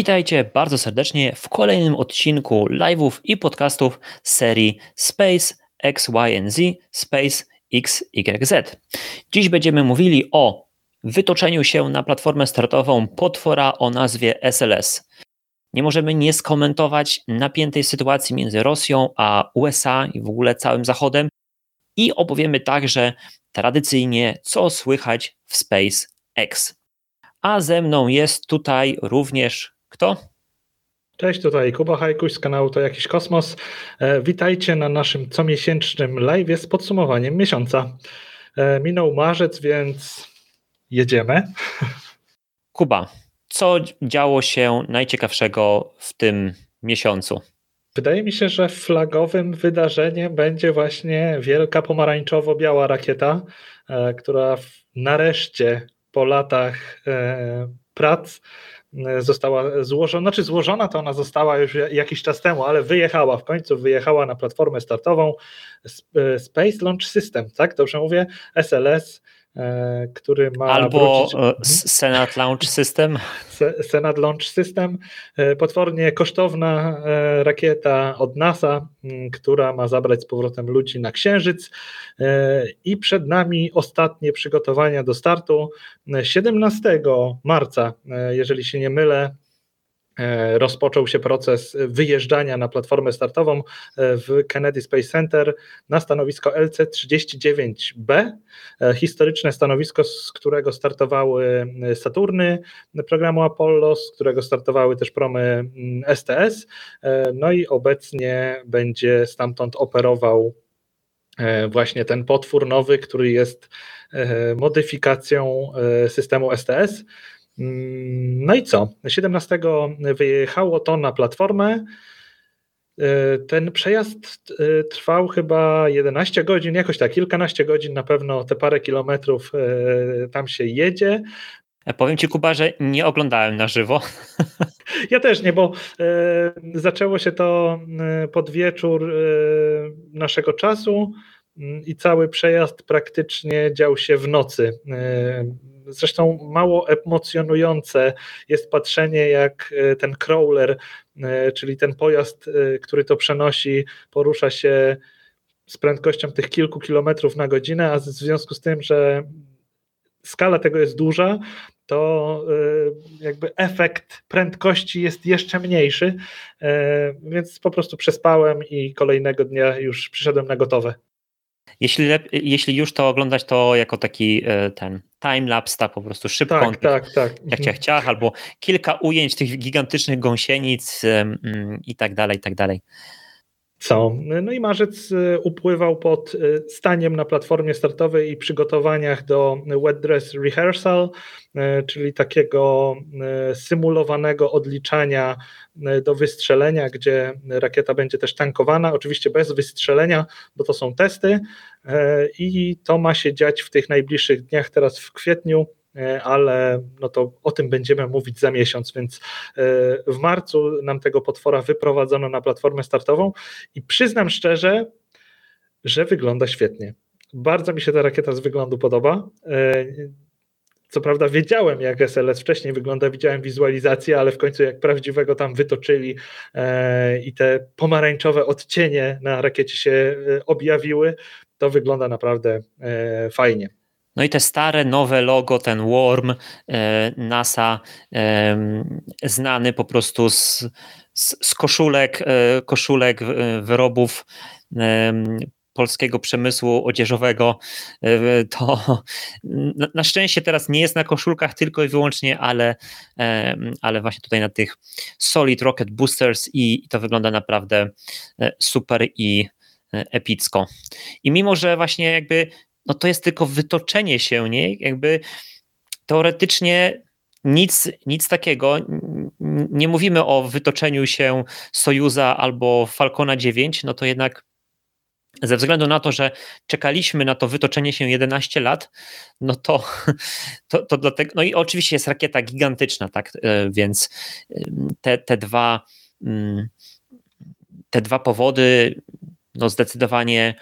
Witajcie bardzo serdecznie w kolejnym odcinku live'ów i podcastów serii Space XYZ Space XYZ. Dziś będziemy mówili o wytoczeniu się na platformę startową potwora o nazwie SLS. Nie możemy nie skomentować napiętej sytuacji między Rosją a USA i w ogóle całym Zachodem i opowiemy także tradycyjnie, co słychać w SpaceX. A ze mną jest tutaj również kto? Cześć, tutaj Kuba Hajkuś z kanału To Jakiś Kosmos. E, witajcie na naszym comiesięcznym live z podsumowaniem miesiąca. E, minął marzec, więc jedziemy. Kuba, co działo się najciekawszego w tym miesiącu? Wydaje mi się, że flagowym wydarzeniem będzie właśnie wielka pomarańczowo-biała rakieta, e, która nareszcie po latach prac została złożona, znaczy złożona to ona została już jakiś czas temu, ale wyjechała w końcu, wyjechała na platformę startową Space Launch System, tak? Dobrze mówię? SLS E, który ma. Albo wrócić... E, Senate Launch System. Senate Launch System. E, potwornie kosztowna rakieta od NASA, która ma zabrać z powrotem ludzi na Księżyc. I przed nami ostatnie przygotowania do startu. 17 marca, jeżeli się nie mylę, E, rozpoczął się proces wyjeżdżania na platformę startową e, w Kennedy Space Center na stanowisko LC-39B, e, historyczne stanowisko, z którego startowały Saturny programu Apollo, z którego startowały też promy STS, no i obecnie będzie stamtąd operował właśnie ten potwór nowy, który jest modyfikacją systemu STS. Mm, no i co? 17 wyjechało to na platformę. E, ten przejazd e, trwał chyba 11 godzin, jakoś tak, kilkanaście godzin na pewno, te parę kilometrów e, tam się jedzie. Powiem Ci, Kuba, że nie oglądałem na żywo. Ja też nie, bo zaczęło się to pod wieczór naszego czasu mm, i cały przejazd praktycznie dział się w nocy. Zresztą mało emocjonujące jest patrzenie, jak e, ten crawler, e, czyli ten pojazd, e, który to przenosi, porusza się z prędkością tych kilku kilometrów na godzinę, a w związku z tym, że skala tego jest duża, to jakby efekt prędkości jest jeszcze mniejszy, więc po prostu przespałem i kolejnego dnia już przyszedłem na gotowe. Jeśli, jeśli już to oglądać, to jako taki e, ten timelapse, tak po prostu szybko. Tak, tak, tak. Ciach, ciach, ciach, albo kilka ujęć tych gigantycznych gąsienic mm, i tak dalej, i tak dalej. Co? No i marzec e, upływał pod e, staniem na platformie startowej i przygotowaniach do wet dress rehearsal, e, czyli takiego symulowanego odliczania do wystrzelenia, gdzie rakieta będzie też tankowana, oczywiście bez wystrzelenia, bo to są testy i to ma się dziać w tych najbliższych dniach, teraz w kwietniu ale no to o tym będziemy mówić za miesiąc, więc e, w marcu nam tego potwora wyprowadzono na platformę startową i przyznam szczerze, że wygląda świetnie. Bardzo mi się ta rakieta z wyglądu podoba. E, co prawda wiedziałem, jak SLS wcześniej wygląda, widziałem wizualizację, ale w końcu jak prawdziwego tam wytoczyli i te pomarańczowe odcienie na rakiecie się objawiły, to wygląda naprawdę fajnie. No i te stare, nowe logo, ten Worm e, NASA, znany po prostu z, z, z koszulek, e, koszulek e, wyrobów polskiego przemysłu odzieżowego, to na szczęście teraz nie jest na koszulkach tylko i wyłącznie, ale, ale właśnie tutaj na tych Solid Rocket Boosters i to wygląda naprawdę super i epicko. I mimo, że właśnie jakby no to jest tylko wytoczenie się, nie? Jakby teoretycznie nic, nic takiego. Nie mówimy o wytoczeniu się Sojuza albo Falcona 9, no to jednak ze względu na to, że czekaliśmy na to wytoczenie się 11 lat, no to, to, to dlatego, no i oczywiście jest rakieta gigantyczna, tak, e, więc te, te dwa mm, te dwa powody, no zdecydowanie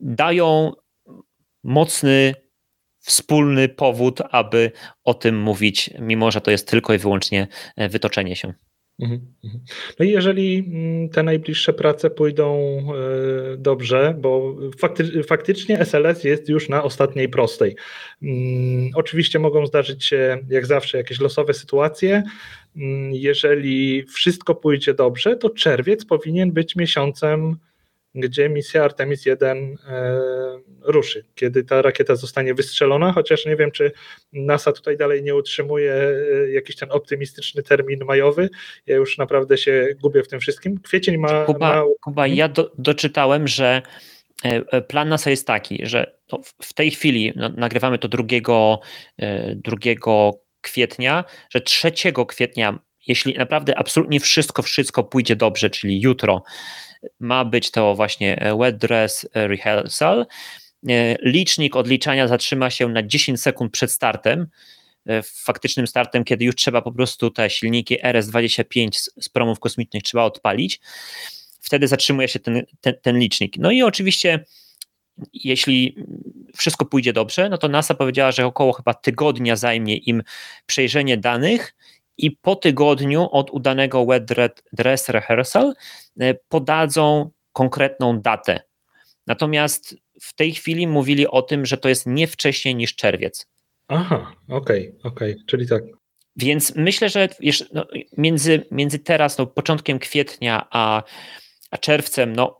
dają mocny wspólny powód, aby o tym mówić, mimo że to jest tylko i wyłącznie wytoczenie się. Mhm, mhm. No i jeżeli mm, te najbliższe prace pójdą e, dobrze, bo fakty, faktycznie SLS jest już na ostatniej prostej. Mm, oczywiście mogą zdarzyć się, jak zawsze, jakieś losowe sytuacje. Mm, jeżeli wszystko pójdzie dobrze, to czerwiec powinien być miesiącem gdzie misja Artemis 1 e, ruszy, kiedy ta rakieta zostanie wystrzelona, chociaż nie wiem, czy NASA tutaj dalej nie utrzymuje e, jakiś ten optymistyczny termin majowy. Ja już naprawdę się gubię w tym wszystkim. Kwiecień ma. Kuba, ma... Kuba ja do, doczytałem, że e, plan NASA jest taki, że w tej chwili no, nagrywamy to 2, 2 kwietnia, że 3 kwietnia, jeśli naprawdę absolutnie wszystko, wszystko pójdzie dobrze, czyli jutro, ma być to właśnie e, wet dress e, rehearsal. E, licznik odliczania zatrzyma się na 10 sekund przed startem, faktycznym startem, kiedy już trzeba po prostu te silniki RS-25 z promów kosmicznych trzeba odpalić. Wtedy zatrzymuje się ten, ten, ten licznik. No i oczywiście jeśli wszystko pójdzie dobrze, no to NASA powiedziała, że około chyba tygodnia zajmie im przejrzenie danych i po tygodniu od udanego wet dress rehearsal e, podadzą konkretną datę. Natomiast w tej chwili mówili o tym, że to jest nie wcześniej niż czerwiec. Aha, okej, okay, okej, okay, czyli tak. Więc myślę, że no, między, między teraz, no, początkiem kwietnia a, a czerwcem, no,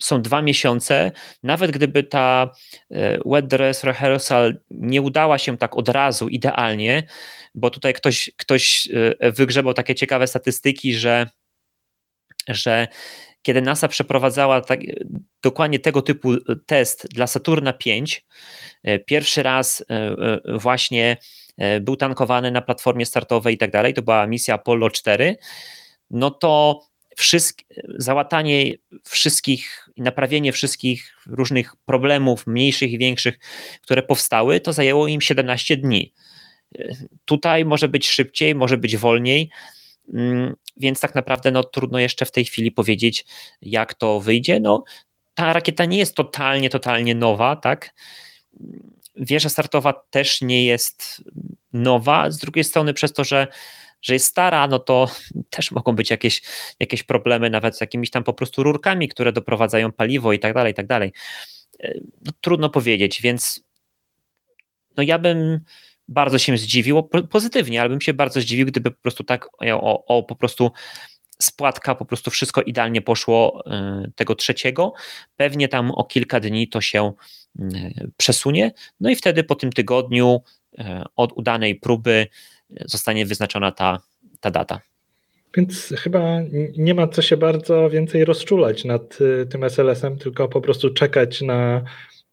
są dwa miesiące. Nawet gdyby ta e, wet dress rehearsal nie udała się tak od razu idealnie, bo tutaj ktoś, ktoś e, wygrzebał takie ciekawe statystyki, że, że kiedy NASA przeprowadzała tak, dokładnie tego typu test dla Saturna 5, e, pierwszy raz właśnie był tankowany na platformie startowej i tak dalej, to była misja Apollo 4, no to wszystk, załatanie wszystkich naprawienie wszystkich różnych problemów, mniejszych i większych, które powstały, to zajęło im 17 dni. Tutaj może być szybciej, może być wolniej, mm, więc tak naprawdę no, trudno jeszcze w tej chwili powiedzieć, jak to wyjdzie. No, ta rakieta nie jest totalnie, totalnie nowa, tak? Wieża startowa też nie jest nowa. Z drugiej strony, przez to, że że jest stara, no to też mogą być jakieś, jakieś problemy nawet z jakimiś tam po prostu rurkami, które doprowadzają paliwo i tak dalej, i tak dalej. E, no, trudno powiedzieć, więc no ja bym bardzo się zdziwił, pozytywnie, ale bym się bardzo zdziwił, gdyby po prostu tak o, o po prostu spłatka, po prostu wszystko idealnie poszło e, tego trzeciego. Pewnie tam o kilka dni to się przesunie, no i wtedy po tym tygodniu e, od udanej próby zostanie wyznaczona ta, ta data. Więc chyba nie ma co się bardzo więcej rozczulać nad y, tym SLS-em, tylko po prostu czekać na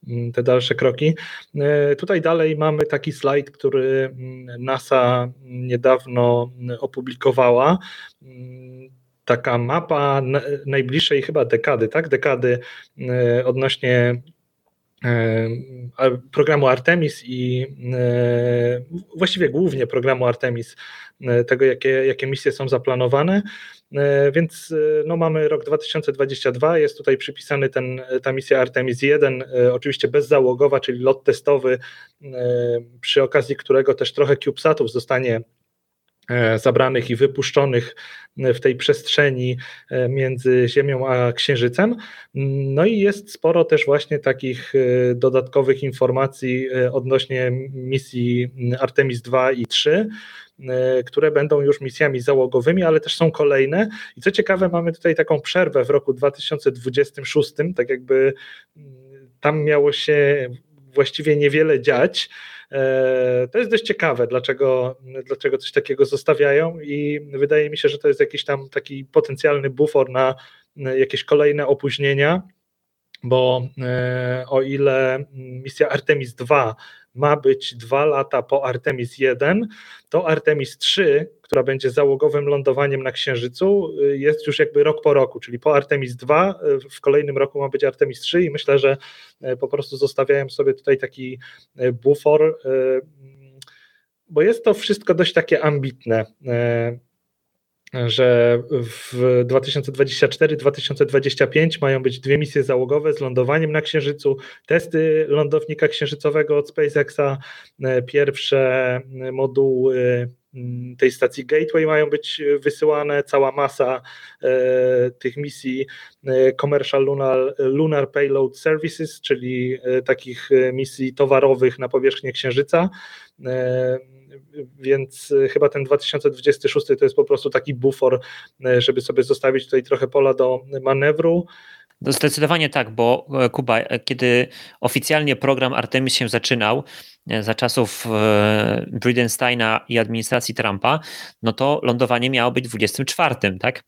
mm, te dalsze kroki. Y, tutaj dalej mamy taki slajd, który mm, NASA niedawno opublikowała. Taka mapa najbliższej chyba dekady, tak? Dekady y, odnośnie programu Artemis i e, właściwie głównie programu Artemis, e, tego jakie, jakie misje są zaplanowane. E, więc no, mamy rok 2022, jest tutaj przypisany ten, ta misja Artemis 1, oczywiście bezzałogowa, czyli lot testowy, przy okazji którego też trochę CubeSatów zostanie zabranych i wypuszczonych w tej przestrzeni e, między Ziemią a Księżycem. No i jest sporo też właśnie takich e, dodatkowych informacji odnośnie misji Artemis 2 i 3 które będą już misjami załogowymi, ale też są kolejne. I co ciekawe, mamy tutaj taką przerwę w roku 2026, tak jakby tam miało się właściwie niewiele dziać. E, to jest dość ciekawe, dlaczego, dlaczego coś takiego zostawiają i wydaje mi się, że to jest jakiś tam taki potencjalny bufor na jakieś kolejne opóźnienia, bo e, o ile misja Artemis 2 ma być dwa lata po Artemis 1, to Artemis 3, która będzie załogowym lądowaniem na Księżycu, y, jest już jakby rok po roku, czyli po Artemis 2, y, w kolejnym roku ma być Artemis 3 i myślę, że y, po prostu zostawiałem sobie tutaj taki bufor, bo jest to wszystko dość takie ambitne. Że w 2024-2025 mają być dwie misje załogowe z lądowaniem na Księżycu, testy lądownika księżycowego od SpaceXa, pierwsze moduły mm, tej stacji Gateway mają być wysyłane, cała masa e, tych misji e, Commercial Lunar, Lunar Payload Services, czyli e, takich misji towarowych na powierzchnię Księżyca więc y, chyba ten 2026 to jest po prostu taki bufor, y, żeby sobie zostawić tutaj trochę pola do manewru. No zdecydowanie tak, bo e, Kuba, e, kiedy oficjalnie program Artemis się zaczynał, e, za czasów Bridenstina i administracji Trumpa, no to lądowanie miało być 24, tak?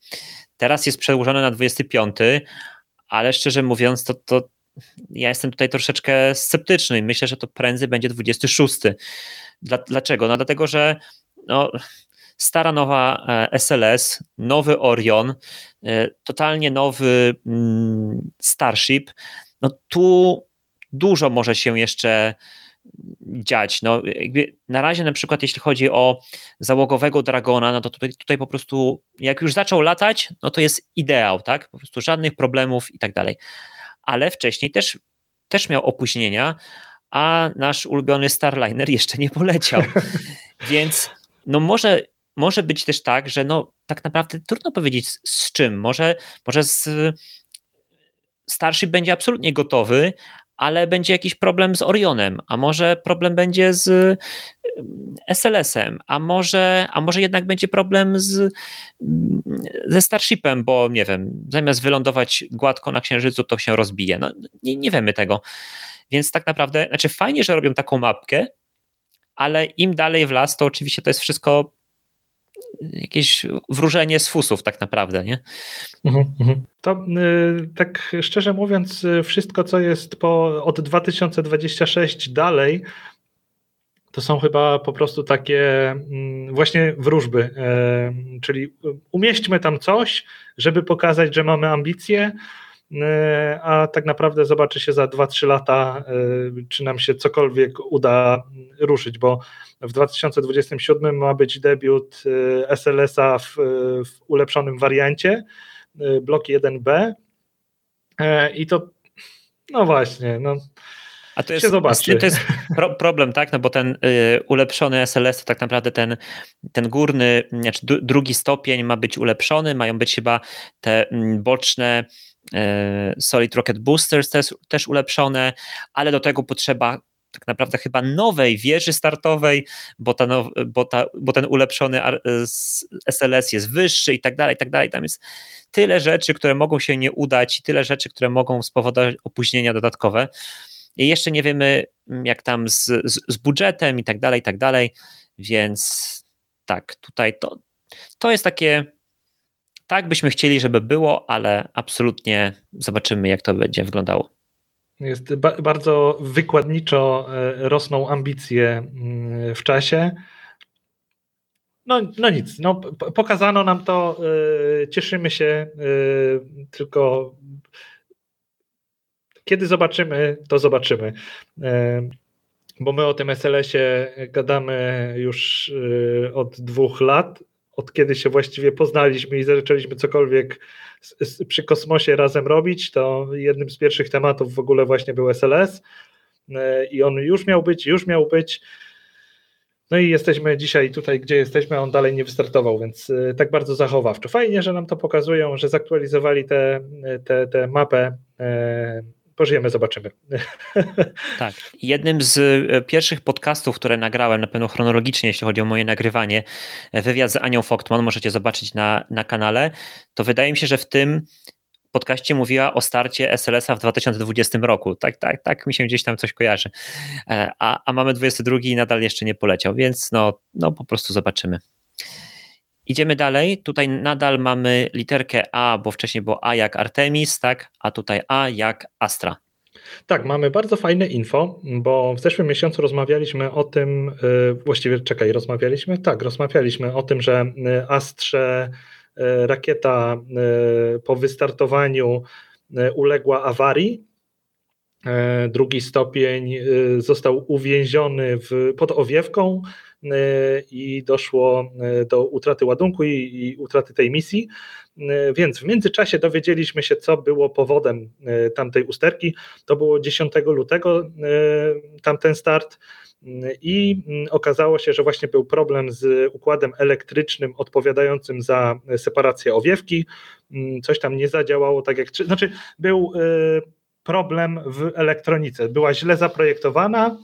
Teraz jest przedłużone na 25, ale szczerze mówiąc, to, to ja jestem tutaj troszeczkę sceptyczny i myślę, że to prędzej będzie 26. Dlaczego? No dlatego, że no, stara nowa SLS, nowy Orion, e, totalnie nowy mm, Starship, no tu dużo może się jeszcze dziać. No, na razie na przykład jeśli chodzi o załogowego Dragona, no to tutaj, tutaj po prostu jak już zaczął latać, no to jest ideał, tak? Po prostu żadnych problemów i tak dalej. Ale wcześniej też, też miał opóźnienia, a nasz ulubiony Starliner jeszcze nie poleciał. Więc no może, może być też tak, że no tak naprawdę trudno powiedzieć z, z czym. Może, może z Starship będzie absolutnie gotowy, ale będzie jakiś problem z Orionem, a może problem będzie z SLS-em, a może, a może jednak będzie problem z, ze Starshipem, bo nie wiem, zamiast wylądować gładko na Księżycu, to się rozbije. No, nie, nie wiemy tego. Więc tak naprawdę, znaczy fajnie, że robią taką mapkę, ale im dalej w las, to oczywiście to jest wszystko jakieś wróżenie z fusów tak naprawdę, nie? Mhm, mhm. To y, tak szczerze mówiąc, y, wszystko co jest po, od 2026 dalej, to są chyba po prostu takie mm, właśnie wróżby, y, czyli umieśćmy tam coś, żeby pokazać, że mamy ambicje, E, a tak naprawdę zobaczy się za 2-3 lata, e, czy nam się cokolwiek uda ruszyć, bo w 2027 ma być debiut e, SLS-a w, w ulepszonym wariancie, blok 1B i to, no właśnie, no a to jest, to jest pro, problem, tak? No bo ten y, ulepszony SLS to tak naprawdę ten, ten górny, znaczy drugi stopień ma być ulepszony, mają być chyba te mm, boczne E, Solid Rocket Boosters też, też ulepszone, ale do tego potrzeba tak naprawdę chyba nowej wieży startowej, bo, ta now, bo, ta, bo ten ulepszony SLS jest wyższy i tak dalej, i tak dalej. Tam jest tyle rzeczy, które mogą się nie udać, tyle rzeczy, które mogą spowodować opóźnienia dodatkowe. I jeszcze nie wiemy, jak tam z, z, z budżetem i tak dalej, i tak dalej. Więc tak, tutaj to, to jest takie tak byśmy chcieli, żeby było, ale absolutnie zobaczymy, jak to będzie wyglądało. Jest ba bardzo wykładniczo e, rosną ambicje mm, w czasie. No, no nic, no, pokazano nam to, e, cieszymy się, e, tylko kiedy zobaczymy, to zobaczymy. Bo my o tym SLS-ie gadamy już od dwóch lat od kiedy się właściwie poznaliśmy i zaczęliśmy cokolwiek przy kosmosie razem robić, to jednym z pierwszych tematów w ogóle właśnie był SLS e, i on już miał być, już miał być. No i jesteśmy dzisiaj tutaj, gdzie jesteśmy, on dalej nie wystartował, więc e, tak bardzo zachowawczo. Fajnie, że nam to pokazują, że zaktualizowali tę te, te, te mapę e, pożyjemy, zobaczymy. Tak. Jednym z e, pierwszych podcastów, które nagrałem, na pewno chronologicznie, jeśli chodzi o moje nagrywanie, e, wywiad z Anią Foktman, możecie zobaczyć na, na kanale, to wydaje mi się, że w tym podcaście mówiła o starcie SLS-a w 2020 roku. Tak, tak, tak mi się gdzieś tam coś kojarzy. E, a, a mamy 22 i nadal jeszcze nie poleciał, więc no, no po prostu zobaczymy. Idziemy dalej. Tutaj nadal mamy literkę A, bo wcześniej było A jak Artemis, tak? A tutaj A jak Astra. Tak, mamy bardzo fajne info, bo w zeszłym miesiącu rozmawialiśmy o tym, y, właściwie czekaj, rozmawialiśmy? Tak, rozmawialiśmy o tym, że y, Astrze y, rakieta po wystartowaniu uległa awarii. Drugi stopień został uwięziony w, pod owiewką i doszło do utraty ładunku i, i utraty tej misji. Więc w międzyczasie dowiedzieliśmy się, co było powodem tamtej usterki. To było 10 lutego tamten start i okazało się, że właśnie był problem z układem elektrycznym odpowiadającym za separację owiewki. Coś tam nie zadziałało tak jak. Znaczy, był problem w elektronice. Była źle zaprojektowana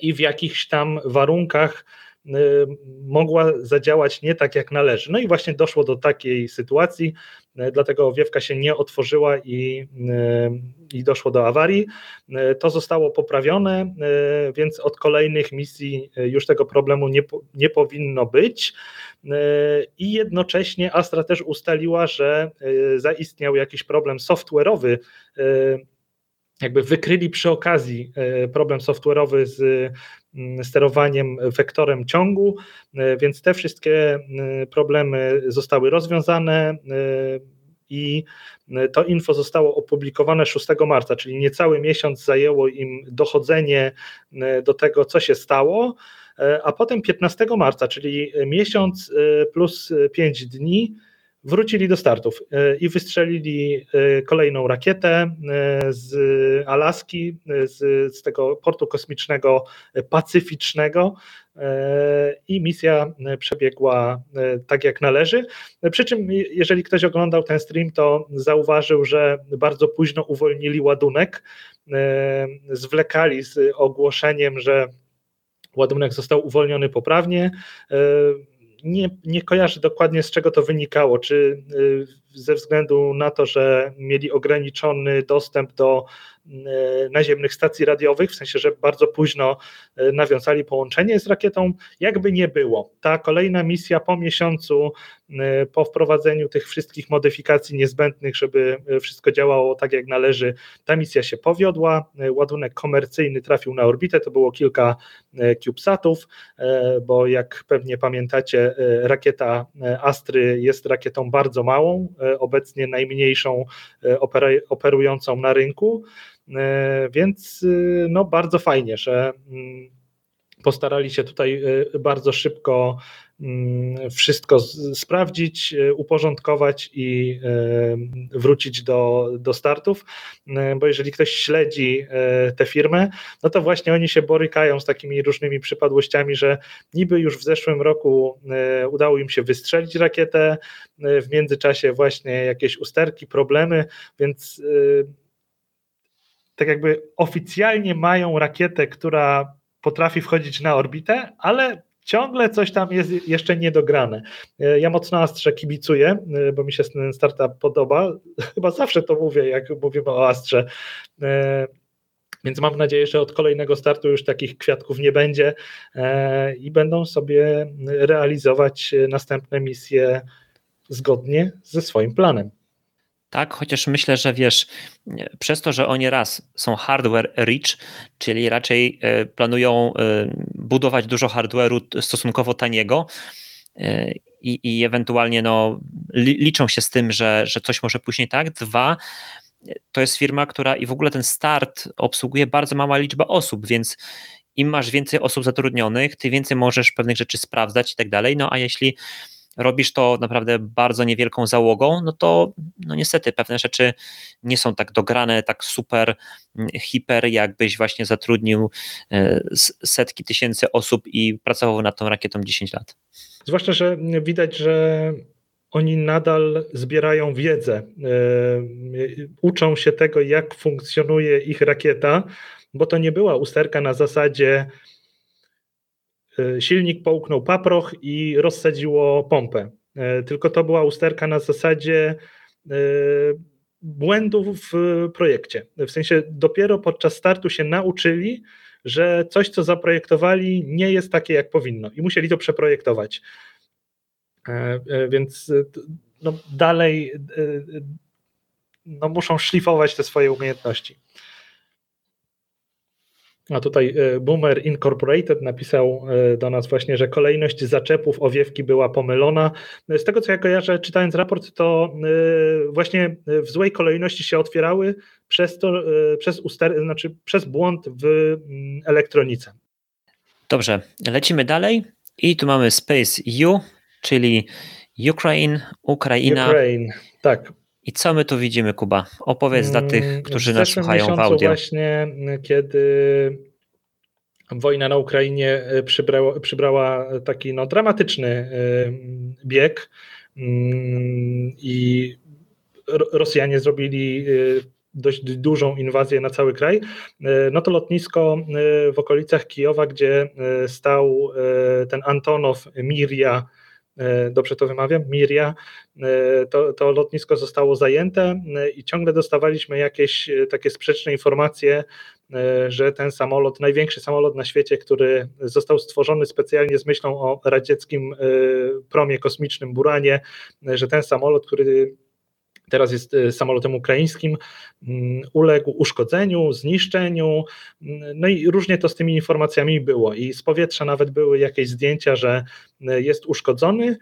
i w jakichś tam warunkach e, mogła zadziałać nie tak jak należy. No i właśnie doszło do takiej sytuacji, e, dlatego owiewka się nie otworzyła i, i doszło do awarii. To zostało poprawione, więc od kolejnych misji już tego problemu nie, nie powinno być. I jednocześnie Astra też ustaliła, że e, zaistniał jakiś problem software'owy e, jakby wykryli przy okazji e, problem software'owy z mm, sterowaniem wektorem ciągu, więc te wszystkie problemy zostały rozwiązane i to info zostało opublikowane 6 marca, czyli niecały miesiąc zajęło im dochodzenie do tego, co się stało. E, a potem 15 marca, czyli miesiąc e, plus 5 dni, wrócili do startów e, i wystrzelili kolejną rakietę z Alaski, z, z tego portu kosmicznego pacyficznego i misja przebiegła tak jak należy. Przy czym, jeżeli ktoś oglądał ten stream, to zauważył, że bardzo późno uwolnili ładunek, zwlekali z ogłoszeniem, że ładunek został uwolniony poprawnie. Nie, nie kojarzę dokładnie z czego to wynikało, czy e, ze względu na to, że mieli ograniczony dostęp do E, naziemnych stacji radiowych, w sensie, że bardzo późno e, nawiązali połączenie z rakietą. Jakby nie było, ta kolejna misja po miesiącu, e, po wprowadzeniu tych wszystkich modyfikacji niezbędnych, żeby wszystko działało tak jak należy, ta misja się powiodła. Ładunek komercyjny trafił na orbitę, to było kilka CubeSatów, bo jak pewnie pamiętacie, rakieta Astry jest rakietą bardzo małą, obecnie najmniejszą operującą na rynku. E, więc no bardzo fajnie, że mm, postarali się tutaj bardzo szybko wszystko sprawdzić, y, uporządkować i wrócić do, do startów, bo jeżeli ktoś śledzi tę firmę, no to właśnie oni się borykają z takimi różnymi przypadłościami, że niby już w zeszłym roku udało im się wystrzelić rakietę, w międzyczasie właśnie jakieś usterki, problemy, więc tak jakby oficjalnie mają rakietę, która potrafi wchodzić na orbitę, ale ciągle coś tam jest jeszcze niedograne. E, ja mocno Astrze kibicuję, e, bo mi się ten startup podoba. Chyba zawsze to mówię, jak mówimy o Astrze. E, więc mam nadzieję, że od kolejnego startu już takich kwiatków nie będzie i będą sobie realizować następne misje zgodnie ze swoim planem tak? Chociaż myślę, że wiesz, przez to, że oni raz są hardware rich, czyli raczej e, planują e, budować dużo hardware'u stosunkowo taniego e, i, i ewentualnie no, liczą się z tym, że, że coś może później tak. Dwa, to jest firma, która i w ogóle ten start obsługuje bardzo mała liczba osób, więc im masz więcej osób zatrudnionych, ty więcej możesz pewnych rzeczy sprawdzać i tak dalej. No a jeśli robisz to naprawdę bardzo niewielką załogą, no to no niestety pewne rzeczy nie są tak dograne, tak super, mm, hiper, jakbyś właśnie zatrudnił e, setki tysięcy osób i pracował nad tą rakietą 10 lat. Zwłaszcza, że widać, że oni nadal zbierają wiedzę, e, uczą się tego, jak funkcjonuje ich rakieta, bo to nie była usterka na zasadzie E, silnik połknął paproch i rozsadziło pompę. E, tylko to była usterka na zasadzie e, błędów w projekcie. W sensie dopiero podczas startu się nauczyli, że coś, co zaprojektowali, nie jest takie, jak powinno i musieli to przeprojektować. Więc no, dalej no, muszą szlifować te swoje umiejętności. A tutaj e, Boomer Incorporated napisał e, do nas właśnie, że kolejność zaczepów owiewki była pomylona. Z tego co ja kojarzę, czytając raport, to e, właśnie w złej kolejności się otwierały przez to, przez, uster, znaczy przez błąd w mm, elektronice. Dobrze, lecimy dalej i tu mamy Space U, czyli Ukraine, Ukraina. Ukraine, tak. I co my tu widzimy, Kuba? Opowiedz dla tych, mm, którzy nas słuchają w audio. właśnie, kiedy wojna na Ukrainie e, przybrała, przybrała taki no, dramatyczny e, bieg mm, i Rosjanie zrobili dość dużą inwazję na cały kraj, no to lotnisko w okolicach Kijowa, gdzie stał ten Antonow Miria, dobrze to wymawiam, Miria, to, to lotnisko zostało zajęte i ciągle dostawaliśmy jakieś takie sprzeczne informacje E, że ten samolot, największy samolot na świecie, który został stworzony specjalnie z myślą o radzieckim e, promie kosmicznym Buranie, e, że ten samolot, który teraz jest samolotem ukraińskim, uległ uszkodzeniu, zniszczeniu, no i różnie to z tymi informacjami było. I z powietrza nawet były jakieś zdjęcia, że jest uszkodzony,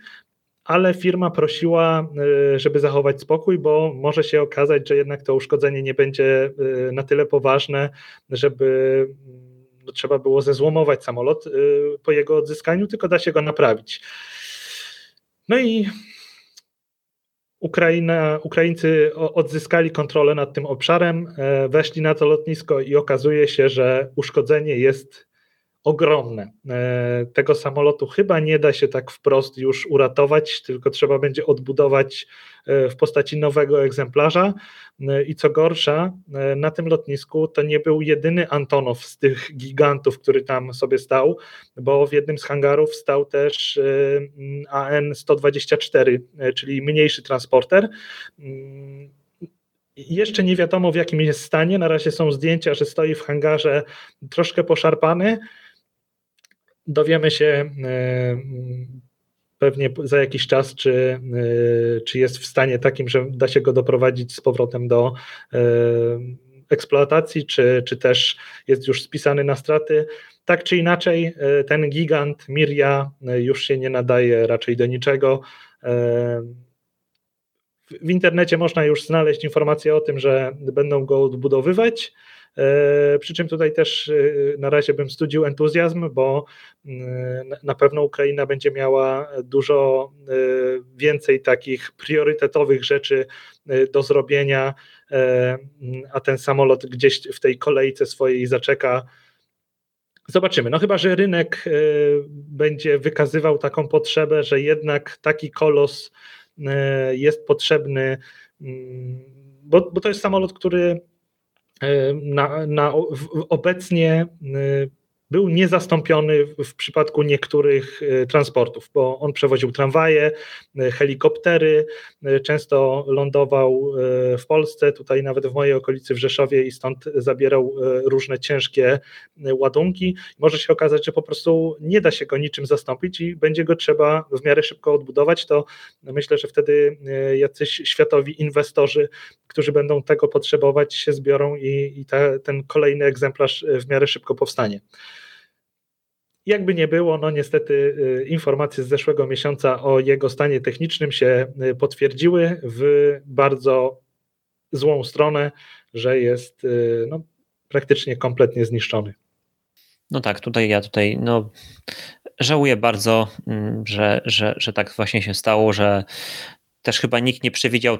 ale firma prosiła, y, żeby zachować spokój, bo może się okazać, że jednak to uszkodzenie nie będzie na tyle poważne, żeby no, trzeba było zezłomować samolot po jego odzyskaniu, tylko da się go naprawić. No i Ukraina, Ukraińcy odzyskali kontrolę nad tym obszarem, e, weszli na to lotnisko i okazuje się, że uszkodzenie jest ogromne. E, tego samolotu chyba nie da się tak wprost już uratować, tylko trzeba będzie odbudować e, w postaci nowego egzemplarza. E, I co gorsza, na tym lotnisku to nie był jedyny Antonow z tych gigantów, który tam sobie stał, bo w jednym z hangarów stał też AN-124, czyli mniejszy transporter. Mm, jeszcze nie wiadomo w jakim jest stanie. Na razie są zdjęcia, że stoi w hangarze troszkę poszarpany, dowiemy się e, pewnie za jakiś czas, czy, e, czy jest w stanie takim, że da się go doprowadzić z powrotem do e, eksploatacji, czy, czy też jest już spisany na straty. Tak czy inaczej, ten gigant Miria już się nie nadaje raczej do niczego. W internecie można już znaleźć informacje o tym, że będą go odbudowywać. E, przy czym tutaj też e, na razie bym studził entuzjazm, bo e, na pewno Ukraina będzie miała dużo więcej takich priorytetowych rzeczy do zrobienia, a ten samolot gdzieś w tej kolejce swojej zaczeka. Zobaczymy. No chyba, że rynek będzie wykazywał taką potrzebę, że jednak taki kolos jest potrzebny, mm, bo, bo to jest samolot, który na, na, obecnie y, był niezastąpiony w przypadku niektórych y, transportów, bo on przewoził tramwaje, y, helikoptery, y, często lądował w Polsce, tutaj nawet w mojej okolicy w Rzeszowie i stąd zabierał różne ciężkie ładunki. Może się okazać, że po prostu nie da się go niczym zastąpić i będzie go trzeba w miarę szybko odbudować, to myślę, że wtedy jacyś światowi inwestorzy, którzy będą tego potrzebować, się zbiorą i, i ta, ten kolejny egzemplarz w miarę szybko powstanie. Jakby nie było, no niestety y, informacje z zeszłego miesiąca o jego stanie technicznym się y, potwierdziły w bardzo złą stronę, że jest y, no, praktycznie kompletnie zniszczony. No tak, tutaj ja tutaj no, żałuję bardzo, mm, że, że, że tak właśnie się stało, że też chyba nikt nie przewidział,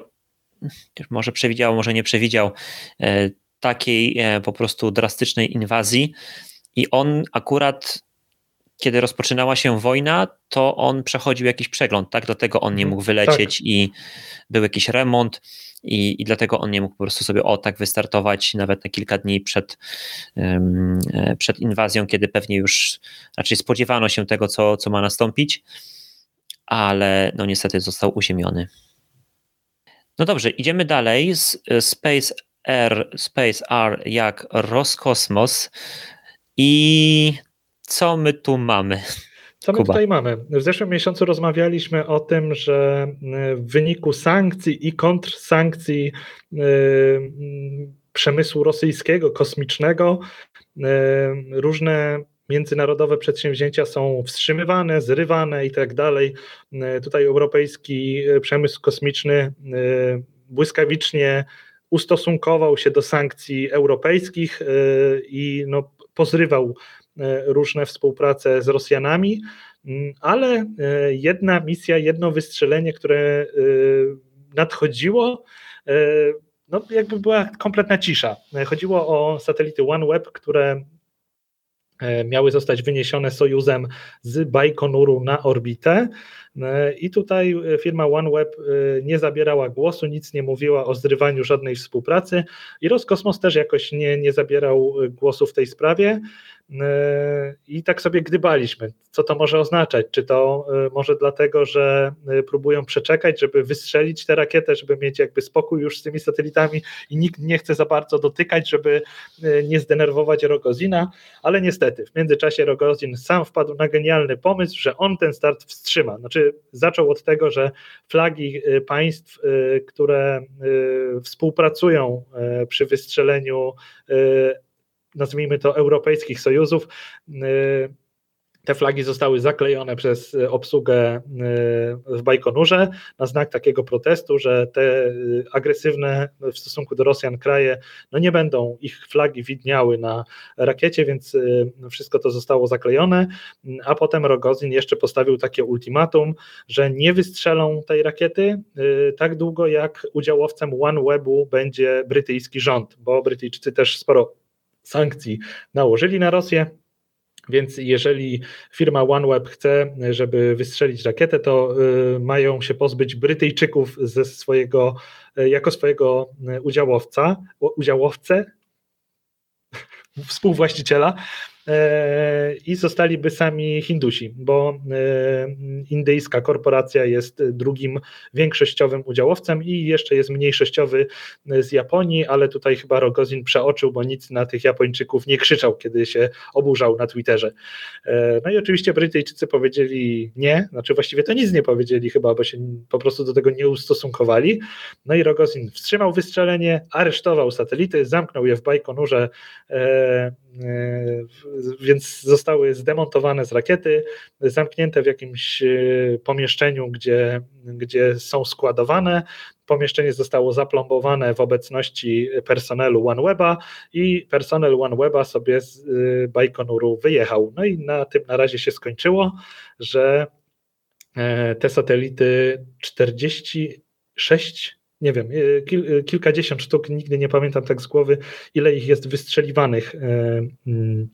może przewidział, może nie przewidział e, takiej e, po prostu drastycznej inwazji. I on akurat kiedy rozpoczynała się wojna, to on przechodził jakiś przegląd, tak? Dlatego on nie mhm. mógł wylecieć tak. i był jakiś remont i, i dlatego on nie mógł po prostu sobie o tak wystartować nawet na kilka dni przed, um, przed inwazją, kiedy pewnie już raczej spodziewano się tego, co, co ma nastąpić, ale no niestety został uziemiony. No dobrze, idziemy dalej z Space R, Space R jak Roskosmos i co my tu mamy? Co my Kuba. tutaj mamy? W zeszłym miesiącu rozmawialiśmy o tym, że e, w wyniku sankcji i kontrsankcji e, przemysłu rosyjskiego, kosmicznego, e, różne międzynarodowe przedsięwzięcia są wstrzymywane, zrywane i tak dalej. Tutaj europejski przemysł kosmiczny błyskawicznie ustosunkował się do sankcji europejskich i no, pozrywał różne współprace z Rosjanami, mm, ale jedna misja, jedno wystrzelenie, które nadchodziło, no jakby była kompletna cisza. Chodziło o satelity OneWeb, które E, miały zostać wyniesione Sojuzem z Bajkonuru na orbitę. E, I tutaj firma OneWeb e, nie zabierała głosu, nic nie mówiła o zrywaniu żadnej współpracy i Roskosmos też jakoś nie, nie zabierał głosu w tej sprawie. E, I tak sobie gdybaliśmy, co to może oznaczać. Czy to e, może dlatego, że e, próbują przeczekać, żeby wystrzelić tę rakietę, żeby mieć jakby spokój już z tymi satelitami i nikt nie chce za bardzo dotykać, żeby nie zdenerwować Rogozina, ale niestety w międzyczasie Rogozin sam wpadł na genialny pomysł, że on ten start wstrzyma. Znaczy zaczął od tego, że flagi państw, które współpracują przy wystrzeleniu nazwijmy to, europejskich sojuzów. Y, te flagi zostały zaklejone przez obsługę y, w Bajkonurze na znak takiego protestu, że te y, agresywne w stosunku do Rosjan kraje no nie będą ich flagi widniały na rakiecie, więc wszystko to zostało zaklejone. A potem Rogozin jeszcze postawił takie ultimatum, że nie wystrzelą tej rakiety tak długo, jak udziałowcem OneWebu będzie brytyjski rząd, bo Brytyjczycy też sporo sankcji nałożyli na Rosję. Więc jeżeli firma OneWeb chce, żeby wystrzelić rakietę, to y, mają się pozbyć Brytyjczyków ze swojego, y, jako swojego y, udziałowca, udziałowcę, współwłaściciela i zostaliby sami Hindusi, bo e, indyjska korporacja jest drugim większościowym udziałowcem i jeszcze jest mniejszościowy z Japonii, ale tutaj chyba Rogozin przeoczył, bo nic na tych Japończyków nie krzyczał, kiedy się oburzał na Twitterze. E, no i oczywiście Brytyjczycy powiedzieli nie, znaczy właściwie to nic nie powiedzieli chyba, bo się po prostu do tego nie ustosunkowali. No i Rogozin wstrzymał wystrzelenie, aresztował satelity, zamknął je w Bajkonurze e, więc zostały zdemontowane z rakiety, zamknięte w jakimś e, pomieszczeniu, gdzie, gdzie są składowane. Pomieszczenie zostało zaplombowane w obecności personelu OneWeba i personel OneWeba sobie z e, Bajkonuru wyjechał. No i na tym na razie się skończyło, że e, te satelity 46 nie wiem, kil, kilkadziesiąt sztuk, nigdy nie pamiętam tak z głowy, ile ich jest wystrzeliwanych mm,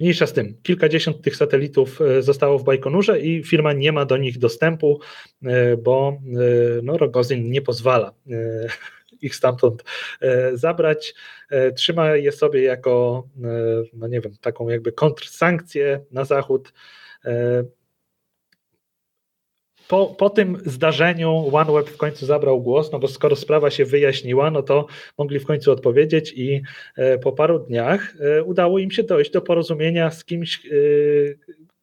Mniejsza z tym, kilkadziesiąt tych satelitów e, zostało w Bajkonurze i firma nie ma do nich dostępu, e, bo e, no, Rogozin nie pozwala ich stamtąd zabrać. Trzyma je sobie jako, no nie wiem, taką jakby kontrsankcję na zachód po, po tym zdarzeniu OneWeb w końcu zabrał głos, no bo skoro sprawa się wyjaśniła, no to mogli w końcu odpowiedzieć i e, po paru dniach e, udało im się dojść do porozumienia z kimś, e,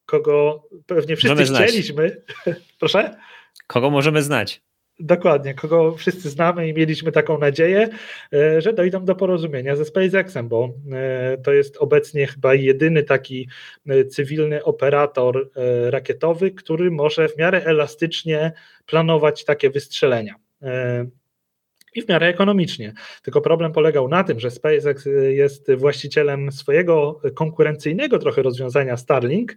kogo pewnie wszyscy chcieliśmy. Proszę? Kogo możemy znać? Dokładnie, kogo wszyscy znamy i mieliśmy taką nadzieję, e, że dojdą do porozumienia ze SpaceXem, bo e, to jest obecnie chyba jedyny taki e, cywilny operator rakietowy, który może w miarę elastycznie planować takie wystrzelenia. I w miarę ekonomicznie. Tylko problem polegał na tym, że SpaceX jest właścicielem swojego konkurencyjnego trochę rozwiązania Starlink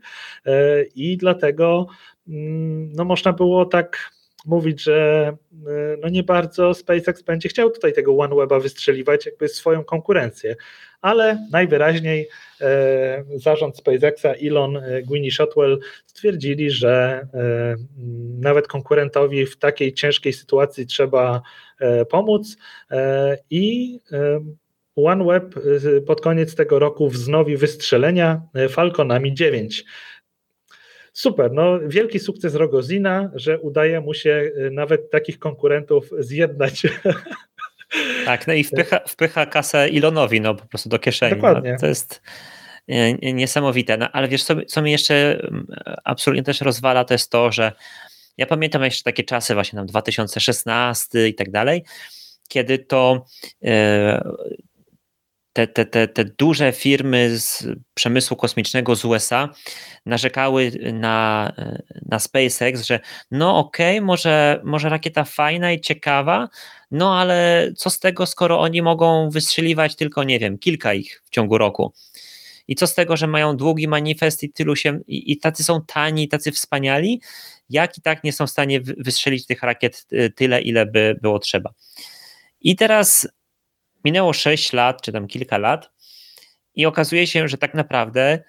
i dlatego mm, no, można było tak mówić, że e, no nie bardzo SpaceX będzie chciał tutaj tego OneWeba wystrzeliwać, jakby swoją konkurencję, ale najwyraźniej e, zarząd SpaceXa, Elon, e, Gwynne Shotwell stwierdzili, że e, nawet konkurentowi w takiej ciężkiej sytuacji trzeba e, pomóc e, i OneWeb pod koniec tego roku wznowi wystrzelenia Falconami 9. Super, no wielki sukces Rogozina, że udaje mu się y, nawet takich konkurentów zjednać. Tak, no i wpycha, wpycha kasę Elonowi no po prostu do kieszeni. No. Dokładnie. No, to jest y, niesamowite. No, ale wiesz, co, co mnie jeszcze mm, absolutnie też rozwala, to jest to, że ja pamiętam jeszcze takie czasy właśnie tam 2016 i tak dalej, kiedy to te, te, te, te duże firmy z przemysłu kosmicznego z USA narzekały na, na SpaceX, że no okej, okay, może, może rakieta fajna i ciekawa, no ale co z tego, skoro oni mogą wystrzeliwać tylko, nie wiem, kilka ich w ciągu roku. I co z tego, że mają długi manifest i tylu się, i, i tacy są tani, tacy wspaniali, jak i tak nie są w stanie wystrzelić tych rakiet y, tyle, ile by było trzeba. I teraz minęło 6 lat, czy tam kilka lat, i okazuje się, że tak naprawdę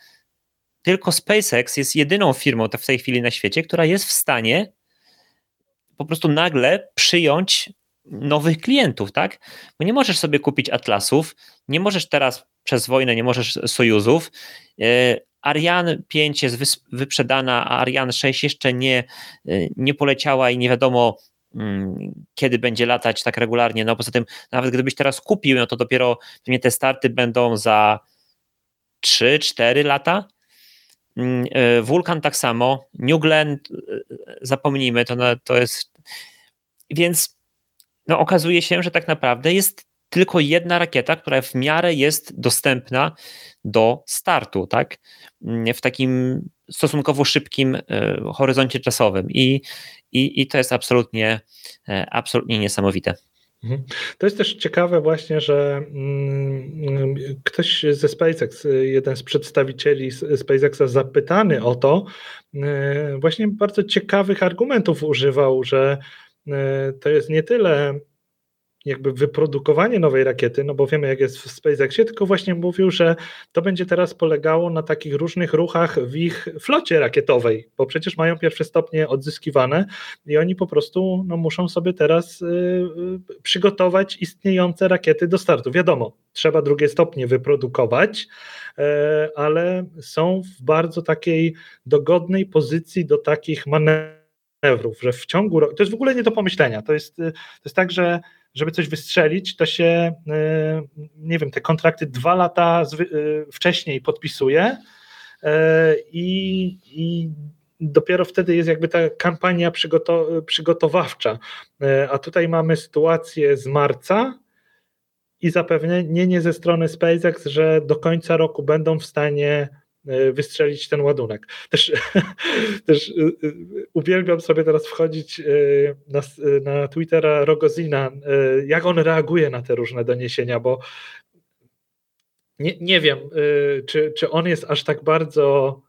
tylko SpaceX jest jedyną firmą w tej chwili na świecie, która jest w stanie po prostu nagle przyjąć nowych klientów, tak? Bo nie możesz sobie kupić Atlasów, nie możesz teraz przez wojnę, nie możesz Sojuzów. E, Ariane 5 jest wyprzedana, a Ariane 6 jeszcze nie, e, nie poleciała i nie wiadomo, kiedy będzie latać tak regularnie. No poza tym, nawet gdybyś teraz kupił, no to dopiero pewnie te starty będą za 3-4 lata. Mm, e, Wulkan tak samo, New Glenn, zapomnijmy, to, to jest. Więc no, okazuje się, że tak naprawdę jest tylko jedna rakieta, która w miarę jest dostępna do startu, tak? W takim stosunkowo szybkim e, horyzoncie czasowym. I, i, i to jest absolutnie, e, absolutnie niesamowite. Mhm. To jest też ciekawe właśnie, że mm, ktoś ze SpaceX, jeden z przedstawicieli SpaceXa zapytany o to, e, właśnie bardzo ciekawych argumentów używał, że to jest nie tyle jakby wyprodukowanie nowej rakiety, no bo wiemy jak jest w SpaceXie, tylko właśnie mówił, że to będzie teraz polegało na takich różnych ruchach w ich flocie rakietowej, bo przecież mają pierwsze stopnie odzyskiwane i oni po prostu no, muszą sobie teraz y, y, przygotować istniejące rakiety do startu. Wiadomo, trzeba drugie stopnie wyprodukować, y, ale są w bardzo takiej dogodnej pozycji do takich manewrów, że w ciągu roku, to jest w ogóle nie do pomyślenia, to jest, to jest tak, że żeby coś wystrzelić, to się, y, nie wiem, te kontrakty dwa lata y, wcześniej podpisuje y, i, i dopiero wtedy jest jakby ta kampania przygotowawcza. A tutaj mamy sytuację z marca i zapewnienie ze strony SpaceX, że do końca roku będą w stanie wystrzelić ten ładunek. Też, też e, e, uwielbiam sobie teraz wchodzić na, na Twittera Rogozina, jak on reaguje na te różne doniesienia, bo nie, nie wiem, czy, czy on jest aż tak bardzo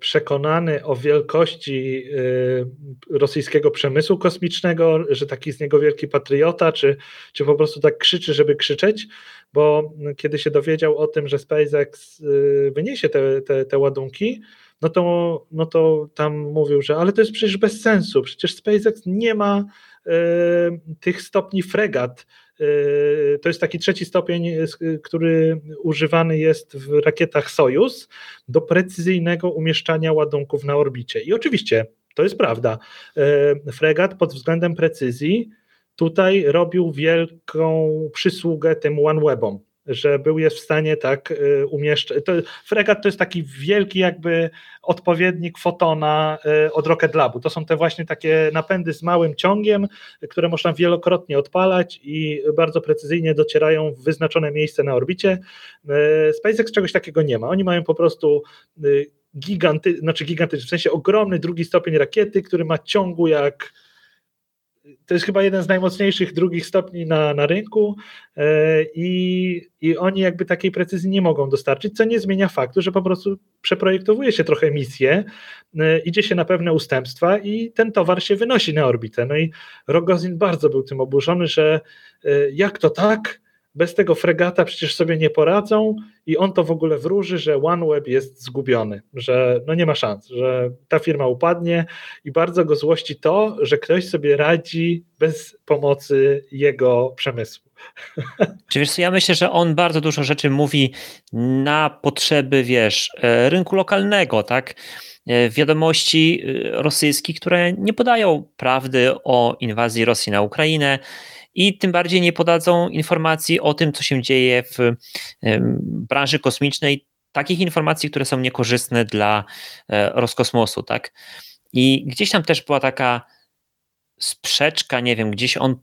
przekonany o wielkości y, rosyjskiego przemysłu kosmicznego, że taki z niego wielki patriota, czy, czy po prostu tak krzyczy, żeby krzyczeć, bo kiedy się dowiedział o tym, że SpaceX y, wyniesie te, te, te ładunki, no to, no to tam mówił, że ale to jest przecież bez sensu, przecież SpaceX nie ma tych stopni fregat, to jest taki trzeci stopień, yy, który używany jest w rakietach Sojus do precyzyjnego umieszczania ładunków na orbicie. I oczywiście to jest prawda. Fregat pod względem precyzji tutaj robił wielką przysługę tym OneWebom że był jest w stanie tak y, umieszczać. fregat to jest taki wielki jakby odpowiednik fotona y, od Rocket Labu. To są te właśnie takie napędy z małym ciągiem, które można wielokrotnie odpalać i bardzo precyzyjnie docierają w wyznaczone miejsce na orbicie. Y, SpaceX czegoś takiego nie ma. Oni mają po prostu giganty, znaczy gigantyczny, w sensie ogromny drugi stopień rakiety, który ma ciągu jak to jest chyba jeden z najmocniejszych drugich stopni na, na rynku e, i, i oni jakby takiej precyzji nie mogą dostarczyć, co nie zmienia faktu, że po prostu przeprojektowuje się trochę misję, e, idzie się na pewne ustępstwa i ten towar się wynosi na orbitę. No i Rogozin bardzo był tym oburzony, że e, jak to tak? Bez tego fregata przecież sobie nie poradzą i on to w ogóle wróży, że OneWeb jest zgubiony, że no nie ma szans, że ta firma upadnie i bardzo go złości to, że ktoś sobie radzi bez pomocy jego przemysłu. Czy wiesz, ja myślę, że on bardzo dużo rzeczy mówi na potrzeby, wiesz, e, rynku lokalnego, tak? E, wiadomości e, rosyjskich, które nie podają prawdy o inwazji Rosji na Ukrainę, i tym bardziej nie podadzą informacji o tym, co się dzieje w branży kosmicznej, takich informacji, które są niekorzystne dla e, Roskosmosu, tak? I gdzieś tam też była taka sprzeczka, nie wiem, gdzieś on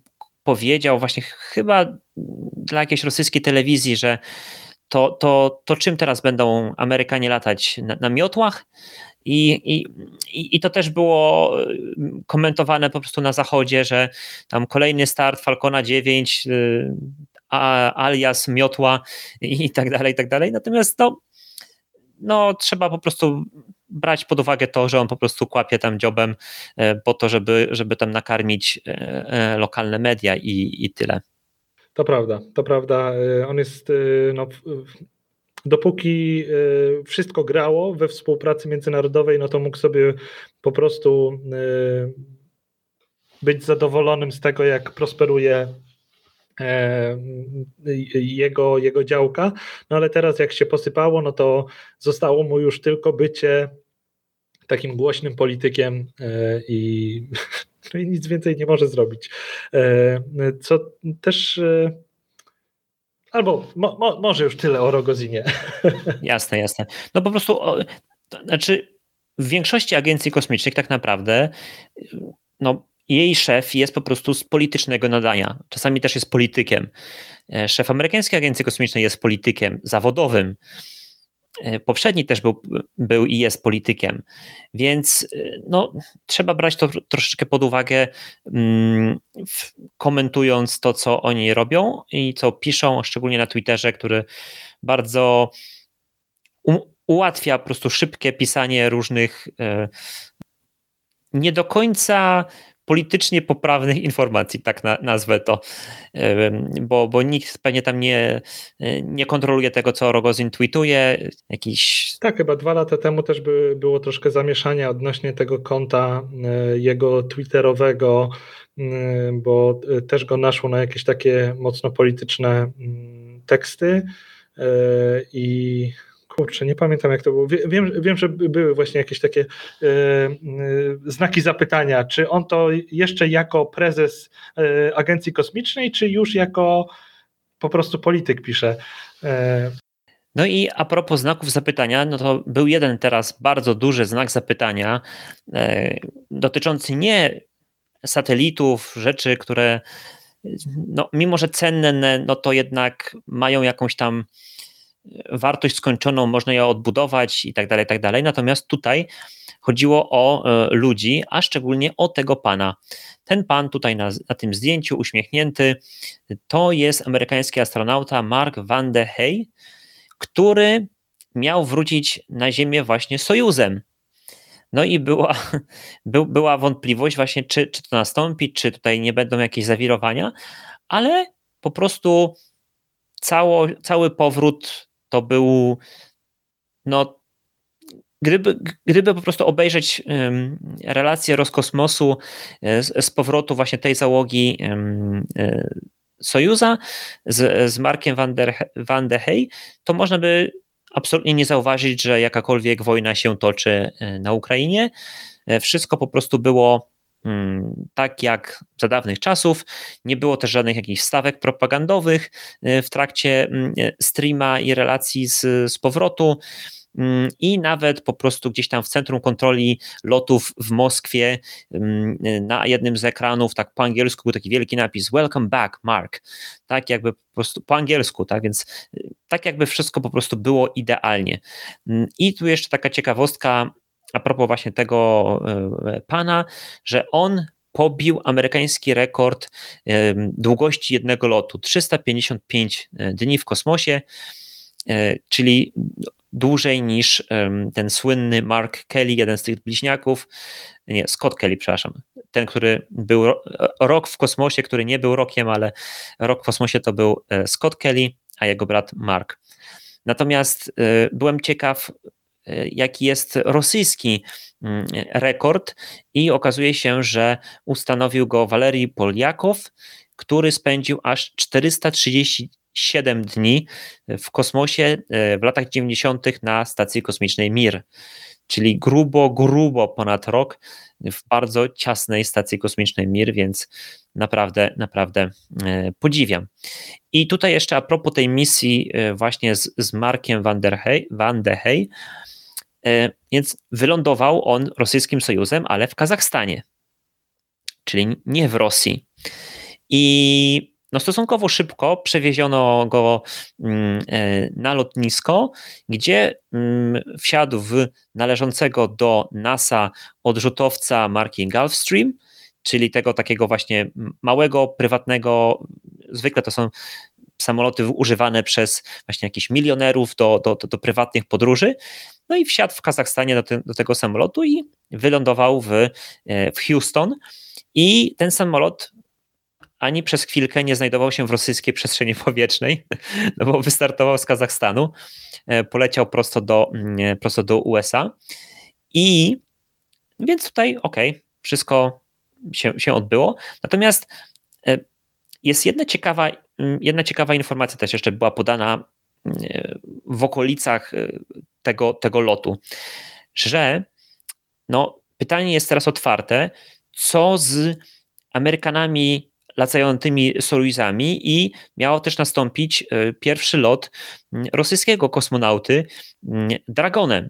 powiedział właśnie chyba dla jakiejś rosyjskiej telewizji, że to, to, to czym teraz będą Amerykanie latać? Na, na miotłach? I, i, I to też było y, komentowane po prostu na zachodzie, że tam kolejny start Falcona 9, y, alias miotła i tak dalej, i tak dalej. Natomiast no, no, trzeba po prostu brać pod uwagę to, że on po prostu kłapie tam dziobem e, po to, żeby, żeby tam nakarmić lokalne media i, i tyle. To prawda, to prawda. On jest no, dopóki wszystko grało we współpracy międzynarodowej, no to mógł sobie po prostu być zadowolonym z tego, jak prosperuje E, jego, jego działka, no ale teraz jak się posypało, no to zostało mu już tylko bycie takim głośnym politykiem e, i, no i nic więcej nie może zrobić. E, co też albo mo, mo, może już tyle o Rogozinie. Jasne, jasne. No po prostu, to znaczy w większości agencji kosmicznych tak naprawdę no jej szef jest po prostu z politycznego nadania. Czasami też jest politykiem. E, szef amerykańskiej agencji kosmicznej jest politykiem zawodowym. E, poprzedni też był, był i jest politykiem, więc e, no, trzeba brać to troszeczkę pod uwagę, mm, komentując to, co oni robią i co piszą, szczególnie na Twitterze, który bardzo ułatwia po prostu szybkie pisanie różnych nie do końca politycznie poprawnych informacji, tak na, nazwę to, bo, bo nikt pewnie tam nie, nie kontroluje tego, co Rogozin tweetuje, jakiś... Tak, chyba dwa lata temu też by, było troszkę zamieszania odnośnie tego konta e, jego twitterowego, e, bo e, też go naszło na jakieś takie mocno polityczne teksty i Kurczę, nie pamiętam jak to było. Wiem, wiem że były właśnie jakieś takie e, e, znaki zapytania, czy on to jeszcze jako prezes e, agencji kosmicznej, czy już jako po prostu polityk pisze. E, no i a propos znaków zapytania, no to był jeden teraz bardzo duży znak zapytania e, dotyczący nie satelitów, rzeczy, które no, mimo że cenne, no to jednak mają jakąś tam wartość skończoną, można ją odbudować i tak dalej, i tak dalej. Natomiast tutaj chodziło o e, ludzi, a szczególnie o tego pana. Ten pan tutaj na, na tym zdjęciu, uśmiechnięty, to jest amerykański astronauta Mark Van de Hey, który miał wrócić na Ziemię właśnie Sojuzem. No i była, by, była wątpliwość właśnie, czy, czy to nastąpi, czy tutaj nie będą jakieś zawirowania, ale po prostu cało, cały powrót to był no gdyby, gdyby po prostu obejrzeć relację Roskosmosu e, z, z, powrotu właśnie tej załogi um, Sojuza z, z Markiem van, der, van de Hey, to można by absolutnie nie zauważyć, że jakakolwiek wojna się toczy na Ukrainie. Wszystko po prostu było tak jak za dawnych czasów. Nie było też żadnych jakichś stawek propagandowych y, w trakcie mm, y, streama i relacji z, z powrotu. Mm, I nawet po prostu gdzieś tam w centrum kontroli lotów w Moskwie y, na jednym z ekranów, tak po angielsku, był taki wielki napis Welcome back, Mark. Tak jakby po prostu po angielsku, tak więc tak jakby wszystko po prostu było idealnie. I tu jeszcze taka ciekawostka a propos właśnie tego e, pana, że on pobił amerykański rekord długości jednego lotu. 355 e, dni w kosmosie, e, czyli dłużej niż ten słynny Mark Kelly, jeden z tych bliźniaków, nie, Scott Kelly, przepraszam, ten, który był rok w kosmosie, który nie był rokiem, ale rok w kosmosie to był Scott Kelly, a jego brat Mark. Natomiast byłem ciekaw, jaki jest rosyjski mm, rekord i okazuje się, że ustanowił go Walerii Poljakow, który spędził aż 437 dni w kosmosie e, w latach 90. na stacji kosmicznej Mir, czyli grubo, grubo ponad rok w bardzo ciasnej stacji kosmicznej Mir, więc naprawdę, naprawdę e, podziwiam. I tutaj jeszcze a propos tej misji e, właśnie z, z Markiem Van, der Hey, Van de Hey, więc wylądował on rosyjskim sojuzem, ale w Kazachstanie, czyli nie w Rosji. I no stosunkowo szybko przewieziono go mm, e, na lotnisko, gdzie mm, wsiadł w należącego do NASA odrzutowca marki Gulfstream, czyli tego takiego właśnie małego, prywatnego, zwykle to są samoloty używane przez właśnie jakichś milionerów do, do, do, do prywatnych podróży. No i wsiadł w Kazachstanie do, te, do tego samolotu i wylądował w, w Houston. I ten samolot ani przez chwilkę nie znajdował się w rosyjskiej przestrzeni powietrznej, no bo wystartował z Kazachstanu, poleciał prosto do, mm, prosto do USA. I więc tutaj, okej, okay, wszystko się, się odbyło. Natomiast e, jest jedna ciekawa, jedna ciekawa informacja też jeszcze była podana mm, w okolicach e, tego, tego lotu, że no, pytanie jest teraz otwarte, co z Amerykanami latającymi Sojuzami i miało też nastąpić e, pierwszy lot mm, rosyjskiego kosmonauty Dragonem.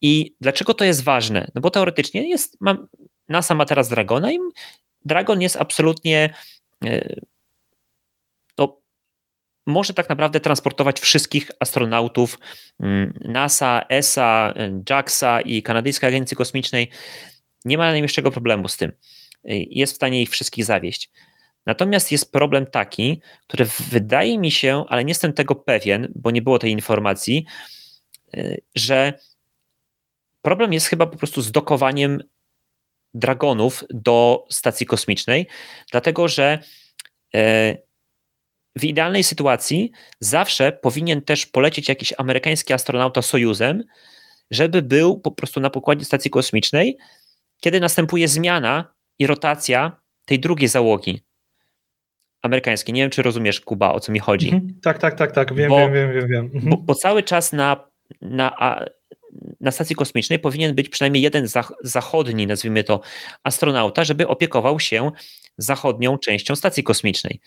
I dlaczego to jest ważne? No bo teoretycznie jest, mam, NASA ma teraz Dragona i Dragon jest absolutnie no, może tak naprawdę transportować wszystkich astronautów mm, NASA, ESA, JAXA i Kanadyjskiej Agencji Kosmicznej. Nie ma najmniejszego problemu z tym. Jest w stanie ich wszystkich zawieść. Natomiast jest problem taki, który wydaje mi się, ale nie jestem tego pewien, bo nie było tej informacji, e, że problem jest chyba po prostu z dokowaniem dragonów do stacji kosmicznej, dlatego że e, w idealnej sytuacji zawsze powinien też polecieć jakiś amerykański astronauta Sojuzem, żeby był po prostu na pokładzie stacji kosmicznej, kiedy następuje zmiana i rotacja tej drugiej załogi amerykańskiej. Nie wiem, czy rozumiesz, Kuba, o co mi chodzi. Mhm. Tak, tak, tak, tak, wiem, bo, wiem, wiem, wiem. wiem. Mhm. Bo, bo, cały czas na, na na stacji kosmicznej powinien być przynajmniej jeden zachodni, nazwijmy to, astronauta, żeby opiekował się zachodnią częścią stacji kosmicznej.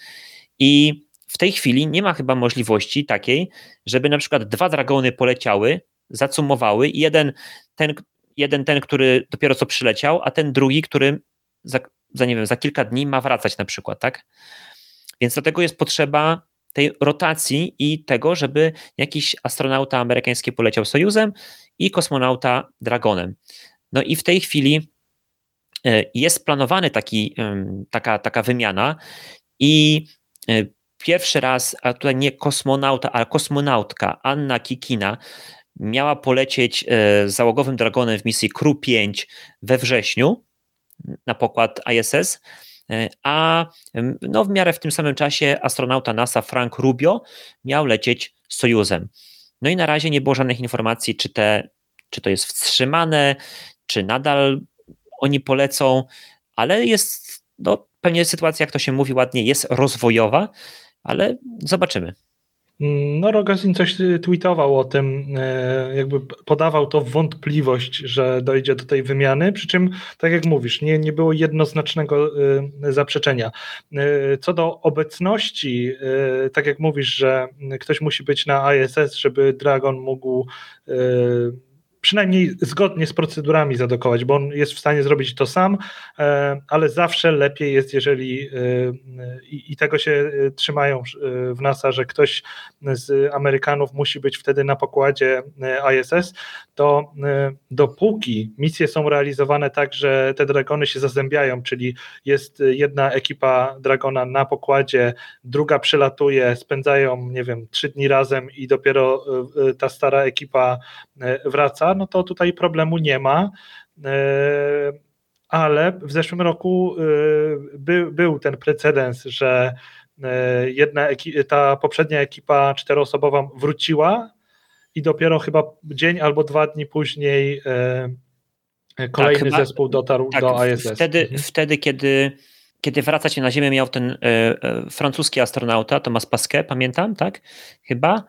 I w tej chwili nie ma chyba możliwości takiej, żeby na przykład dwa dragony poleciały, zacumowały i jeden ten, jeden ten, który dopiero co przyleciał, a ten drugi, który za, za, nie wiem, za kilka dni ma wracać na przykład, tak? Więc dlatego jest potrzeba tej rotacji i tego, żeby jakiś astronauta amerykański poleciał Sojuzem i kosmonauta Dragonem. No i w tej chwili e, jest planowany taki, taka, taka wymiana i e, pierwszy raz, a tutaj nie kosmonauta, ale kosmonautka Anna Kikina miała polecieć e, załogowym Dragonem w misji Crew 5 we wrześniu na pokład ISS, a no, w miarę w tym samym czasie astronauta NASA Frank Rubio miał lecieć Sojuzem. No i na razie nie było żadnych informacji, czy, te, czy to jest wstrzymane, czy nadal oni polecą, ale jest no, pewnie sytuacja, jak to się mówi ładnie, jest rozwojowa, ale zobaczymy. No, Rogozin coś tweetował o tym, e, jakby podawał to wątpliwość, że dojdzie do tej wymiany, przy czym, tak jak mówisz, nie, nie było jednoznacznego e, zaprzeczenia. E, co do obecności, tak jak mówisz, że ktoś musi być na ISS, żeby Dragon mógł przynajmniej zgodnie z procedurami zadokować, bo on jest w stanie zrobić to sam, e, ale zawsze lepiej jest, jeżeli e, i tego się e, trzymają w NASA, że ktoś z Amerykanów musi być wtedy na pokładzie ISS, to dopóki misje są realizowane tak, że te dragony się zazębiają, czyli jest jedna ekipa dragona na pokładzie, druga przylatuje, spędzają, nie wiem, trzy dni razem i dopiero ta stara ekipa wraca, no to tutaj problemu nie ma. E, ale w zeszłym roku e, by, był ten precedens, że e, jedna ta poprzednia ekipa czteroosobowa wróciła i dopiero chyba dzień albo dwa dni później kolejny tak, chyba, zespół dotarł tak, do ISS. Wtedy, mhm. wtedy kiedy, kiedy wracać na Ziemię miał ten francuski astronauta, Thomas Pasquet, pamiętam, tak? Chyba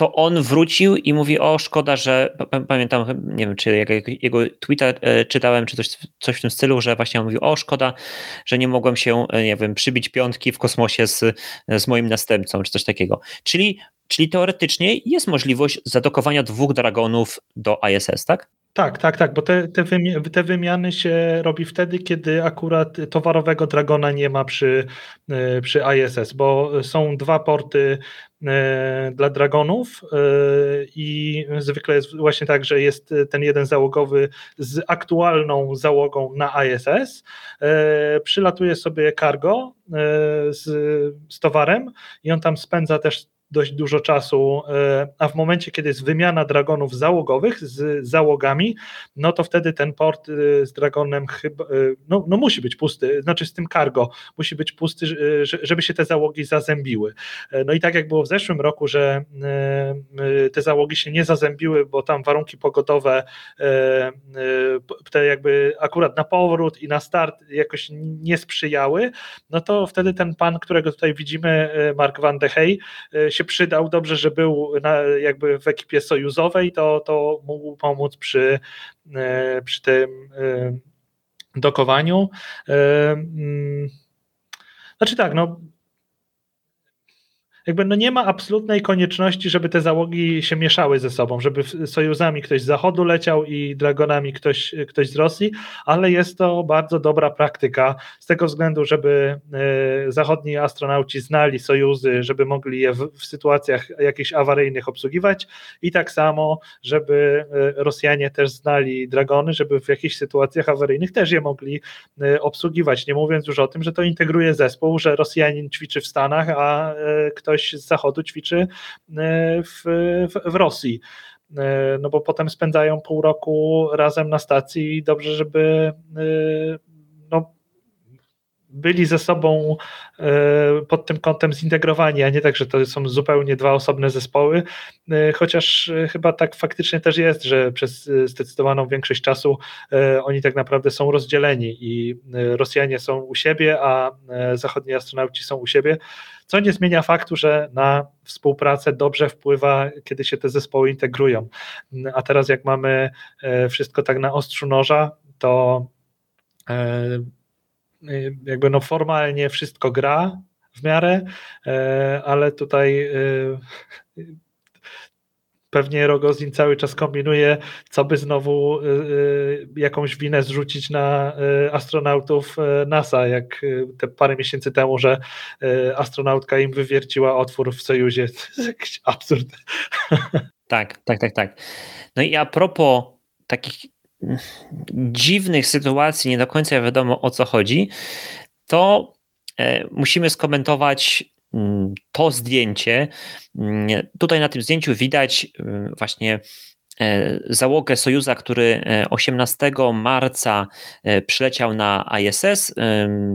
to on wrócił i mówi, o szkoda, że pamiętam, nie wiem, czy jego Twitter e, czytałem, czy coś, coś w tym stylu, że właśnie on mówił, o szkoda, że nie mogłem się, e, nie wiem, przybić piątki w kosmosie z, z moim następcą, czy coś takiego. Czyli, czyli teoretycznie jest możliwość zadokowania dwóch Dragonów do ISS, tak? Tak, tak, tak, bo te, te, te, wymiany się robi wtedy, kiedy akurat towarowego Dragona nie ma przy, e, przy ISS, bo są dwa porty e, dla Dragonów e, i zwykle jest właśnie tak, że jest ten jeden załogowy z aktualną załogą na ISS, przylatuje sobie cargo z, z towarem i on tam spędza też dość dużo czasu, e, a w momencie, kiedy jest wymiana dragonów załogowych z załogami, no to wtedy ten port e, z dragonem chyba, e, no, no musi być pusty, znaczy z tym cargo musi być pusty, żeby się te załogi zazębiły. No i tak jak było w zeszłym roku, że te załogi się nie zazębiły, bo tam warunki pogodowe te jakby akurat na powrót i na start jakoś nie sprzyjały, no to wtedy ten pan, którego tutaj widzimy, Mark van de Hey, się przydał, dobrze, że był na, jakby w ekipie sojuzowej, to, to mógł pomóc przy, e, przy tym e, dokowaniu. E, mm, znaczy tak, no jakby no nie ma absolutnej konieczności, żeby te załogi się mieszały ze sobą, żeby sojuzami ktoś z zachodu leciał i dragonami ktoś, ktoś z Rosji, ale jest to bardzo dobra praktyka z tego względu, żeby e, zachodni astronauci znali sojuzy, żeby mogli je w, w sytuacjach jakichś awaryjnych obsługiwać i tak samo, żeby e, Rosjanie też znali dragony, żeby w jakichś sytuacjach awaryjnych też je mogli e, obsługiwać. Nie mówiąc już o tym, że to integruje zespół, że Rosjanin ćwiczy w Stanach, a ktoś ktoś z zachodu ćwiczy e, w, w, w Rosji. E, no bo potem spędzają pół roku razem na stacji i dobrze, żeby e, no, byli ze sobą pod tym kątem zintegrowani, a nie tak, że to są zupełnie dwa osobne zespoły, chociaż chyba tak faktycznie też jest, że przez zdecydowaną większość czasu oni tak naprawdę są rozdzieleni i Rosjanie są u siebie, a zachodni astronauci są u siebie co nie zmienia faktu, że na współpracę dobrze wpływa, kiedy się te zespoły integrują. A teraz, jak mamy e, wszystko tak na ostrzu noża, to e, jakby no formalnie wszystko gra w miarę, e, ale tutaj pewnie Rogozin cały czas kombinuje, co by znowu y, y, jakąś winę zrzucić na y, astronautów NASA, jak te parę miesięcy temu, że astronautka im wywierciła otwór w Sojuzie. To jest jakiś absurd. Tak, tak, tak, tak. No i a propos takich dziwnych sytuacji, nie do końca wiadomo o co chodzi, to e, musimy skomentować Mm, to zdjęcie. Mm, tutaj na tym zdjęciu widać y, właśnie e, załogę Sojuza, który 18 e, marca e, przyleciał na ISS,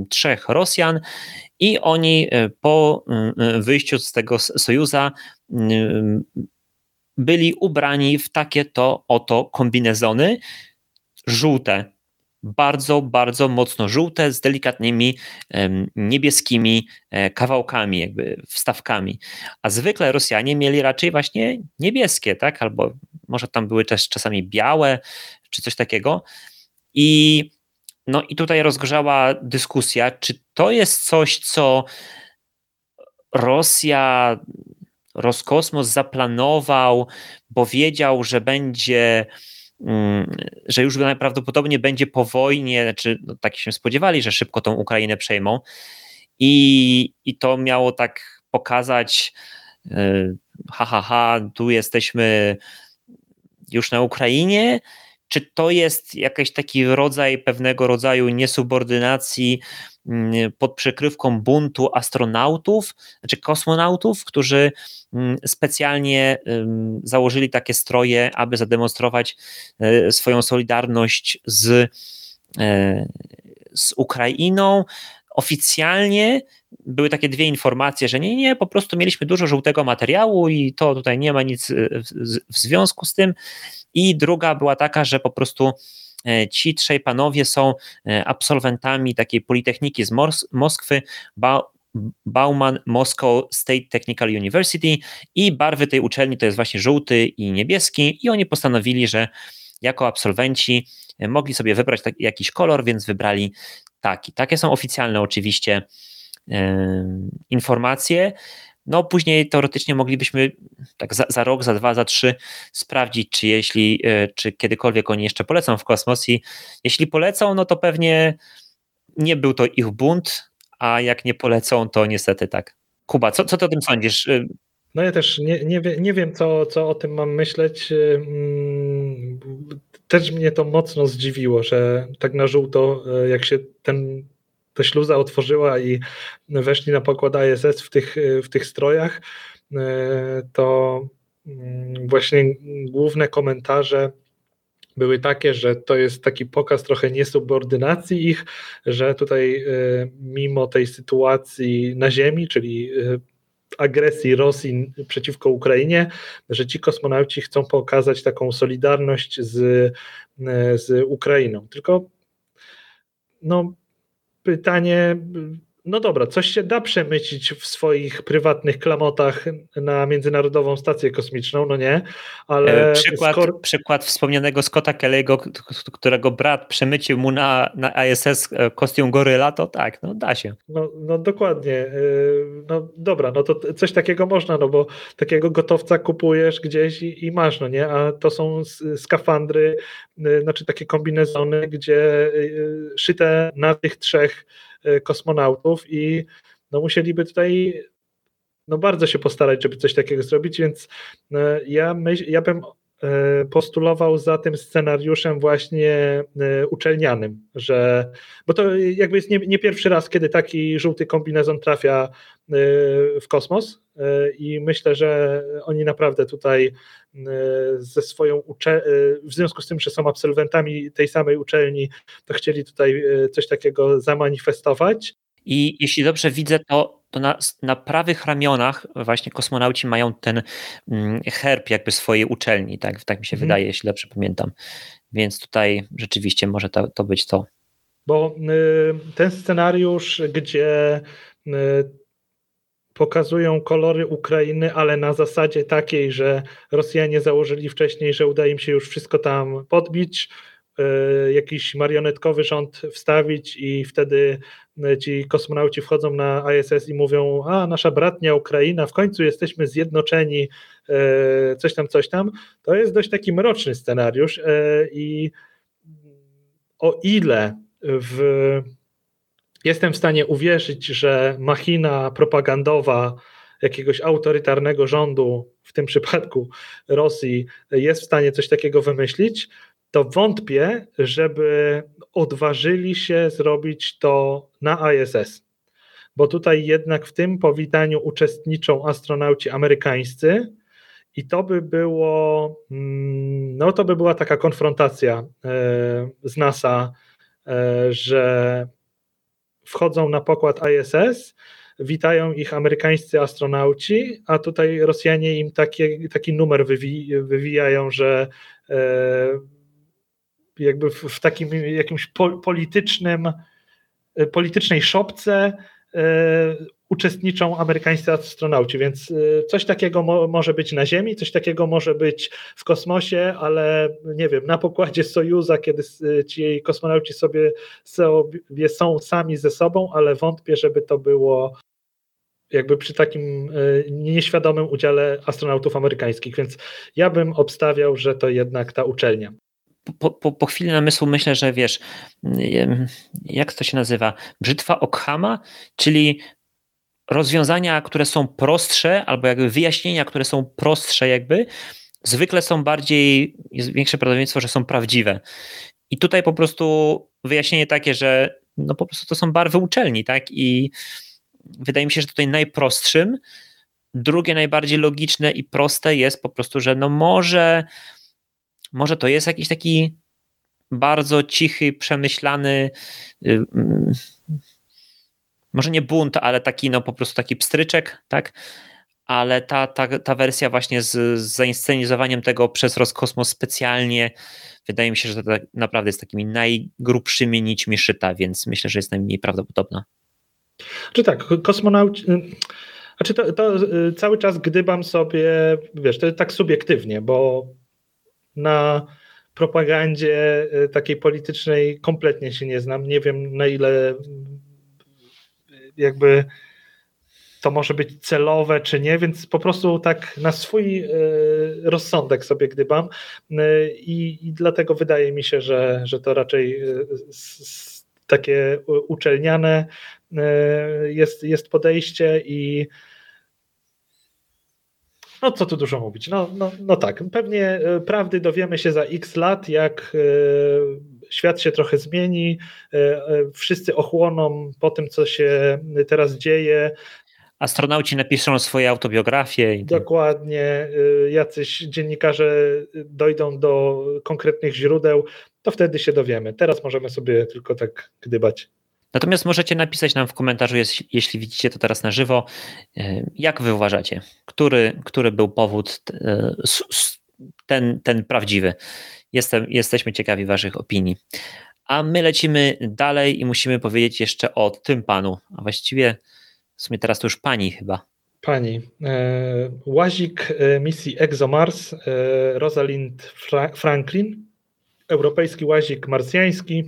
trzech Rosjan i oni po wyjściu z tego Sojuza byli ubrani w takie to oto kombinezony żółte, bardzo, bardzo mocno żółte z delikatnymi niebieskimi e, kawałkami, jakby wstawkami. A zwykle Rosjanie mieli raczej właśnie niebieskie, tak? Albo może tam były też czasami białe, czy coś takiego. I no i tutaj rozgrzała dyskusja, czy to jest coś, co Rosja, Roskosmos zaplanował, bo wiedział, że będzie że już najprawdopodobniej będzie po wojnie, znaczy no, tak się spodziewali, że szybko tą Ukrainę przejmą. I, i to miało tak pokazać y, ha, ha, ha, tu jesteśmy już na Ukrainie, czy to jest jakiś taki rodzaj, pewnego rodzaju niesubordynacji mm, pod przykrywką buntu astronautów, znaczy kosmonautów, którzy mm, specjalnie założyli takie stroje, aby zademonstrować e, swoją solidarność z, e, z Ukrainą. Oficjalnie były takie dwie informacje, że nie, nie, po prostu mieliśmy dużo żółtego materiału i to tutaj nie ma nic e, w, w związku z tym. I druga była taka, że po prostu ci trzej panowie są e, absolwentami takiej Politechniki z Moskwy, ba Bauman Moscow State Technical University i barwy tej uczelni to jest właśnie żółty i niebieski i oni postanowili, że jako absolwenci e, mogli sobie wybrać taki, jakiś kolor, więc wybrali taki. Takie są oficjalne oczywiście informacje. No później teoretycznie moglibyśmy tak za, za, rok, za dwa, za trzy sprawdzić, czy jeśli, e, czy kiedykolwiek oni jeszcze polecą w kosmos i jeśli polecą, no to pewnie nie był to ich bunt, a jak nie polecą, to niestety tak. Kuba, co, co ty o tym sądzisz? E, no ja też nie, nie, wie, nie wiem, co, co o tym mam myśleć. Mm, też mnie to mocno zdziwiło, że tak na żółto, e, jak się ten, ta śluza otworzyła i weszli na pokład ISS w tych, w tych strojach, e, to mm, właśnie główne komentarze były takie, że to jest taki pokaz trochę niesubordynacji ich, że tutaj e, mimo tej sytuacji na Ziemi, czyli agresji Rosji przeciwko Ukrainie, że ci kosmonauci chcą pokazać taką solidarność z, z Ukrainą. Tylko no, pytanie, no dobra, coś się da przemycić w swoich prywatnych klamotach na Międzynarodową Stację Kosmiczną, no nie, ale... E, przykład, skor... przykład wspomnianego Scotta Kelly'ego, którego brat przemycił mu na, na ISS e, kostium goryla, to tak, no da się. No, no dokładnie, e, no dobra, no to coś takiego można, no bo takiego gotowca kupujesz gdzieś i, i masz, no nie, a to są skafandry, znaczy takie kombinezony, gdzie szyte na tych trzech kosmonautów i no musieliby tutaj no bardzo się postarać, żeby coś takiego zrobić, więc e, ja, myśl, ja bym postulował za tym scenariuszem właśnie uczelnianym, że, bo to jakby jest nie, nie, pierwszy raz, kiedy taki żółty kombinezon trafia w kosmos i myślę, że oni naprawdę tutaj ze swoją w związku z tym, że są absolwentami tej samej uczelni, to chcieli tutaj coś takiego zamanifestować. I jeśli dobrze widzę, to, to na, na prawych ramionach właśnie kosmonauci mają ten mm, herb jakby swojej uczelni, tak, tak mi się hmm. wydaje, jeśli dobrze pamiętam. Więc tutaj rzeczywiście może to, to być to. Bo y, ten scenariusz, gdzie y, pokazują kolory Ukrainy, ale na zasadzie takiej, że Rosjanie założyli wcześniej, że uda im się już wszystko tam podbić, e, jakiś marionetkowy rząd wstawić i wtedy ci kosmonauci wchodzą na ISS i mówią, a nasza bratnia Ukraina, w końcu jesteśmy zjednoczeni, e, coś tam, coś tam. To jest dość taki mroczny scenariusz i o ile w jestem w stanie uwierzyć, że machina propagandowa jakiegoś autorytarnego rządu, w tym przypadku Rosji, jest w stanie coś takiego wymyślić, to wątpię, żeby odważyli się zrobić to na ISS. Bo tutaj jednak w tym powitaniu uczestniczą astronauci amerykańscy i to by było, mm, no to by była taka konfrontacja e, z NASA, e, że wchodzą na pokład ISS, witają ich amerykańscy astronauci, a tutaj Rosjanie im takie, taki numer wywi, wywijają, że e, jakby w, w, takim jakimś po, politycznym, e, politycznej szopce e, uczestniczą amerykańscy astronauci, więc y, coś takiego mo może być na Ziemi, coś takiego może być w kosmosie, ale nie wiem, na pokładzie Sojuza, kiedy y, ci kosmonauci sobie, sobie są sami ze sobą, ale wątpię, żeby to było jakby przy takim y, nieświadomym udziale astronautów amerykańskich, więc ja bym obstawiał, że to jednak ta uczelnia. Po, po, po, chwili namysłu myślę, że wiesz, jak to się nazywa? Brzytwa Okhama, czyli rozwiązania, które są prostsze, albo jakby wyjaśnienia, które są prostsze, jakby, zwykle są bardziej, jest większe prawdopodobieństwo, że są prawdziwe. I tutaj po prostu wyjaśnienie takie, że no po prostu to są barwy uczelni, tak? I wydaje mi się, że tutaj najprostszym, drugie najbardziej logiczne i proste jest po prostu, że no może, może to jest jakiś taki bardzo cichy, przemyślany, y, mm, może nie bunt, ale taki no po prostu taki pstryczek, tak? Ale ta, ta, ta wersja właśnie z, z zainscenizowaniem tego przez Roskosmos specjalnie, wydaje mi się, że to tak naprawdę jest takimi najgrubszymi nićmi szyta, więc myślę, że jest najmniej prawdopodobna. Czy tak, kosmonauci... Znaczy to, to y, cały czas gdybam sobie, wiesz, to jest tak subiektywnie, bo na propagandzie y, takiej politycznej kompletnie się nie znam. Nie wiem, na ile jakby to może być celowe czy nie, więc po prostu tak na swój e, rozsądek sobie gdybam e, i, i dlatego wydaje mi się, że, że to raczej e, takie uczelniane jest, jest podejście i no co tu dużo mówić. No, no, no tak, pewnie prawdy dowiemy się za x lat, jak świat się trochę zmieni, wszyscy ochłoną po tym, co się teraz dzieje, astronauci napiszą swoje autobiografie. Dokładnie, jacyś dziennikarze dojdą do konkretnych źródeł, to wtedy się dowiemy. Teraz możemy sobie tylko tak gdybać. Natomiast możecie napisać nam w komentarzu, jeśli widzicie to teraz na żywo, y, jak wy uważacie, który, który był powód y, ten, ten prawdziwy. Jestem, jesteśmy ciekawi waszych opinii. A my lecimy dalej i musimy powiedzieć jeszcze o tym panu, a właściwie w sumie teraz to już pani chyba. Pani. E, łazik e, misji ExoMars e, Rosalind Franklin, europejski łazik marsjański,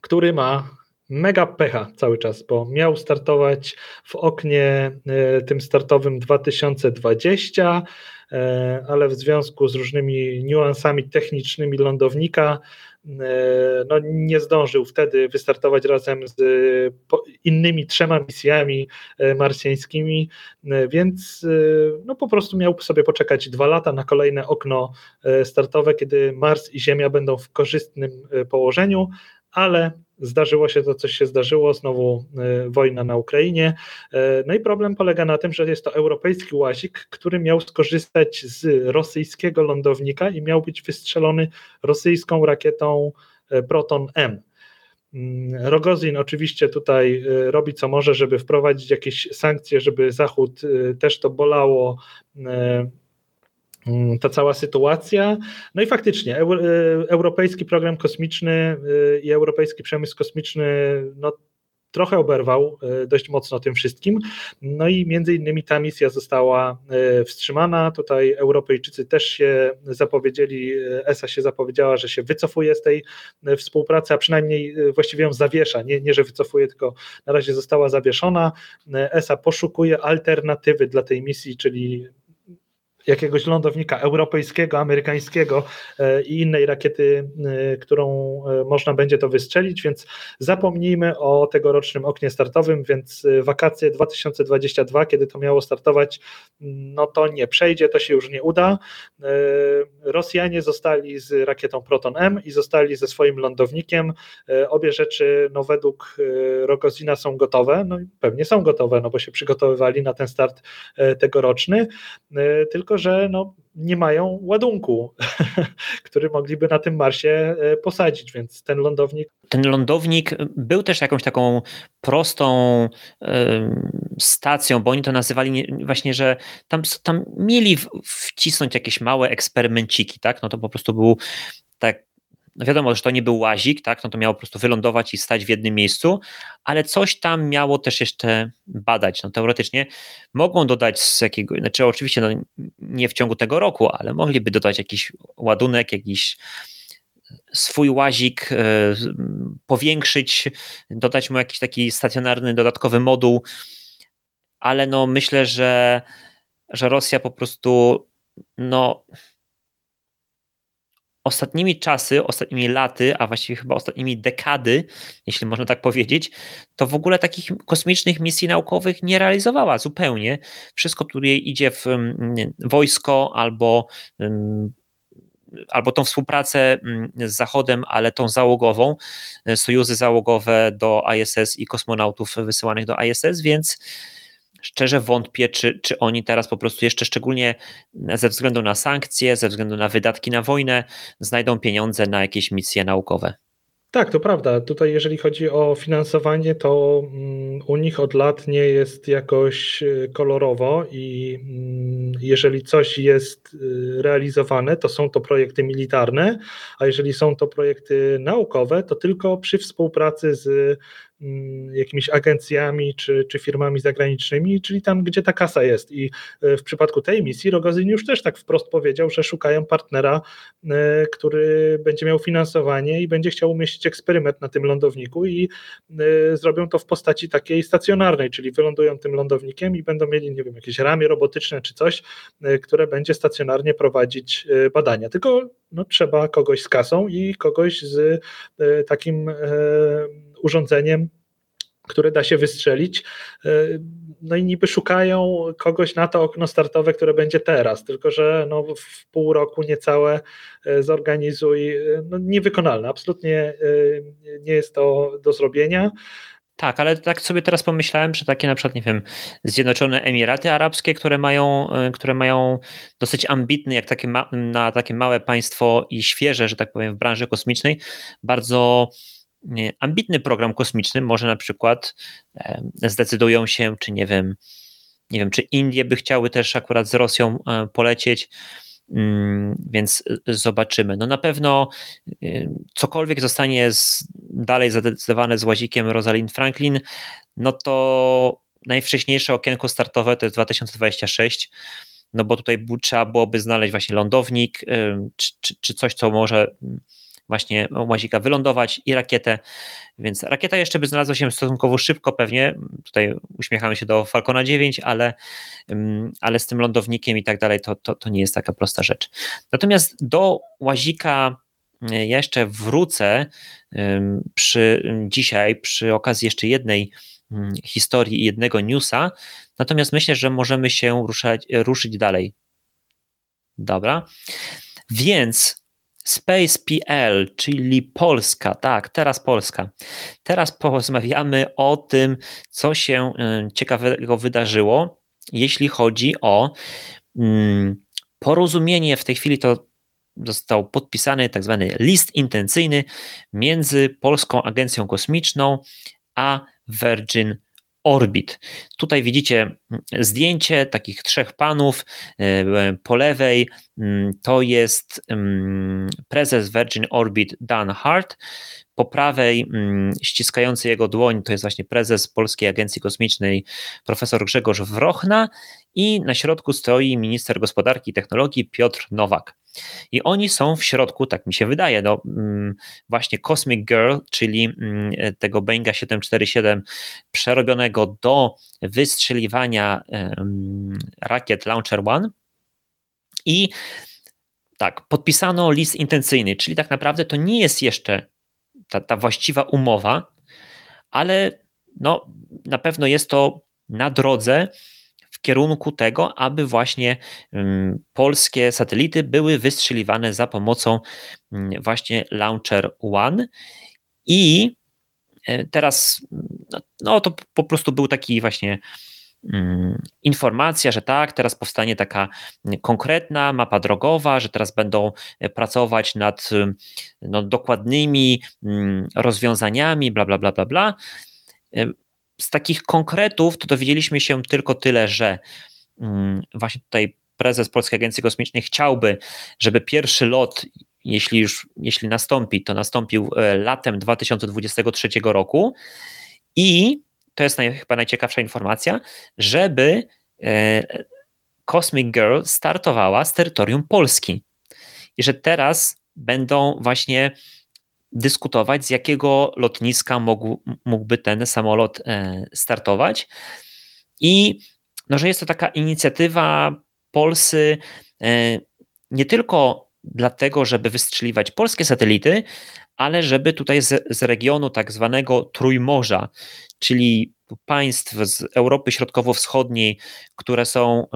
który ma mega pecha cały czas, bo miał startować w oknie tym startowym 2020, ale w związku z różnymi niuansami technicznymi lądownika E, no, nie zdążył wtedy wystartować razem z innymi trzema misjami e, marsjańskimi, e, więc no, po prostu miał sobie poczekać dwa lata na kolejne okno startowe, kiedy Mars i Ziemia będą w korzystnym położeniu, ale zdarzyło się to, coś się zdarzyło, znowu e, wojna na Ukrainie. E, no i problem polega na tym, że jest to europejski łazik, który miał skorzystać z rosyjskiego lądownika i miał być wystrzelony rosyjską rakietą e, Proton M. Mm, Rogozin oczywiście tutaj robi co może, żeby wprowadzić jakieś sankcje, żeby Zachód też to bolało ta cała sytuacja. No i faktycznie, e, europejski program kosmiczny e, i europejski przemysł kosmiczny no, trochę oberwał e, dość mocno tym wszystkim. No i między innymi ta misja została wstrzymana. Tutaj Europejczycy też się zapowiedzieli, ESA się zapowiedziała, że się wycofuje z tej współpracy, a przynajmniej właściwie ją zawiesza. Nie, nie że wycofuje, tylko na razie została zawieszona. ESA poszukuje alternatywy dla tej misji, czyli jakiegoś lądownika europejskiego, amerykańskiego e, i innej rakiety, e, którą e, można będzie to wystrzelić, więc zapomnijmy o tegorocznym oknie startowym, więc wakacje 2022, kiedy to miało startować, no to nie przejdzie, to się już nie uda. Rosjanie zostali z rakietą Proton M i zostali ze swoim lądownikiem. Obie rzeczy, no według Rogozina są gotowe, no pewnie są gotowe, no bo się przygotowywali na ten start tegoroczny, tylko tylko że no, nie mają ładunku, który mogliby na tym Marsie e, posadzić, więc ten lądownik. Ten lądownik był też jakąś taką prostą stacją, bo oni to nazywali właśnie, że tam, tam mieli wcisnąć jakieś małe eksperymenciki, tak? No to po prostu był tak no wiadomo, że to nie był łazik, tak, no to miało po prostu wylądować i stać w jednym miejscu, ale coś tam miało też jeszcze badać. No teoretycznie mogą dodać z jakiego, znaczy oczywiście no, nie w ciągu tego roku, ale mogliby dodać jakiś ładunek, jakiś swój łazik e, powiększyć, dodać mu jakiś taki stacjonarny, dodatkowy moduł, ale no myślę, że, że Rosja po prostu no ostatnimi czasy, ostatnimi laty, a właściwie chyba ostatnimi dekady, jeśli można tak powiedzieć, to w ogóle takich kosmicznych misji naukowych nie realizowała zupełnie. Wszystko, które idzie w mm, wojsko albo mm, albo tą współpracę mm, z Zachodem, ale tą załogową, sojuzy załogowe do ISS i kosmonautów wysyłanych do ISS, więc szczerze wątpię, czy, czy oni teraz po prostu jeszcze szczególnie ze względu na sankcje, ze względu na wydatki na wojnę, znajdą pieniądze na jakieś misje naukowe. Tak, to prawda. Tutaj, jeżeli chodzi o finansowanie, to mm, u nich od lat nie jest jakoś y, kolorowo i mm, jeżeli coś jest y, realizowane, to są to projekty militarne, a jeżeli są to projekty naukowe, to tylko przy współpracy z jakimiś agencjami czy, czy firmami zagranicznymi, czyli tam, gdzie ta kasa jest. I w przypadku tej misji Rogozin już też tak wprost powiedział, że szukają partnera, który będzie miał finansowanie i będzie chciał umieścić eksperyment na tym lądowniku i zrobią to w postaci takiej stacjonarnej, czyli wylądują tym lądownikiem i będą mieli, nie wiem, jakieś ramię robotyczne czy coś, które będzie stacjonarnie prowadzić badania. Tylko no, trzeba kogoś z kasą i kogoś z e, takim e, urządzeniem, które da się wystrzelić. E, no i niby szukają kogoś na to okno startowe, które będzie teraz, tylko że no w pół roku niecałe zorganizuj, no niewykonalne, absolutnie nie jest to do zrobienia. Tak, ale tak sobie teraz pomyślałem, że takie na przykład, nie wiem, Zjednoczone Emiraty Arabskie, które mają, e, które mają dosyć ambitny, jak takie ma, na takie małe państwo i świeże, że tak powiem, w branży kosmicznej, bardzo ambitny program kosmiczny, może na przykład e, zdecydują się, czy nie wiem, nie wiem, czy Indie by chciały też akurat z Rosją e, polecieć, Mm, więc y, zobaczymy. No na pewno y, cokolwiek zostanie z, dalej zadecydowane z łazikiem Rosalind Franklin, no to najwcześniejsze okienko startowe to jest 2026, no bo tutaj trzeba byłoby znaleźć właśnie lądownik, czy, czy, czy coś, co może właśnie łazika wylądować i rakietę, więc rakieta jeszcze by znalazła się stosunkowo szybko pewnie, tutaj uśmiechamy się do Falcona 9, ale, ale z tym lądownikiem i tak dalej to, to, to nie jest taka prosta rzecz. Natomiast do łazika ja jeszcze wrócę przy dzisiaj, przy okazji jeszcze jednej historii i jednego newsa, natomiast myślę, że możemy się ruszać, ruszyć dalej. Dobra. Więc Space.pl, czyli Polska, tak, teraz Polska. Teraz porozmawiamy o tym, co się ciekawego wydarzyło, jeśli chodzi o mm, porozumienie. W tej chwili to został podpisany tak zwany list intencyjny między Polską Agencją Kosmiczną a Virgin Orbit. Tutaj widzicie mm, zdjęcie takich trzech panów. E, po lewej mm, to jest mm, prezes Virgin Orbit Dan Hart. Po prawej ściskający jego dłoń to jest właśnie prezes Polskiej Agencji Kosmicznej profesor Grzegorz Wrochna i na środku stoi minister gospodarki i technologii Piotr Nowak. I oni są w środku, tak mi się wydaje, no, mm, właśnie Cosmic Girl, czyli mm, tego Boeinga 747 przerobionego do wystrzeliwania rakiet Launcher One. I tak, podpisano list intencyjny, czyli tak naprawdę to nie jest jeszcze ta, ta właściwa umowa, ale no, na pewno jest to na drodze kierunku tego, aby właśnie mm, polskie satelity były wystrzeliwane za pomocą mm, właśnie Launcher One. I e, teraz, no, no to po prostu był taki właśnie mm, informacja, że tak, teraz powstanie taka konkretna mapa drogowa, że teraz będą e, pracować nad no, dokładnymi rozwiązaniami, bla, bla, bla, bla, bla. Z takich konkretów to dowiedzieliśmy się tylko tyle, że mm, właśnie tutaj prezes Polskiej Agencji Kosmicznej chciałby, żeby pierwszy lot, jeśli już jeśli nastąpi, to nastąpił e, latem 2023 roku i to jest naj, chyba najciekawsza informacja, żeby e, Cosmic Girl startowała z terytorium Polski. I że teraz będą właśnie dyskutować, z jakiego lotniska mógł, mógłby ten samolot e, startować. I no, że jest to taka inicjatywa Polsy e, nie tylko dlatego, żeby wystrzeliwać polskie satelity, ale żeby tutaj z, z regionu tak zwanego Trójmorza, czyli państw z Europy Środkowo-Wschodniej, które są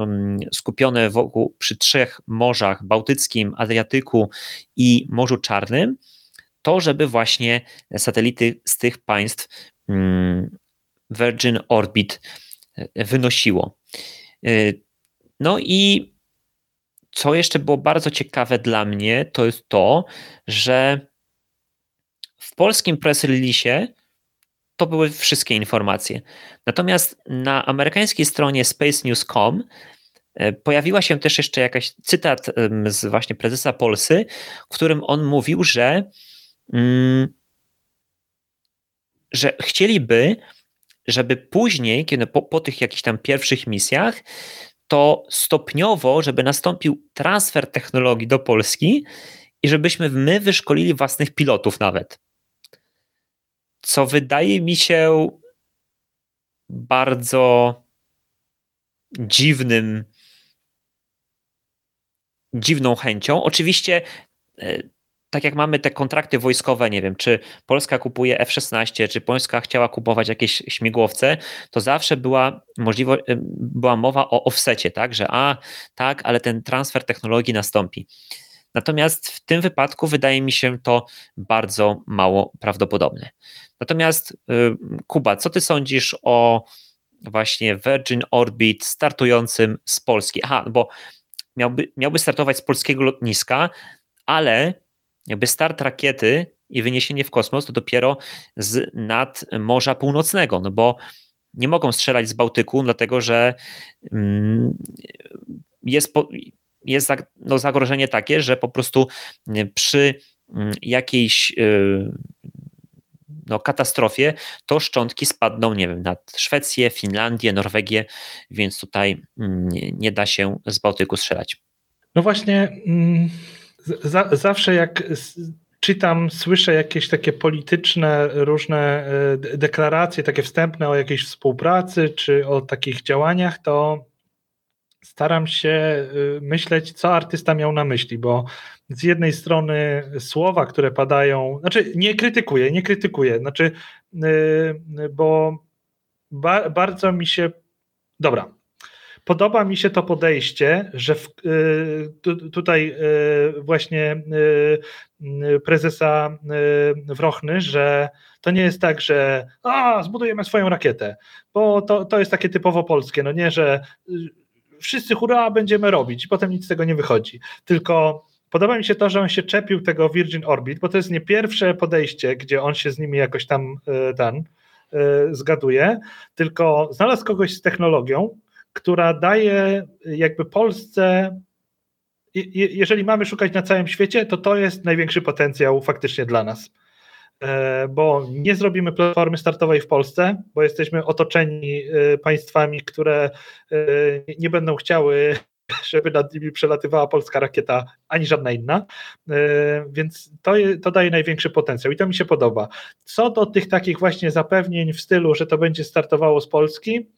skupione wokół przy trzech morzach Bałtyckim, Adriatyku i Morzu Czarnym, to, żeby właśnie satelity z tych państw mm, Virgin Orbit e, wynosiło. E, no i co jeszcze było bardzo ciekawe dla mnie, to jest to, że polskim press release to były wszystkie informacje. Natomiast na amerykańskiej stronie spacenews.com e, pojawiła się też jeszcze jakaś cytat z właśnie prezesa Polsy, w którym on mówił, że Mm. że chcieliby, żeby później, kiedy po, po tych jakichś tam pierwszych misjach, to stopniowo, żeby nastąpił transfer technologii do Polski i żebyśmy my wyszkolili własnych pilotów nawet. Co wydaje mi się bardzo dziwnym, dziwną chęcią. Oczywiście e, tak jak mamy te kontrakty wojskowe, nie wiem, czy Polska kupuje F-16, czy Polska chciała kupować jakieś śmigłowce, to zawsze była możliwość, była mowa o offsecie, tak, że a, tak, ale ten transfer technologii nastąpi. Natomiast w tym wypadku wydaje mi się to bardzo mało prawdopodobne. Natomiast y, Kuba, co ty sądzisz o właśnie Virgin Orbit startującym z Polski? Aha, bo miałby, miałby startować z polskiego lotniska, ale jakby start rakiety i wyniesienie w kosmos to dopiero z nad Morza Północnego, no bo nie mogą strzelać z Bałtyku, dlatego że mm, jest, jest no zagrożenie takie, że po prostu przy mm, jakiejś y, no, katastrofie, to szczątki spadną, nie wiem, nad Szwecję, Finlandię, Norwegię, więc tutaj mm, nie, da się z Bałtyku strzelać. No właśnie, za, zawsze jak czytam, słyszę jakieś takie polityczne różne e, deklaracje, takie wstępne o jakiejś współpracy czy o takich działaniach, to staram się e, myśleć, co artysta miał na myśli, bo z jednej strony słowa, które padają, znaczy nie krytykuję, nie krytykuję, znaczy, e, bo ba, bardzo mi się, dobra, Podoba mi się to podejście, że w, y, tutaj y, właśnie y, prezesa Wrochny, że to nie jest tak, że a, zbudujemy swoją rakietę, bo to, to jest takie typowo polskie, no nie, że wszyscy hurra będziemy robić i potem nic z tego nie wychodzi, tylko Podoba mi się to, że on się czepił tego Virgin Orbit, bo to jest nie pierwsze podejście, gdzie on się z nimi jakoś tam ten zgaduje, tylko znalazł kogoś z technologią, która daje jakby Polsce, jeżeli mamy szukać na całym świecie, to to jest największy potencjał faktycznie dla nas. E, bo nie zrobimy platformy startowej w Polsce, bo jesteśmy otoczeni e, państwami, które e, nie będą chciały, żeby nad nimi przelatywała polska rakieta, ani żadna inna. Więc to, to daje największy potencjał i to mi się podoba. Co do tych takich właśnie zapewnień w stylu, że to będzie startowało z Polski,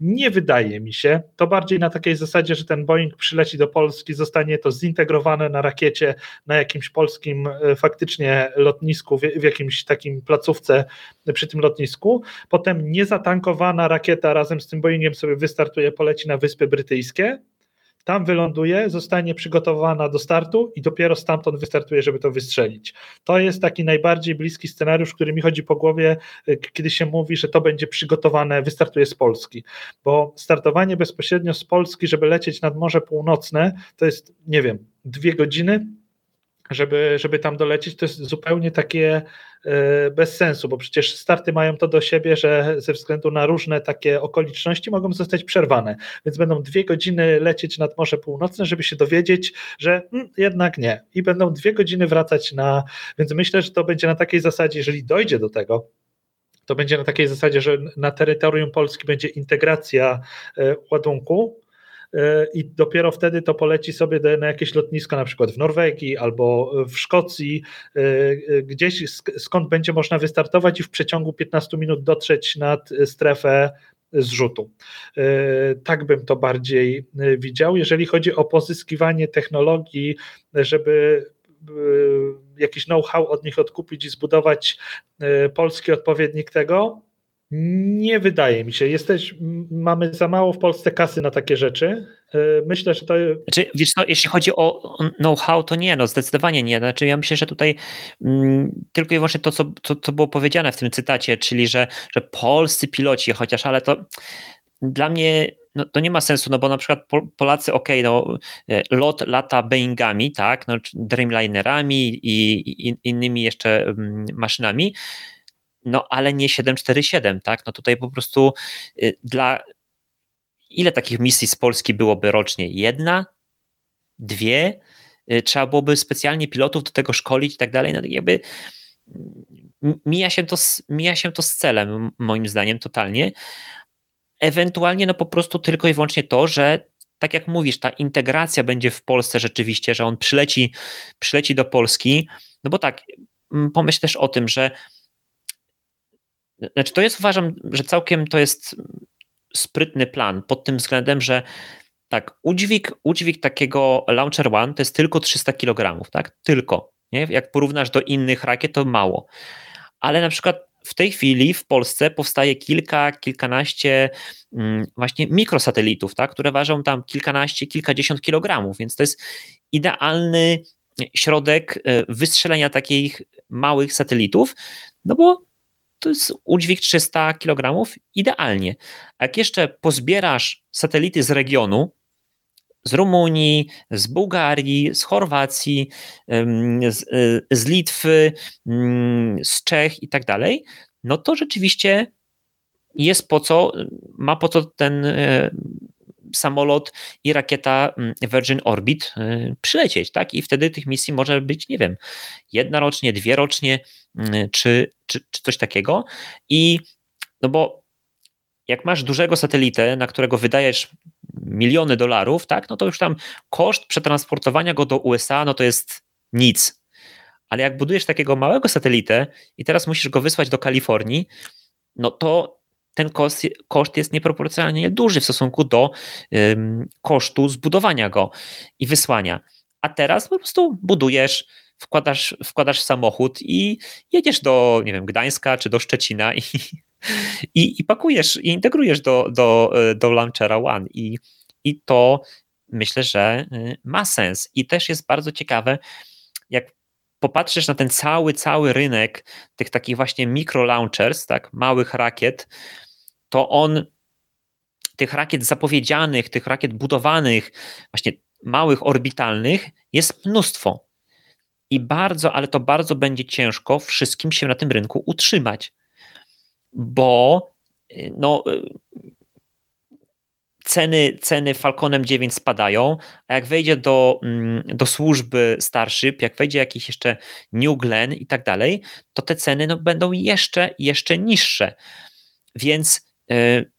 nie wydaje mi się. To bardziej na takiej zasadzie, że ten Boeing przyleci do Polski, zostanie to zintegrowane na rakiecie na jakimś polskim e, faktycznie lotnisku, w jakimś takim placówce przy tym lotnisku. Potem niezatankowana rakieta razem z tym Boeingiem sobie wystartuje, poleci na Wyspy Brytyjskie tam wyląduje, zostanie przygotowana do startu i dopiero stamtąd wystartuje, żeby to wystrzelić. To jest taki najbardziej bliski scenariusz, który mi chodzi po głowie, y, kiedy się mówi, że to będzie przygotowane, wystartuje z Polski, bo startowanie bezpośrednio z Polski, żeby lecieć nad Morze Północne, to jest, nie wiem, dwie godziny, żeby, żeby tam dolecieć, to jest zupełnie takie bez sensu, bo przecież starty mają to do siebie, że ze względu na różne takie okoliczności mogą zostać przerwane, więc będą dwie godziny lecieć nad Morze Północne, żeby się dowiedzieć, że hmm, jednak nie. I będą dwie godziny wracać na, więc myślę, że to będzie na takiej zasadzie, jeżeli dojdzie do tego, to będzie na takiej zasadzie, że na terytorium Polski będzie integracja e, ładunku, i dopiero wtedy to poleci sobie na jakieś lotnisko, na przykład w Norwegii albo w Szkocji, e, e, gdzieś skąd będzie można wystartować i w przeciągu 15 minut dotrzeć nad strefę zrzutu. E, tak bym to bardziej widział. Jeżeli chodzi o pozyskiwanie technologii, żeby jakiś know-how od nich odkupić i zbudować polski odpowiednik tego, nie wydaje mi się. Jesteś, mamy za mało w Polsce kasy na takie rzeczy. E, myślę, że to. Znaczy, wiesz, jeśli chodzi o know-how, to nie, no zdecydowanie nie. Znaczy, ja myślę, że tutaj mm, tylko i wyłącznie to, co, to, co było powiedziane w tym cytacie, czyli że, że polscy piloci, chociaż, ale to dla mnie no, to nie ma sensu, no bo na przykład Polacy, ok, no, e, lot lata Boeingami, tak, no, Dreamlinerami i, i innymi jeszcze mm, maszynami, no ale nie 747, tak? No tutaj po prostu y, dla ile takich misji z Polski byłoby rocznie? Jedna? Dwie? Y, trzeba byłoby specjalnie pilotów do tego szkolić i tak dalej. No jakby mija się to, mija się to z celem, moim zdaniem, totalnie. Ewentualnie, no po prostu tylko i wyłącznie to, że tak jak mówisz, ta integracja będzie w Polsce rzeczywiście, że on przyleci, przyleci do Polski, no bo tak, pomyśl też o tym, że znaczy to jest, uważam, że całkiem to jest sprytny plan pod tym względem, że tak, udźwig, udźwig takiego Launcher One to jest tylko 300 kg, tak? Tylko. Nie? Jak porównasz do innych rakiet, to mało. Ale na przykład w tej chwili w Polsce powstaje kilka, kilkanaście mm, właśnie mikrosatelitów, tak, które ważą tam kilkanaście, kilkadziesiąt kilogramów, więc to jest idealny środek e, wystrzelenia takich małych satelitów, no bo to jest udźwig 300 kg idealnie. A jak jeszcze pozbierasz satelity z regionu, z Rumunii, z Bułgarii, z Chorwacji, z, e, z Litwy, mm, z Czech i tak dalej, no to rzeczywiście jest po co, ma po co ten e, samolot i rakieta mm, Virgin Orbit e, przylecieć, tak? I wtedy tych misji może być, nie wiem, jedna rocznie, dwie rocznie, mm, czy, czy, czy coś takiego. I no bo jak masz dużego satelitę, na którego wydajesz miliony dolarów, tak, no to już tam koszt przetransportowania go do USA, no to jest nic. Ale jak budujesz takiego małego satelitę i teraz musisz go wysłać do Kalifornii, no to ten koszt, koszt jest nieproporcjonalnie duży w stosunku do ym, kosztu zbudowania go i wysłania. A teraz po prostu budujesz, wkładasz, wkładasz samochód i jedziesz do, nie wiem, Gdańska czy do Szczecina i, i, i pakujesz, i integrujesz do, do, do Launchera One. I, I to myślę, że y, ma sens. I też jest bardzo ciekawe, jak popatrzysz na ten cały, cały rynek tych takich właśnie mikro launchers, tak, małych rakiet, to on tych rakiet zapowiedzianych, tych rakiet budowanych, właśnie małych, orbitalnych, jest mnóstwo. I bardzo, ale to bardzo będzie ciężko wszystkim się na tym rynku utrzymać, bo no, ceny, ceny Falconem 9 spadają, a jak wejdzie do, mm, do służby Starship, jak wejdzie jakiś jeszcze New Glenn i tak dalej, to te ceny no, będą jeszcze, jeszcze niższe. Więc yy,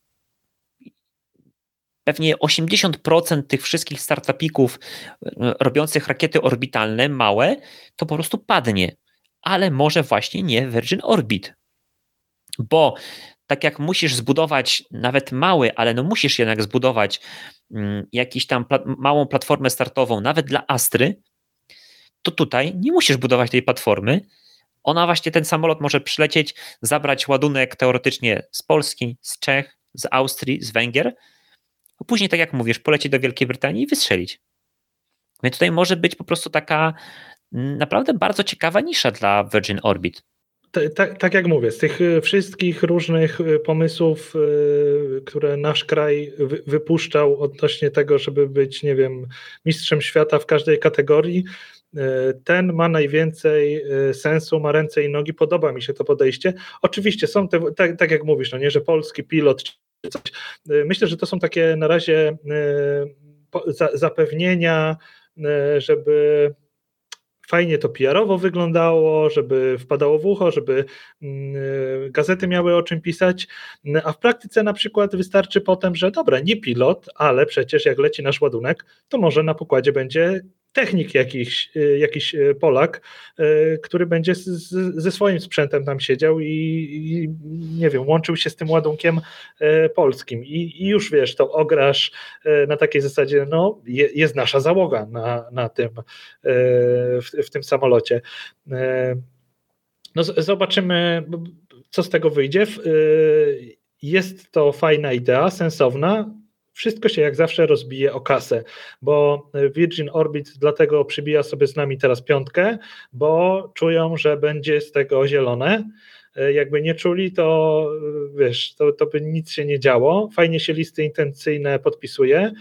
pewnie 80% tych wszystkich startupików y, robiących rakiety orbitalne małe, to po prostu padnie. Ale może właśnie nie Virgin Orbit. Bo tak jak musisz zbudować nawet mały, ale no musisz jednak zbudować mm, jakiś tam pla małą platformę startową, nawet dla Astry, to tutaj nie musisz budować tej platformy. Ona właśnie ten samolot może przylecieć, zabrać ładunek teoretycznie z Polski, z Czech, z Austrii, z Węgier, a później, tak jak mówisz, polecieć do Wielkiej Brytanii i wystrzelić. Więc tutaj może być po prostu taka mm, naprawdę bardzo ciekawa nisza dla Virgin Orbit tak, tak jak mówię, z tych y, wszystkich różnych y, pomysłów, y, które nasz kraj wypuszczał odnośnie tego, żeby być, nie wiem, mistrzem świata w każdej kategorii, ten ma najwięcej sensu, ma ręce i nogi, podoba mi się to podejście. Oczywiście są te, tak, tak jak mówisz, no nie, że polski pilot czy coś. Myślę, że to są takie na razie zapewnienia, żeby fajnie to PR-owo wyglądało, żeby wpadało w ucho, żeby mm, gazety miały o czym pisać, a w praktyce na przykład wystarczy potem, że dobra, nie pilot, ale przecież jak leci nasz ładunek, to może na pokładzie będzie technik jakiś, y, jakiś y, Polak, y, który będzie z, ze swoim sprzętem tam siedział i, i, nie wiem, łączył się z tym ładunkiem polskim i, i, już wiesz, to ograsz na takiej zasadzie, no jest nasza załoga na, na tym, w, w tym samolocie. No zobaczymy, co z tego wyjdzie. Jest to fajna idea, sensowna wszystko się jak zawsze rozbije o kasę, bo Virgin Orbit dlatego przybija sobie z nami teraz piątkę, bo czują, że będzie z tego zielone. Jakby nie czuli, to wiesz, to, to by nic się nie działo. Fajnie się listy intencyjne podpisuje.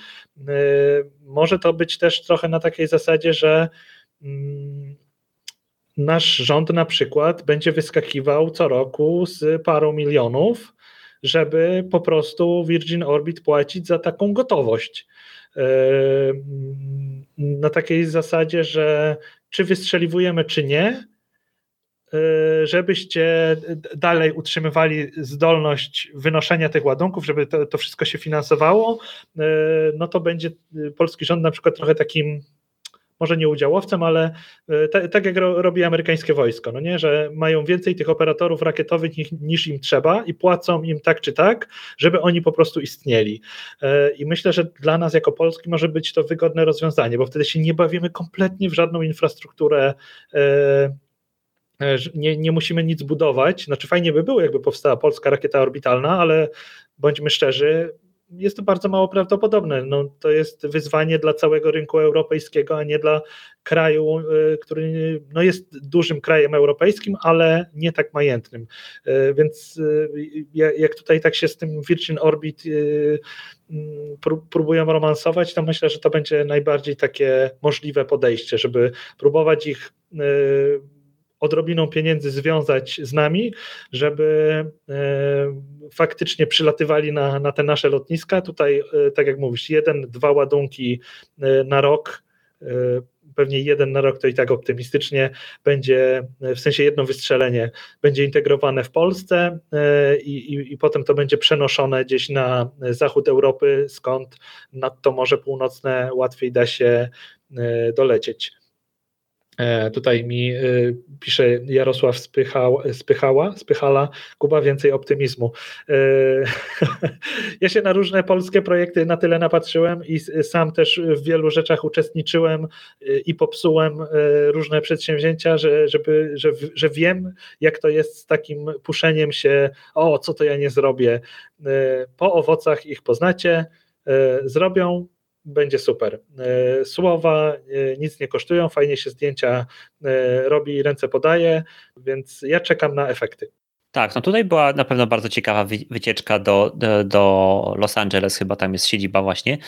Może to być też trochę na takiej zasadzie, że mm, nasz rząd na przykład będzie wyskakiwał co roku z paru milionów żeby po prostu Virgin Orbit płacić za taką gotowość. E, na takiej zasadzie, że czy wystrzeliwujemy, czy nie, y, żebyście dalej utrzymywali zdolność wynoszenia tych ładunków, żeby to, to wszystko się finansowało, y, no to będzie polski rząd na przykład trochę takim może nie udziałowcem, ale e, tak jak robi amerykańskie wojsko, no nie, że mają więcej tych operatorów rakietowych niż im trzeba i płacą im tak czy tak, żeby oni po prostu istnieli. E, I myślę, że dla nas jako Polski może być to wygodne rozwiązanie, bo wtedy się nie bawimy kompletnie w żadną infrastrukturę e, nie, nie musimy nic budować. Znaczy, fajnie by było, jakby powstała polska rakieta orbitalna, ale bądźmy szczerzy, jest to bardzo mało prawdopodobne. No, to jest wyzwanie dla całego rynku europejskiego, a nie dla kraju, y, który no, jest dużym krajem europejskim, ale nie tak majętnym. Y, więc y, jak tutaj tak się z tym Virgin Orbit mm, próbują romansować, to myślę, że to będzie najbardziej takie możliwe podejście, żeby próbować ich odrobiną pieniędzy związać z nami, żeby e, faktycznie przylatywali na, na te nasze lotniska. Tutaj, e, tak jak mówisz, jeden, dwa ładunki e, na rok pewnie jeden na rok to i tak optymistycznie będzie, w sensie jedno wystrzelenie będzie integrowane w Polsce i, i, i, potem to będzie przenoszone gdzieś na zachód Europy, skąd nad to Morze Północne łatwiej da się dolecieć. E, tutaj mi e, pisze Jarosław Spychał, Spychała, Spychala, Kuba, więcej optymizmu. E, ja się na różne polskie projekty na tyle napatrzyłem i sam też w wielu rzeczach uczestniczyłem i popsułem różne przedsięwzięcia, że, żeby, że, że wiem, jak to jest z takim puszeniem się, o, co to ja nie zrobię. Po owocach ich poznacie, zrobią, będzie super. E, słowa e, nic nie kosztują, fajnie się zdjęcia e, robi, ręce podaje, więc ja czekam na efekty. Tak, no tutaj była na pewno bardzo ciekawa wycieczka do, do, do, Los Angeles, chyba tam jest siedziba właśnie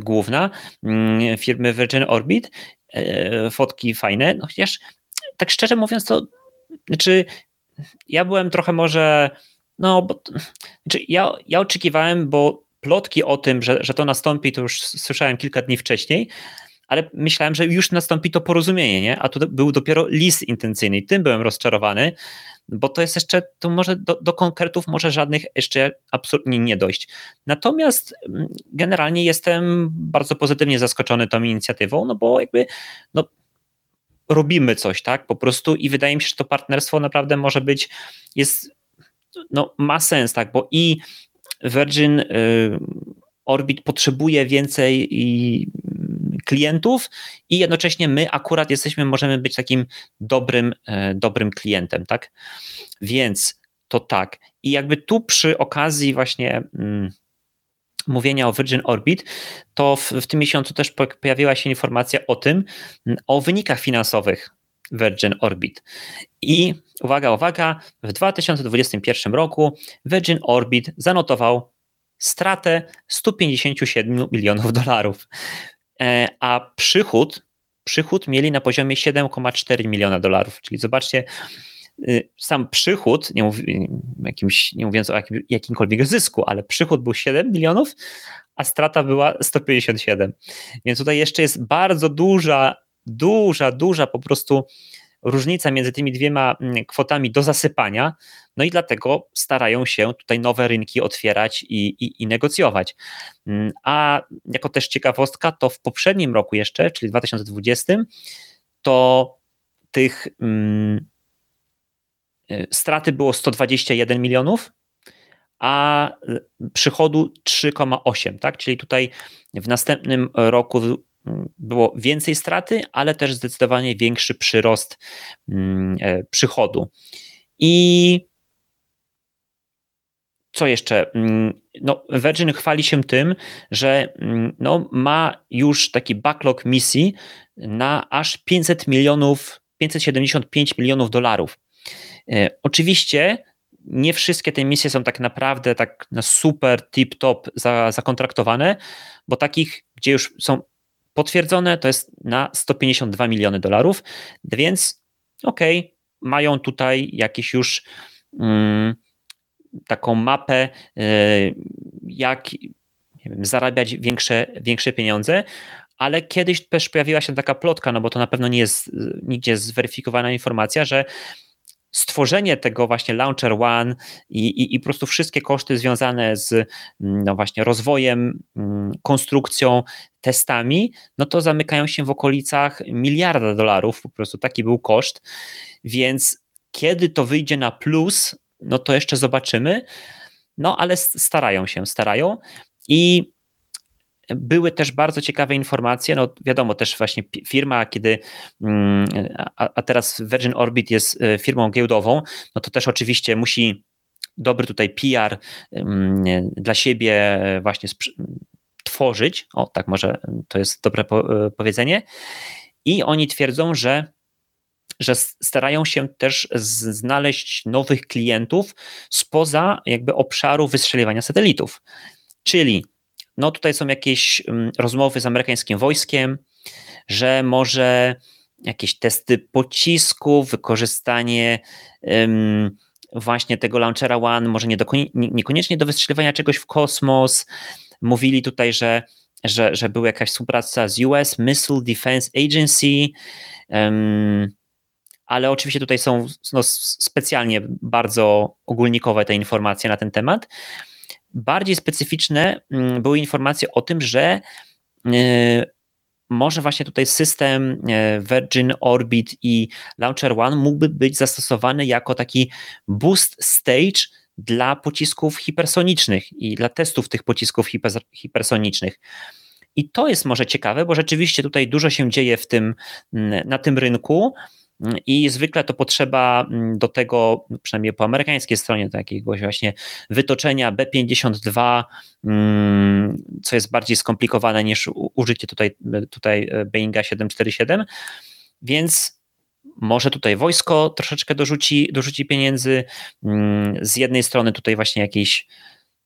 główna mm, firmy Virgin Orbit. Fotki fajne, no chociaż tak szczerze mówiąc to, znaczy ja byłem trochę może, no bo, znaczy ja, ja oczekiwałem, bo plotki o tym, że, że to nastąpi, to już słyszałem kilka dni wcześniej, ale myślałem, że już nastąpi to porozumienie, nie? a tu był dopiero list intencyjny i tym byłem rozczarowany, bo to jest jeszcze, to może do, do konkretów może żadnych jeszcze absolutnie nie dojść. Natomiast mm, generalnie jestem bardzo pozytywnie zaskoczony tą inicjatywą, no bo jakby no, robimy coś, tak, po prostu i wydaje mi się, że to partnerstwo naprawdę może być, jest, no ma sens, tak, bo i Virgin y, Orbit potrzebuje więcej klientów i jednocześnie my akurat jesteśmy, możemy być takim dobrym, e, dobrym klientem, tak? Więc to tak. I jakby tu przy okazji właśnie mm, mówienia o Virgin Orbit, to w, w tym miesiącu też pojawiła się informacja o tym, o wynikach finansowych Virgin Orbit. I uwaga, uwaga, w 2021 roku Virgin Orbit zanotował stratę 157 milionów dolarów, e, a przychód, przychód mieli na poziomie 7,4 miliona dolarów. Czyli zobaczcie, y, sam przychód, nie, mów, jakimś, nie mówiąc o jakim, jakimkolwiek zysku, ale przychód był 7 milionów, a strata była 157. Więc tutaj jeszcze jest bardzo duża duża, duża po prostu różnica między tymi dwiema mm, kwotami do zasypania, no i dlatego starają się tutaj nowe rynki otwierać i, i, i, negocjować. Mm, a jako też ciekawostka, to w poprzednim roku jeszcze, czyli 2020, to tych hmm, straty było 121 milionów, a przychodu 3,8, tak? Czyli tutaj w następnym roku było więcej straty, ale też zdecydowanie większy przyrost mm, e, przychodu. I co jeszcze? Mm, no, Virgin chwali się tym, że mm, no, ma już taki backlog misji na aż 500 milionów, 575 milionów dolarów. E, oczywiście nie wszystkie te misje są tak naprawdę tak na super tip-top zakontraktowane, bo takich, gdzie już są Potwierdzone to jest na 152 miliony dolarów, więc okej, okay, mają tutaj jakieś już mm, taką mapę, y, jak wiem, zarabiać większe, większe pieniądze, ale kiedyś też pojawiła się taka plotka, no bo to na pewno nie jest nigdzie zweryfikowana informacja, że stworzenie tego właśnie Launcher One i, i, i po prostu wszystkie koszty związane z mm, no właśnie rozwojem, mm, konstrukcją, testami, no to zamykają się w okolicach miliarda dolarów, po prostu taki był koszt, więc kiedy to wyjdzie na plus, no to jeszcze zobaczymy, no ale starają się, starają. I były też bardzo ciekawe informacje, no wiadomo, też właśnie firma, kiedy, mm, a, teraz Virgin Orbit jest e, firmą giełdową, no to też oczywiście musi dobry tutaj PR mm, dla siebie właśnie tworzyć, o tak może to jest dobre e, powiedzenie, i oni twierdzą, że że starają się też znaleźć nowych klientów spoza jakby obszaru wystrzeliwania satelitów. Czyli no tutaj są jakieś mm, rozmowy z amerykańskim wojskiem, że może jakieś testy pocisków, wykorzystanie um, właśnie tego launchera One, może nie do, niekoniecznie do wystrzeliwania czegoś w kosmos. Mówili tutaj, że, że, że była jakaś współpraca z US Missile Defense Agency, um, ale oczywiście tutaj są no, specjalnie bardzo ogólnikowe te informacje na ten temat. Bardziej specyficzne mm, były informacje o tym, że e, może właśnie tutaj system e, Virgin Orbit i Launcher One mógłby być zastosowany jako taki boost stage dla pocisków hipersonicznych i dla testów tych pocisków hipersonicznych. I to jest może ciekawe, bo rzeczywiście tutaj dużo się dzieje w tym, na tym rynku. I zwykle to potrzeba mm, do tego, przynajmniej po amerykańskiej stronie, takiego właśnie wytoczenia B52, mm, co jest bardziej skomplikowane niż użycie tutaj, tutaj e, Boeinga 747. Więc może tutaj wojsko troszeczkę dorzuci, dorzuci pieniędzy. Mm, z jednej strony tutaj właśnie jakieś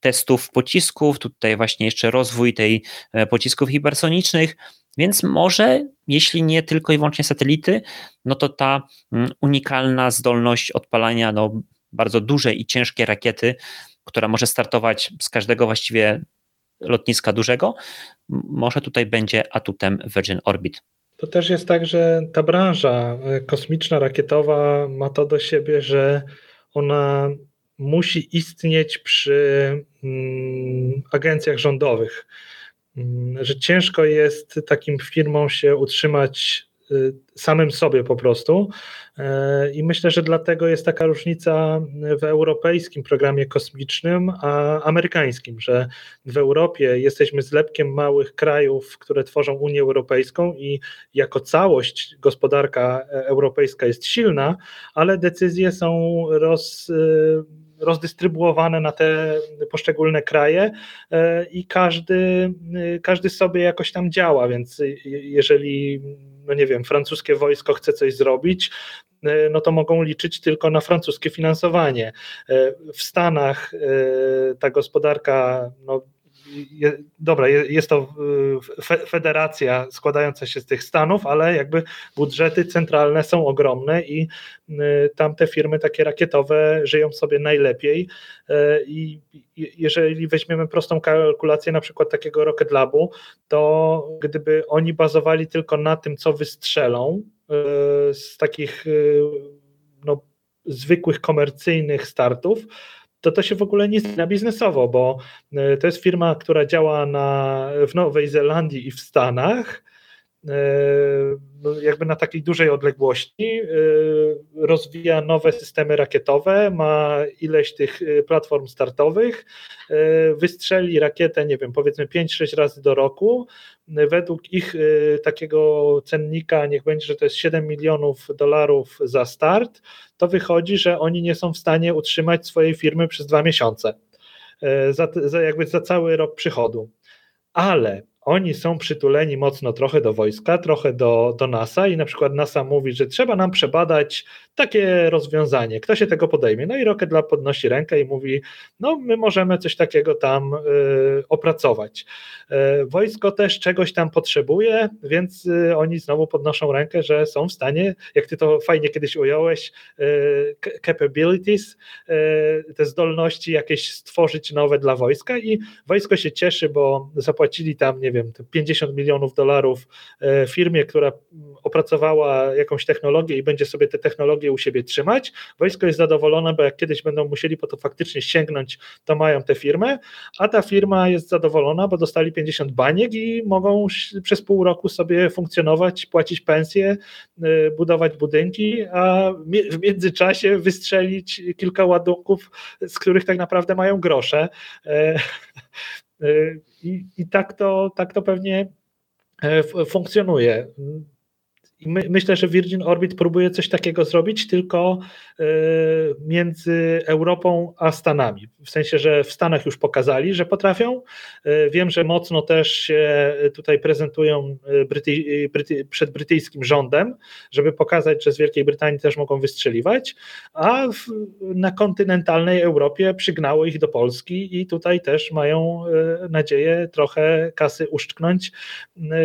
testów pocisków, tutaj właśnie jeszcze rozwój tej e, pocisków hipersonicznych, więc może, jeśli nie tylko i wyłącznie satelity, no to ta mm, unikalna zdolność odpalania no, bardzo dużej i ciężkiej rakiety, która może startować z każdego właściwie lotniska dużego, może tutaj będzie atutem Virgin Orbit. To też jest tak, że ta branża e, kosmiczna, rakietowa ma to do siebie, że ona musi istnieć przy mm, agencjach rządowych. Mm, że ciężko jest takim firmom się utrzymać y, samym sobie po prostu. E, I myślę, że dlatego jest taka różnica w europejskim programie kosmicznym, a amerykańskim, że w Europie jesteśmy zlepkiem małych krajów, które tworzą Unię Europejską i jako całość gospodarka europejska jest silna, ale decyzje są roz y, rozdystrybuowane na te poszczególne kraje e, i każdy, każdy sobie jakoś tam działa, więc jeżeli, no nie wiem, francuskie wojsko chce coś zrobić, e, no to mogą liczyć tylko na francuskie finansowanie. E, w Stanach ta gospodarka no, je, dobra, jest to y, federacja składająca się z tych stanów, ale jakby budżety centralne są ogromne i y, tam te firmy takie rakietowe żyją sobie najlepiej. Y, i jeżeli weźmiemy prostą kalkulację na przykład takiego Rocket Labu, to gdyby oni bazowali tylko na tym, co wystrzelą z takich no, zwykłych komercyjnych startów, to to się w ogóle nie zna biznesowo, bo e, to jest firma, która działa na, w Nowej Zelandii i w Stanach, jakby na takiej dużej odległości, e, rozwija nowe systemy rakietowe, ma ileś tych platform startowych, wystrzeli rakietę, nie wiem, powiedzmy 5-6 razy do roku. Według ich takiego cennika, niech będzie, że to jest 7 milionów dolarów za start, to wychodzi, że oni nie są w stanie utrzymać swojej firmy przez dwa miesiące, e, za, za jakby za cały rok przychodu. Ale oni są przytuleni mocno trochę do wojska, trochę do, do NASA i na przykład NASA mówi, że trzeba nam przebadać takie rozwiązanie. Kto się tego podejmie? No i Rocket Lab podnosi rękę i mówi, no my możemy coś takiego tam y, opracować. Y, wojsko też czegoś tam potrzebuje, więc y, oni znowu podnoszą rękę, że są w stanie, jak ty to fajnie kiedyś ująłeś, capabilities, te zdolności jakieś stworzyć nowe dla wojska i wojsko się cieszy, bo zapłacili tam, nie nie wiem, 50 milionów dolarów firmie, która opracowała jakąś technologię i będzie sobie te technologie u siebie trzymać. Wojsko jest zadowolone, bo jak kiedyś będą musieli po to faktycznie sięgnąć, to mają tę firmę, a ta firma jest zadowolona, bo dostali 50 baniek i mogą przez pół roku sobie funkcjonować, płacić pensje, y, budować budynki, a w międzyczasie wystrzelić kilka ładunków, z których tak naprawdę mają grosze. I, i tak, to, tak to pewnie e, funkcjonuje. I my, myślę, że Virgin Orbit próbuje coś takiego zrobić, tylko y, między Europą a Stanami. W sensie, że w Stanach już pokazali, że potrafią. Y, wiem, że mocno też się tutaj prezentują y, Bryty, Bryty, przed brytyjskim rządem, żeby pokazać, że z Wielkiej Brytanii też mogą wystrzeliwać, a w, na kontynentalnej Europie przygnało ich do Polski i tutaj też mają nadzieję trochę kasy uszczknąć,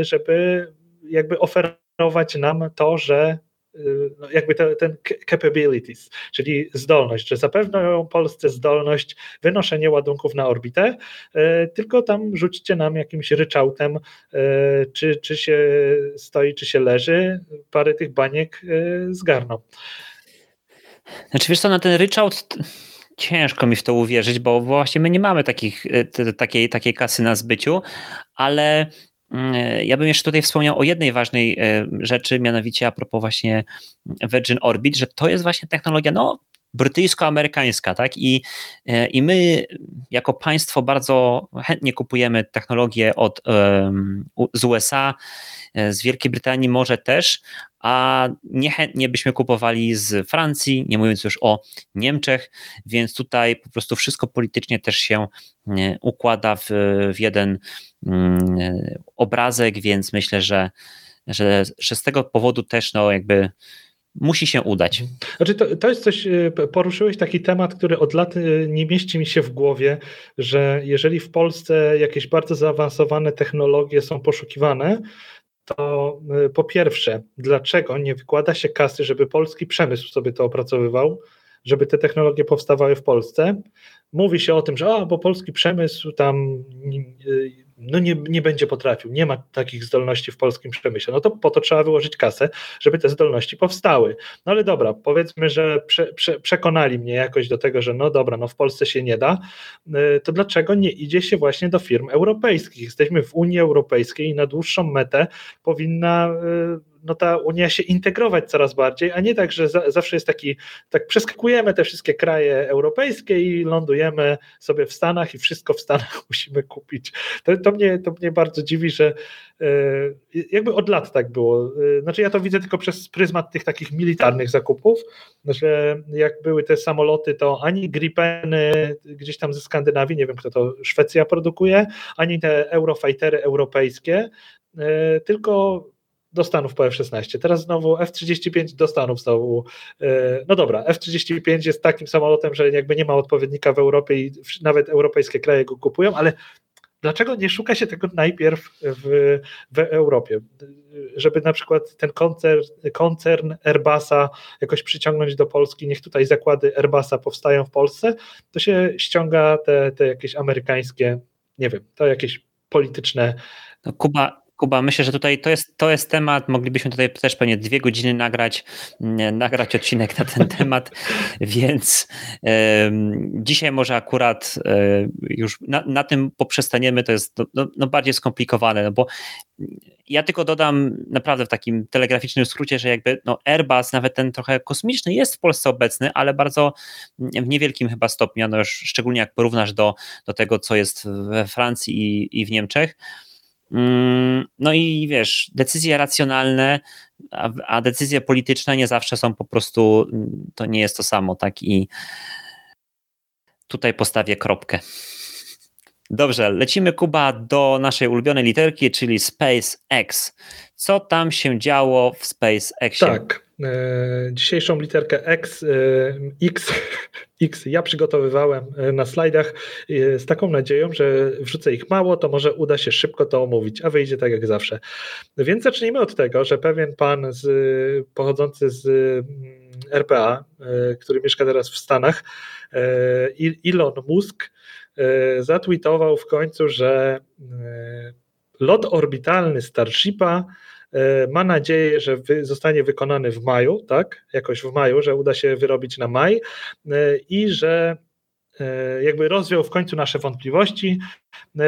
żeby jakby oferować oferować nam to, że y, no jakby te, ten capabilities, czyli zdolność, że zapewnią Polsce zdolność wynoszenia ładunków na orbitę, y, tylko tam rzućcie nam jakimś ryczałtem, y, czy, czy się stoi, czy się leży, parę tych baniek zgarną. Znaczy wiesz co, na ten ryczałt ciężko mi w to uwierzyć, bo właśnie my nie mamy takich, takiej, takiej kasy na zbyciu, ale ja bym jeszcze tutaj wspomniał o jednej ważnej e, rzeczy, mianowicie a propos właśnie Virgin Orbit, że to jest właśnie technologia, no brytyjsko-amerykańska, tak? I, e, I my jako państwo bardzo chętnie kupujemy technologię od, z USA, e, z Wielkiej Brytanii może też, a niechętnie byśmy kupowali z Francji, nie mówiąc już o Niemczech, więc tutaj po prostu wszystko politycznie też się układa w, w jeden mm, obrazek, więc myślę, że, że, że z tego powodu też no jakby musi się udać. Znaczy to, to jest coś, e, poruszyłeś taki temat, który od lat e, nie mieści mi się w głowie, że jeżeli w Polsce jakieś bardzo zaawansowane technologie są poszukiwane, to e, po pierwsze, dlaczego nie wykłada się kasy, żeby polski przemysł sobie to opracowywał, żeby te technologie powstawały w Polsce? Mówi się o tym, że a, bo polski przemysł tam no nie, nie będzie potrafił, nie ma takich zdolności w polskim przemyśle, no to po to trzeba wyłożyć kasę, żeby te zdolności powstały. No ale dobra, powiedzmy, że prze, prze, przekonali mnie jakoś do tego, że no dobra, no w Polsce się nie da, y, to dlaczego nie idzie się właśnie do firm europejskich? Jesteśmy w Unii Europejskiej i na dłuższą metę powinna y, no ta Unia się integrować coraz bardziej, a nie tak, że za, zawsze jest taki, tak przeskakujemy te wszystkie kraje europejskie i lądujemy sobie w Stanach i wszystko w Stanach musimy kupić. To, to, mnie, to mnie bardzo dziwi, że e, jakby od lat tak było. E, znaczy ja to widzę tylko przez pryzmat tych takich militarnych zakupów, że jak były te samoloty, to ani Gripeny gdzieś tam ze Skandynawii, nie wiem kto to Szwecja produkuje, ani te Eurofightery europejskie, e, tylko do Stanów po F-16. Teraz znowu F-35 do Stanów znowu. E, no dobra, F-35 jest takim samolotem, że jakby nie ma odpowiednika w Europie i nawet europejskie kraje go kupują, ale dlaczego nie szuka się tego najpierw w, w Europie? Żeby na przykład ten koncern, koncern Airbusa jakoś przyciągnąć do Polski, niech tutaj zakłady Airbusa powstają w Polsce, to się ściąga te, te jakieś amerykańskie, nie wiem, to jakieś polityczne. No Kuba, Kuba, myślę, że tutaj to jest, to jest temat, moglibyśmy tutaj też pewnie dwie godziny nagrać, nagrać odcinek na ten temat, więc dzisiaj może akurat e, już na, na, tym poprzestaniemy, to jest no, no, no, bardziej skomplikowane, no bo ja tylko dodam naprawdę w takim telegraficznym skrócie, że jakby no Airbus, nawet ten trochę kosmiczny jest w Polsce obecny, ale bardzo w niewielkim chyba stopniu, no już szczególnie jak porównasz do, do tego, co jest we Francji i, i w Niemczech, no i wiesz, decyzje racjonalne, a, a, decyzje polityczne nie zawsze są po prostu, to nie jest to samo, tak? I tutaj postawię kropkę. Dobrze, lecimy Kuba do naszej ulubionej literki, czyli SpaceX. Co tam się działo w SpaceX? Tak, dzisiejszą literkę X, e, X, X ja przygotowywałem e, na slajdach z taką nadzieją, że wrzucę ich mało, to może uda się szybko to omówić, a wyjdzie tak jak zawsze. Więc zacznijmy od tego, że pewien pan z, pochodzący z mm, RPA, który mieszka teraz w Stanach, Elon Musk, zatweetował w końcu, że lot orbitalny Starshipa ma nadzieję, że zostanie wykonany w maju, tak? Jakoś w maju, że uda się wyrobić na maj i że jakby rozwiał w końcu nasze wątpliwości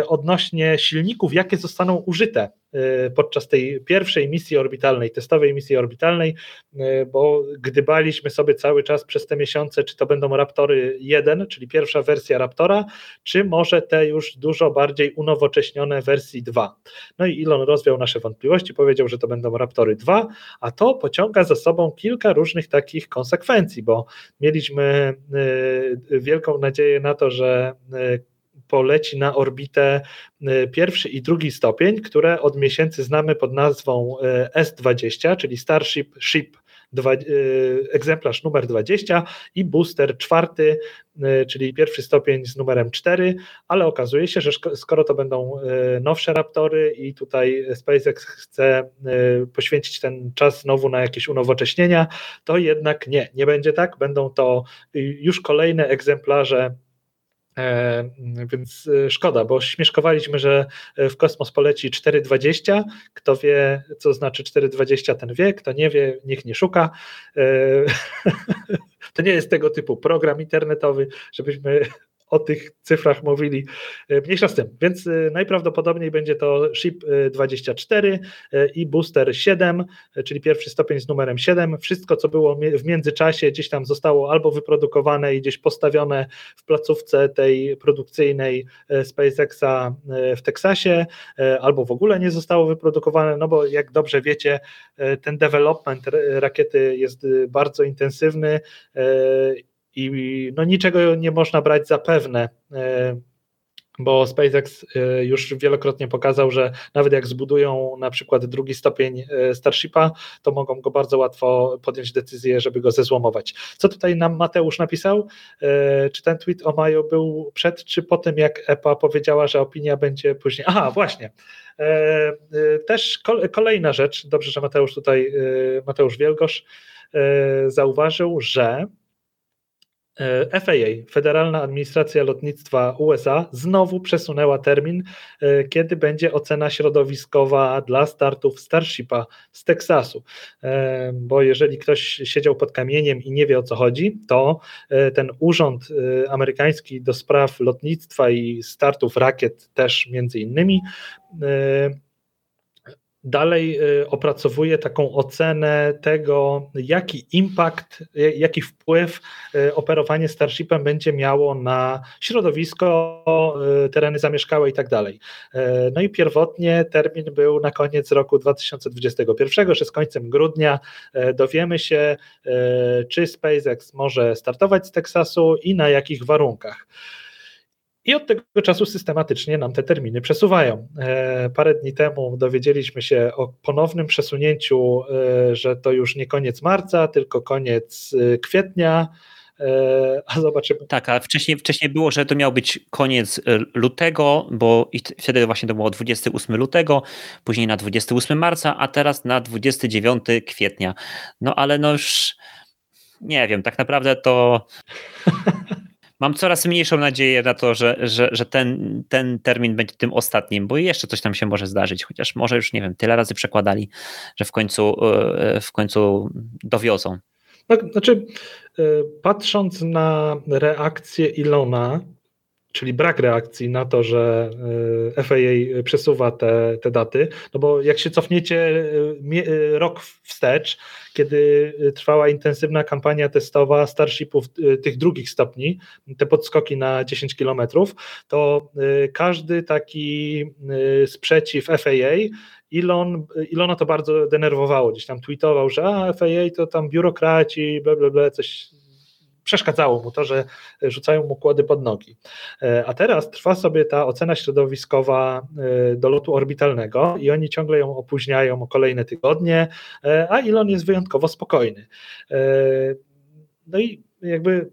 odnośnie silników, jakie zostaną użyte Y, podczas tej pierwszej misji orbitalnej, testowej misji orbitalnej, y, bo gdybaliśmy sobie cały czas przez te miesiące, czy to będą Raptory 1, czyli pierwsza wersja Raptora, czy może te już dużo bardziej unowocześnione wersji 2. No i Elon rozwiał nasze wątpliwości, powiedział, że to będą Raptory 2, a to pociąga za sobą kilka różnych takich konsekwencji, bo mieliśmy wielką nadzieję na to, że poleci na orbitę y, pierwszy i drugi stopień, które od miesięcy znamy pod nazwą y, S-20, czyli Starship Ship Dwa, y, egzemplarz numer 20 i booster czwarty, czyli pierwszy stopień z numerem 4, ale okazuje się, że skoro to będą nowsze Raptory i tutaj SpaceX chce poświęcić ten czas znowu na jakieś unowocześnienia, to jednak nie, nie będzie tak, będą to już kolejne egzemplarze więc e, szkoda, bo śmieszkowaliśmy, że w kosmos poleci 4,20. Kto wie, co znaczy 4,20, ten wie, kto nie wie, niech nie szuka. E, to nie jest tego typu program internetowy, żebyśmy o tych cyfrach mówili. E, mniejsza z tym, więc e, najprawdopodobniej będzie to SHIP 24 e, i Booster 7, czyli pierwszy stopień z numerem 7. Wszystko, co było w międzyczasie, gdzieś tam zostało albo wyprodukowane i gdzieś postawione w placówce tej produkcyjnej SpaceXa w Teksasie, albo w ogóle nie zostało wyprodukowane, no bo jak dobrze wiecie, ten development rakiety jest bardzo intensywny i no niczego nie można brać za pewne, e, bo SpaceX e, już wielokrotnie pokazał, że nawet jak zbudują na przykład drugi stopień e, Starshipa, to mogą go bardzo łatwo podjąć decyzję, żeby go zezłomować. Co tutaj nam Mateusz napisał? Czy ten tweet o maju był przed, czy po tym, jak EPA powiedziała, że opinia będzie później? Aha, właśnie. Też kolejna rzecz, dobrze, że Mateusz tutaj, Mateusz Wielgosz zauważył, że FAA, Federalna Administracja Lotnictwa USA, znowu przesunęła termin, e, kiedy będzie ocena środowiskowa dla startów Starshipa z Teksasu. E, bo jeżeli ktoś siedział pod kamieniem i nie wie o co chodzi, to ten urząd amerykański do spraw lotnictwa i startów rakiet też między innymi dalej y, opracowuje taką ocenę tego, jaki impact, jaki wpływ y, operowanie Starshipem będzie miało na środowisko, y, tereny zamieszkałe i tak dalej. No i pierwotnie termin był na koniec roku 2021, że z końcem grudnia dowiemy się, czy SpaceX może startować z Teksasu i na jakich warunkach. I od tego czasu systematycznie nam te terminy przesuwają. E, parę dni temu dowiedzieliśmy się o ponownym przesunięciu, e, że to już nie koniec marca, tylko koniec e, kwietnia. A zobaczymy. Tak, a wcześniej, wcześniej było, że to miał być koniec lutego, bo wtedy właśnie to było 28 lutego, później na 28 marca, a teraz na 29 kwietnia. No ale no już nie wiem, tak naprawdę to mam coraz mniejszą nadzieję na to, że, że, że ten, ten termin będzie tym ostatnim, bo jeszcze coś tam się może zdarzyć, chociaż może już nie wiem, tyle razy przekładali, że w końcu, e, w końcu dowiozą. No, znaczy, e, patrząc na reakcję Ilona, czyli brak reakcji na to, że e, FAA przesuwa te, te daty, no bo jak się cofniecie rok wstecz, kiedy trwała intensywna kampania testowa Starshipów tych drugich stopni, te podskoki na 10 km, to każdy taki sprzeciw FAA Elon, Ilona to bardzo denerwowało, gdzieś tam tweetował, że a, FAA to tam biurokraci, bla, bla, bla, coś przeszkadzało mu to, że rzucają mu kłody pod nogi. E, a teraz trwa sobie ta ocena środowiskowa e, do lotu orbitalnego i oni ciągle ją opóźniają o kolejne tygodnie, e, a Elon jest wyjątkowo spokojny. No i jakby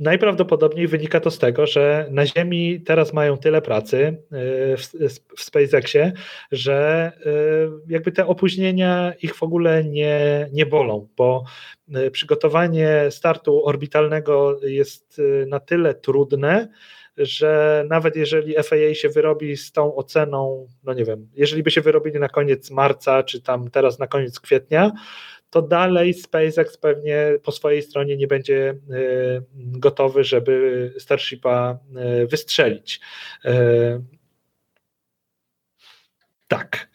Najprawdopodobniej wynika to z tego, że na Ziemi teraz mają tyle pracy e, w, SpaceXie, że e, jakby te opóźnienia ich w ogóle nie, nie bolą, bo e, przygotowanie startu orbitalnego jest na tyle trudne, że nawet jeżeli FAA się wyrobi z tą oceną, no nie wiem, jeżeli by się wyrobili na koniec marca, czy tam teraz na koniec kwietnia, to dalej SpaceX pewnie po swojej stronie nie będzie e, gotowy, żeby Starshipa e, wystrzelić. E, tak.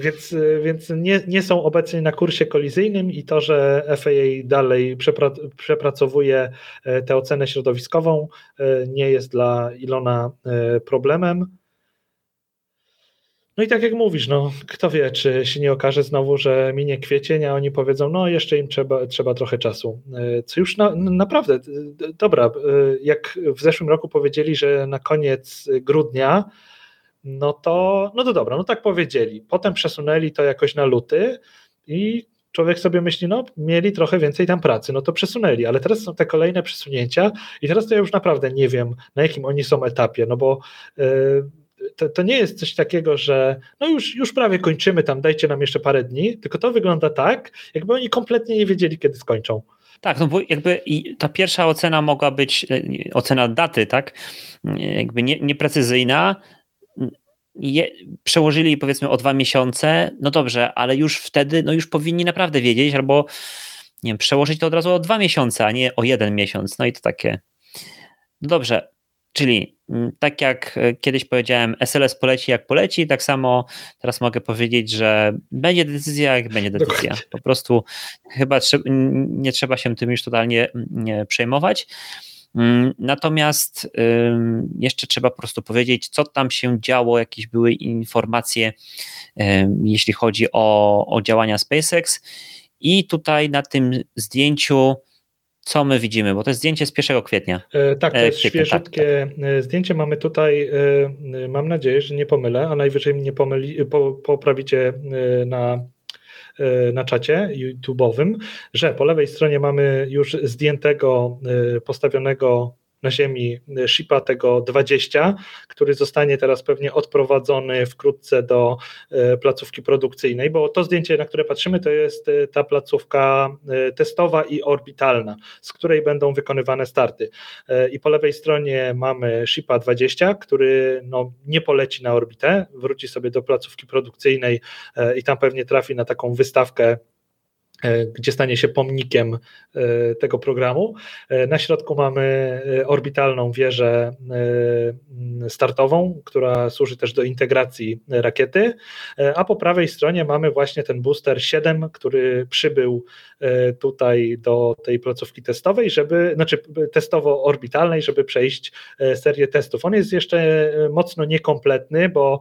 Więc, więc nie, nie są obecni na kursie kolizyjnym i to, że FAA dalej przepracowuje tę ocenę środowiskową, nie jest dla Ilona problemem. No i tak jak mówisz, no kto wie, czy się nie okaże znowu, że minie kwiecień, a oni powiedzą, no jeszcze im trzeba, trzeba trochę czasu. E, co już na, naprawdę, dobra, e, jak w zeszłym roku powiedzieli, że na koniec grudnia, no to, no to dobra, no tak powiedzieli. Potem przesunęli to jakoś na luty i człowiek sobie myśli, no mieli trochę więcej tam pracy, no to przesunęli, ale teraz są te kolejne przesunięcia i teraz to ja już naprawdę nie wiem, na jakim oni są etapie, no bo yy, to, to, nie jest coś takiego, że no już, już prawie kończymy tam, dajcie nam jeszcze parę dni, tylko to wygląda tak, jakby oni kompletnie nie wiedzieli, kiedy skończą. Tak, no bo jakby ta pierwsza ocena mogła być, e, ocena daty, tak, jakby nie, nieprecyzyjna, je, przełożyli powiedzmy o dwa miesiące, no dobrze, ale już wtedy, no już powinni naprawdę wiedzieć, albo nie wiem, przełożyć to od razu o dwa miesiące, a nie o jeden miesiąc, no i to takie, no dobrze, Czyli mm, tak jak e, kiedyś powiedziałem, SLS poleci jak poleci, tak samo teraz mogę powiedzieć, że będzie decyzja jak będzie decyzja. Po prostu chyba nie trzeba się tym już totalnie mm, przejmować. Mm, natomiast jeszcze trzeba po prostu powiedzieć, co tam się działo, jakieś były informacje, jeśli chodzi o, o działania SpaceX. I tutaj na tym zdjęciu co my widzimy, bo to jest zdjęcie z 1 kwietnia. E, tak, to e, jest kwietnia, świeżutkie tak, tak. zdjęcie. Mamy tutaj, e, mam nadzieję, że nie pomylę, a najwyżej mnie pomyli, po, poprawicie na, na czacie YouTube'owym, że po lewej stronie mamy już zdjętego, postawionego na ziemi shipa tego 20, który zostanie teraz pewnie odprowadzony wkrótce do e, placówki produkcyjnej, bo to zdjęcie, na które patrzymy, to jest e, ta placówka testowa i orbitalna, z której będą wykonywane starty. I po lewej stronie mamy shipa 20, który no, nie poleci na orbitę, wróci sobie do placówki produkcyjnej i tam pewnie trafi na taką wystawkę gdzie stanie się pomnikiem e, tego programu. E, na środku mamy orbitalną wieżę startową, która służy też do integracji rakiety, a po prawej stronie mamy właśnie ten booster 7, który przybył tutaj do tej placówki testowej, żeby, znaczy testowo-orbitalnej, żeby przejść serię testów. On jest jeszcze mocno niekompletny, bo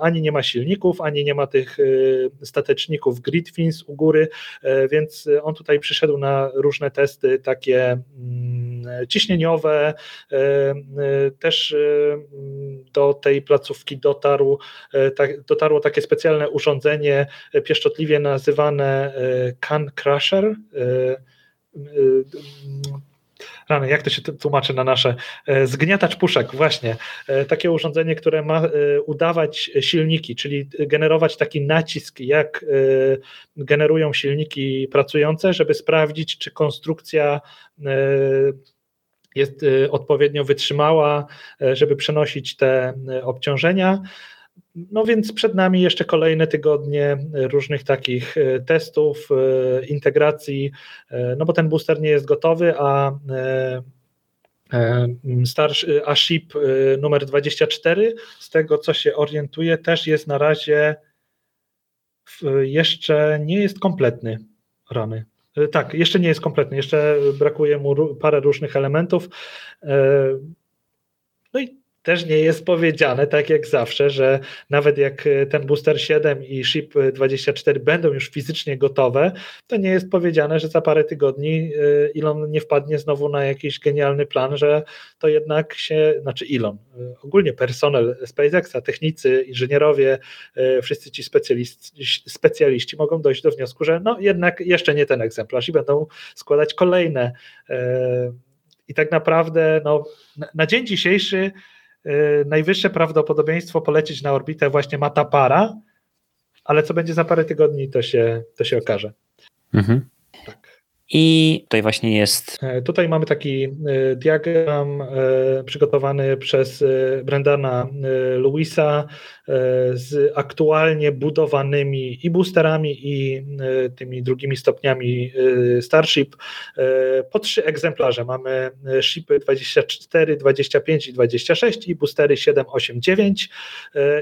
ani nie ma silników, ani nie ma tych stateczników grid fins u góry, E, więc on tutaj przyszedł na różne testy takie mm, ciśnieniowe, e, e, też do tej placówki dotarł, dotarło takie specjalne urządzenie pieszczotliwie nazywane Can Crusher rany, jak to się tłumaczy na nasze, e, zgniatacz puszek, właśnie, e, takie urządzenie, które ma e, udawać silniki, czyli generować taki nacisk, jak generują silniki pracujące, żeby sprawdzić, czy konstrukcja jest odpowiednio wytrzymała, żeby przenosić te obciążenia. No więc przed nami jeszcze kolejne tygodnie różnych takich e, testów, e, integracji, e, no bo ten booster nie jest gotowy, a starszy, a ship numer 24, z tego co się orientuje, też jest na razie jeszcze nie jest kompletny rany. Tak, jeszcze nie jest kompletny, jeszcze brakuje mu parę różnych elementów. No i też nie jest powiedziane, tak jak zawsze, że nawet jak e, ten Booster 7 i Ship 24 będą już fizycznie gotowe, to nie jest powiedziane, że za parę tygodni e, Elon nie wpadnie znowu na jakiś genialny plan, że to jednak się, znaczy Elon, e, ogólnie personel SpaceXa, technicy, inżynierowie, wszyscy ci specjaliści, specjaliści mogą dojść do wniosku, że no jednak jeszcze nie ten egzemplarz i będą składać kolejne. I tak naprawdę no, na dzień dzisiejszy najwyższe prawdopodobieństwo polecieć na orbitę właśnie ma ta para, ale co będzie za parę tygodni, to się, to się okaże. Mhm. Tak. I tutaj właśnie jest. E, tutaj mamy taki e, diagram e, przygotowany przez Brendana Louisa z aktualnie budowanymi i boosterami, i tymi drugimi stopniami Starship. Po trzy egzemplarze mamy shipy 24, 25 i 26 i boostery 7, 8, 9.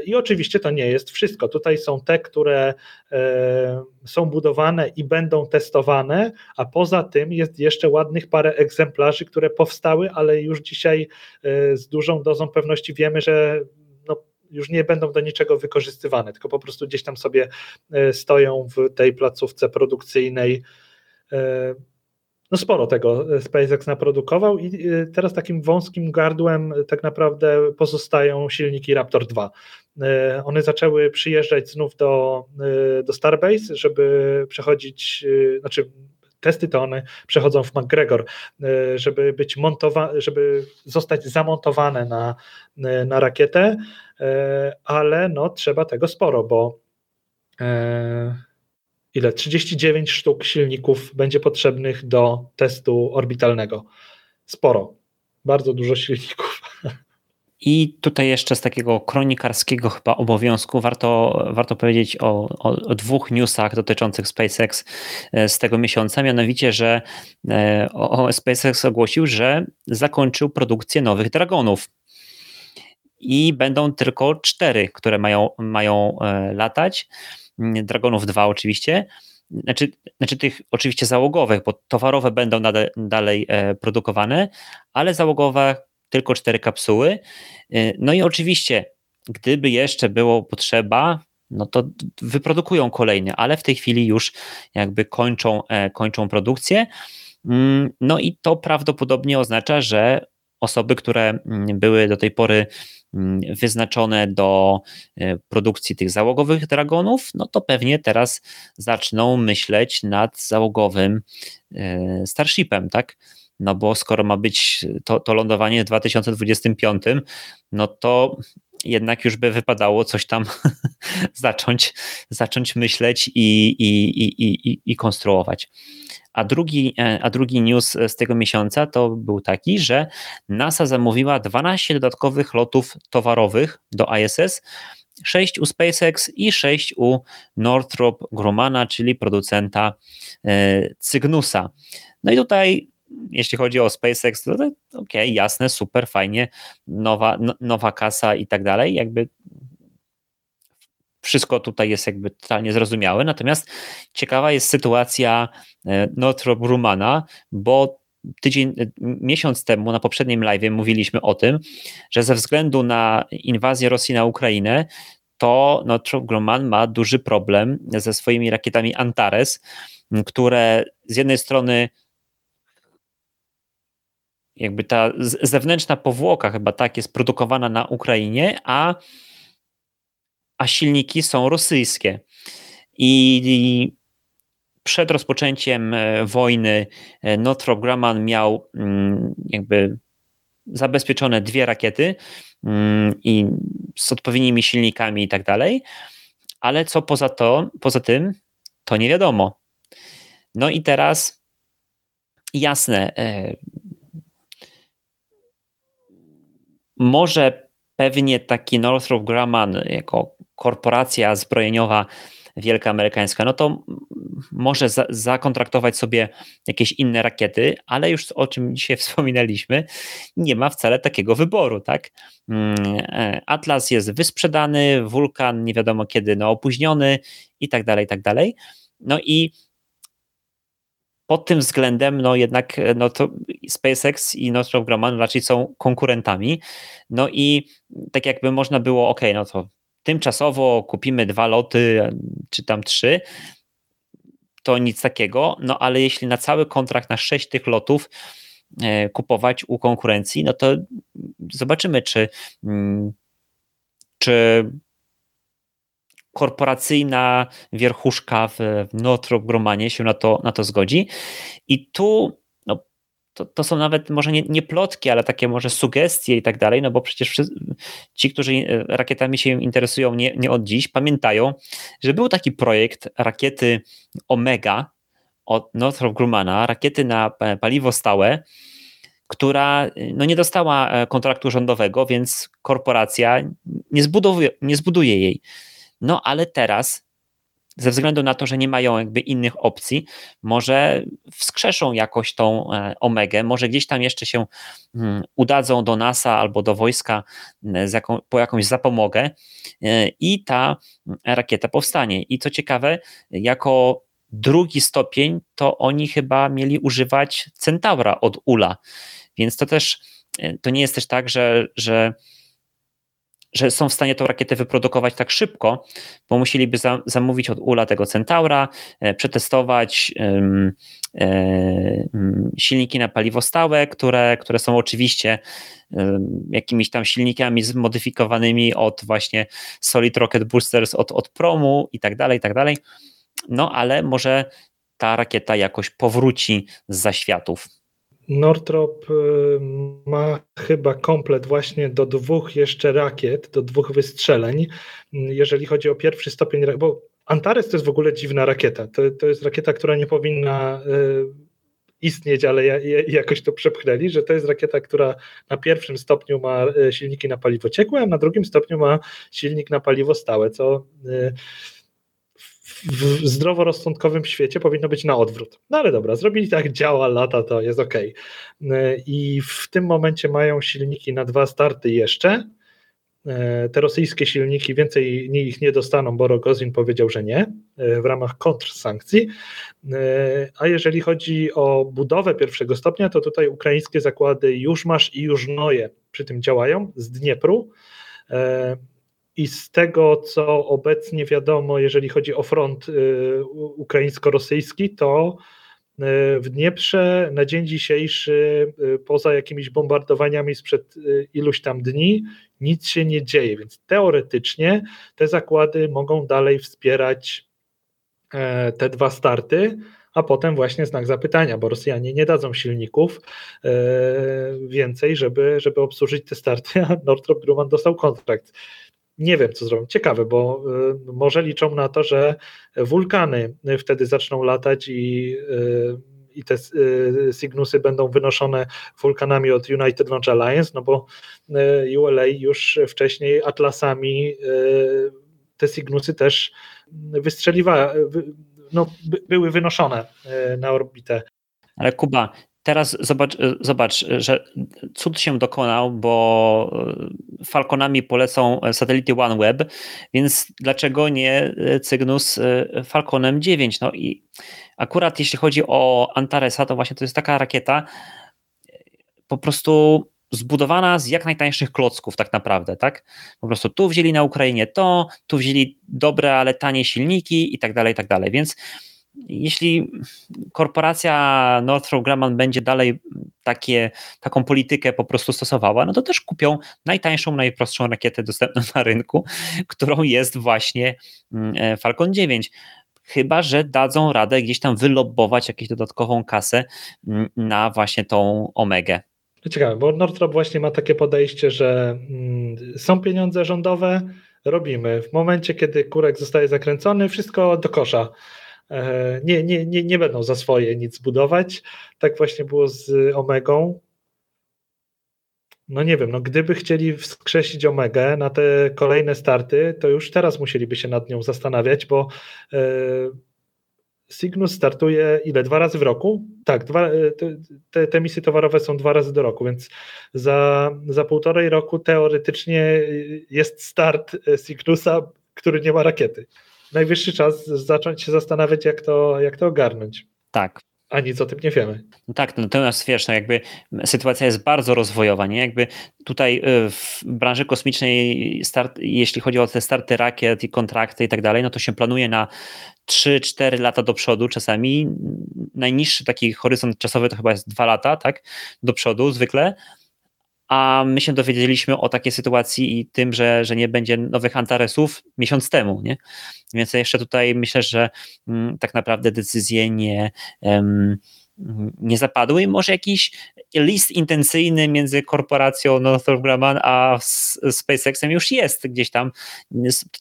I oczywiście to nie jest wszystko. Tutaj są te, które są budowane i będą testowane, a poza tym jest jeszcze ładnych parę egzemplarzy, które powstały, ale już dzisiaj e, z dużą dozą pewności wiemy, że no, już nie będą do niczego wykorzystywane, tylko po prostu gdzieś tam sobie e, stoją w tej placówce produkcyjnej. E, no sporo tego SpaceX naprodukował i teraz takim wąskim gardłem tak naprawdę pozostają silniki Raptor 2. One zaczęły przyjeżdżać znów do, do Starbase, żeby przechodzić, znaczy testy to one przechodzą w McGregor, e, żeby być montowane, żeby zostać zamontowane na, e, na rakietę, e, ale no trzeba tego sporo, bo ile? 39 sztuk silników będzie potrzebnych do testu orbitalnego. Sporo, bardzo dużo silników. I tutaj jeszcze z takiego kronikarskiego chyba obowiązku warto, warto powiedzieć o, o, o, dwóch newsach dotyczących SpaceX e, z tego miesiąca, mianowicie, że e, o, SpaceX ogłosił, że zakończył produkcję nowych Dragonów. I będą tylko cztery, które mają, mają e, latać. Dragonów 2 oczywiście. Znaczy, znaczy tych oczywiście załogowych, bo towarowe będą nadal, dalej produkowane, ale załogowe tylko cztery kapsuły. Y, no i oczywiście, gdyby jeszcze było potrzeba, no to wyprodukują kolejne, ale w tej chwili już jakby kończą, e, kończą produkcję. Mm, no i to prawdopodobnie oznacza, że osoby, które mm, były do tej pory mm, wyznaczone do e, produkcji tych załogowych dragonów, no to pewnie teraz zaczną myśleć nad załogowym e, Starshipem, tak? No bo skoro ma być to, to lądowanie w 2025, no to jednak już by wypadało coś tam zacząć, zacząć myśleć i, i, i, i, i konstruować. A drugi, e, a drugi news z tego miesiąca to był taki, że NASA zamówiła 12 dodatkowych lotów towarowych do ISS, 6 u SpaceX i 6 u Northrop Grumana, czyli producenta e, Cygnusa. No i tutaj jeśli chodzi o SpaceX, to, okej, okay, jasne, super, fajnie, nowa, no, nowa kasa i tak dalej, jakby wszystko tutaj jest jakby totalnie zrozumiałe, natomiast ciekawa jest sytuacja e, Northrop Grumana, bo tydzień, e, miesiąc temu na poprzednim live mówiliśmy o tym, że ze względu na inwazję Rosji na Ukrainę, to Northrop Grumman ma duży problem ze swoimi rakietami Antares, które z jednej strony jakby ta zewnętrzna powłoka chyba tak jest produkowana na Ukrainie, a, a silniki są rosyjskie. I, i przed rozpoczęciem e, wojny e, Northrop Grumman miał mm, jakby zabezpieczone dwie rakiety mm, i z odpowiednimi silnikami i tak dalej, ale co poza to, poza tym, to nie wiadomo. No i teraz jasne, e, może pewnie taki Northrop Grumman jako korporacja zbrojeniowa wielka amerykańska, no to może za, zakontraktować sobie jakieś inne rakiety, ale już o czym dzisiaj wspominaliśmy, nie ma wcale takiego wyboru, tak? Mm, e, Atlas jest wysprzedany, Vulkan nie wiadomo kiedy, no opóźniony i tak dalej, i tak dalej. No i pod tym względem, no jednak no to SpaceX i Northrop Grumman raczej są konkurentami. No i tak jakby można było, ok, no to tymczasowo kupimy dwa loty, czy tam trzy, to nic takiego, no ale jeśli na cały kontrakt, na sześć tych lotów e, kupować u konkurencji, no to zobaczymy, czy, mm, czy korporacyjna wierchuszka w, w Grumanie się na to, na to zgodzi. I tu no, to, to są nawet może nie, nie plotki, ale takie może sugestie i tak dalej, no bo przecież ci, którzy e, rakietami się interesują nie, nie od dziś, pamiętają, że był taki projekt rakiety Omega, od Northrop Grumana, rakiety na paliwo stałe, która no, nie dostała e, kontraktu rządowego, więc korporacja nie zbuduje, nie zbuduje jej. No ale teraz, ze względu na to, że nie mają jakby innych opcji, może wskrzeszą jakoś tą e, Omegę, może gdzieś tam jeszcze się mm, udadzą do NASA albo do wojska jaką, po jakąś zapomogę e, i ta rakieta powstanie. I co ciekawe, jako drugi stopień, to oni chyba mieli używać Centaura od Ula. Więc to też, e, to nie jest też tak, że, że, że są w stanie tą rakietę wyprodukować tak szybko, bo musieliby za, zamówić od Ula tego Centaura, e, przetestować e, silniki na paliwo stałe, które, które są oczywiście jakimiś tam silnikami zmodyfikowanymi od właśnie Solid Rocket Boosters, od, od promu i tak dalej, i tak dalej. No ale może ta rakieta jakoś powróci z zaświatów. Northrop y, ma chyba komplet właśnie do dwóch jeszcze rakiet, do dwóch wystrzeleń. Jeżeli chodzi o pierwszy stopień, bo Antares to jest w ogóle dziwna rakieta. To, to jest rakieta, która nie powinna y, istnieć, ale jakoś to przepchnęli, że to jest rakieta, która na pierwszym stopniu ma y, silniki na paliwo ciekłe, a na drugim stopniu ma silnik na paliwo stałe, co w zdroworozsądkowym świecie powinno być na odwrót. No ale dobra, zrobili tak, działa, lata, to jest ok. I w tym momencie mają silniki na dwa starty jeszcze. Te rosyjskie silniki więcej ich nie dostaną, bo Rogozin powiedział, że nie, w ramach kontrsankcji. A jeżeli chodzi o budowę pierwszego stopnia, to tutaj ukraińskie zakłady już masz i już noje przy tym działają z Dniepru. I z tego, co obecnie wiadomo, jeżeli chodzi o front y, ukraińsko-rosyjski, to y, w Dnieprze na dzień dzisiejszy, y, poza jakimiś bombardowaniami sprzed iluś tam dni, nic się nie dzieje. Więc teoretycznie te zakłady mogą dalej wspierać e, te dwa starty, a potem właśnie znak zapytania, bo Rosjanie nie dadzą silników e, więcej, żeby, żeby obsłużyć te starty, a Northrop Grumman dostał kontrakt nie wiem, co zrobią. Ciekawe, bo y, może liczą na to, że wulkany wtedy zaczną latać i, y, i te y, Signusy będą wynoszone wulkanami od United Launch Alliance, no bo ULA już wcześniej Atlasami te Signusy też wystrzeliwały, no, były wynoszone na orbitę. Ale Kuba, teraz zobacz, zobacz, że cud się dokonał, bo Falconami polecą satelity OneWeb, więc dlaczego nie Cygnus Falconem 9? No i akurat jeśli chodzi o Antaresa, to właśnie to jest taka rakieta po prostu zbudowana z jak najtańszych klocków tak naprawdę, tak? Po prostu tu wzięli na Ukrainie to, tu wzięli dobre, ale tanie silniki i tak dalej, i tak dalej, więc jeśli korporacja Northrop Grumman będzie dalej takie, taką politykę po prostu stosowała, no to też kupią najtańszą, najprostszą rakietę dostępną na rynku, którą jest właśnie mm, e, Falcon 9 chyba że dadzą radę gdzieś tam wylobować jakąś dodatkową kasę mm, na właśnie tą Omegę. Ciekawe, bo Northrop właśnie ma takie podejście, że mm, są pieniądze rządowe, robimy. W momencie, kiedy kurek zostaje zakręcony, wszystko do kosza. E, nie, nie, nie, nie będą za swoje nic budować. Tak właśnie było z Omegą. No nie wiem, no gdyby chcieli wskrzesić Omegę na te kolejne starty, to już teraz musieliby się nad nią zastanawiać, bo e, Cygnus startuje ile? Dwa razy w roku? Tak, dwa, e, te, te misje towarowe są dwa razy do roku, więc za, za półtorej roku teoretycznie jest start Cygnusa, który nie ma rakiety najwyższy czas zacząć się zastanawiać, jak to, jak to ogarnąć. Tak. A nic o tym nie wiemy. No tak, natomiast wiesz, no jakby sytuacja jest bardzo rozwojowa, nie? Jakby tutaj y, w branży kosmicznej, start, jeśli chodzi o te starty rakiet i kontrakty i tak dalej, no to się planuje na 3-4 lata do przodu czasami. Najniższy taki horyzont czasowy to chyba jest 2 lata, tak? Do przodu zwykle a my się dowiedzieliśmy o takiej sytuacji i tym, że, że nie będzie nowych Antaresów miesiąc temu, nie? Więc jeszcze tutaj myślę, że m, mm, tak naprawdę decyzje nie, nie zapadły i może jakiś list intencyjny między korporacją Northrop Grumman a SpaceXem już jest gdzieś tam,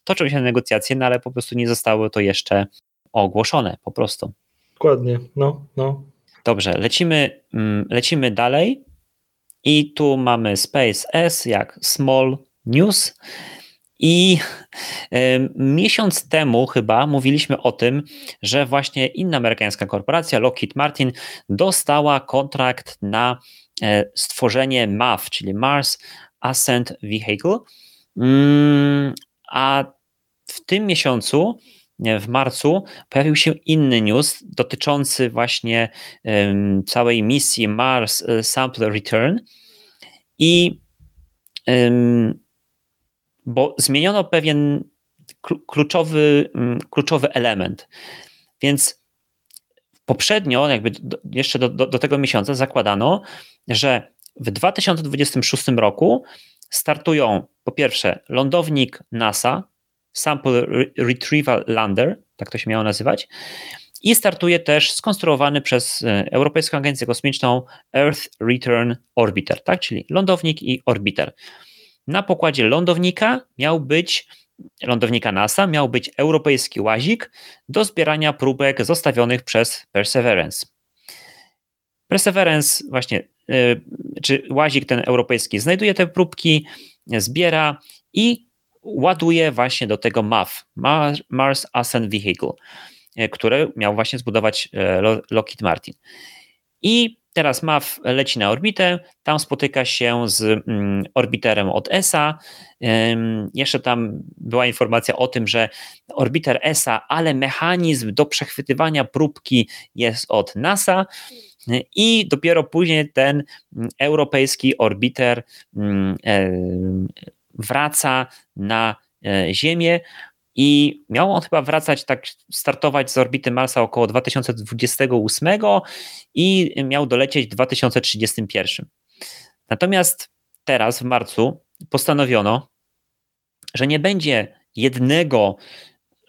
toczą się negocjacje, no ale po prostu nie zostało to jeszcze ogłoszone po prostu. Dokładnie, no, no. Dobrze, lecimy, mm, lecimy dalej i tu mamy Space S jak Small News i miesiąc temu chyba mówiliśmy o tym, że właśnie inna amerykańska korporacja, Lockheed Martin, dostała kontrakt na e, stworzenie MAV, czyli Mars Ascent Vehicle. Mm, a w tym miesiącu, w marcu, pojawił się inny news dotyczący właśnie całej misji Mars e, Sample Return. I bo zmieniono pewien kluczowy, kluczowy element. Więc poprzednio, jakby jeszcze do, do, do tego miesiąca, zakładano, że w 2026 roku startują po pierwsze lądownik NASA, Sample Retrieval Lander, tak to się miało nazywać, i startuje też skonstruowany przez e, Europejską Agencję Kosmiczną Earth Return Orbiter, tak? czyli lądownik i orbiter. Na pokładzie lądownika miał być lądownika NASA miał być europejski łazik do zbierania próbek zostawionych przez Perseverance. Perseverance właśnie, yy, czy łazik ten europejski znajduje te próbki, zbiera i ładuje właśnie do tego MAV, Mars Ascent Vehicle, yy, które miał właśnie zbudować yy, Lockheed Martin. I Teraz MAV leci na orbitę, tam spotyka się z mm, orbiterem od ESA. Jeszcze tam była informacja o tym, że orbiter ESA, ale mechanizm do przechwytywania próbki jest od NASA. I dopiero później ten mm, europejski orbiter mm, wraca na e, Ziemię. I miał on chyba wracać, tak startować z orbity Marsa około 2028 i miał dolecieć w 2031. Natomiast teraz w marcu postanowiono, że nie będzie jednego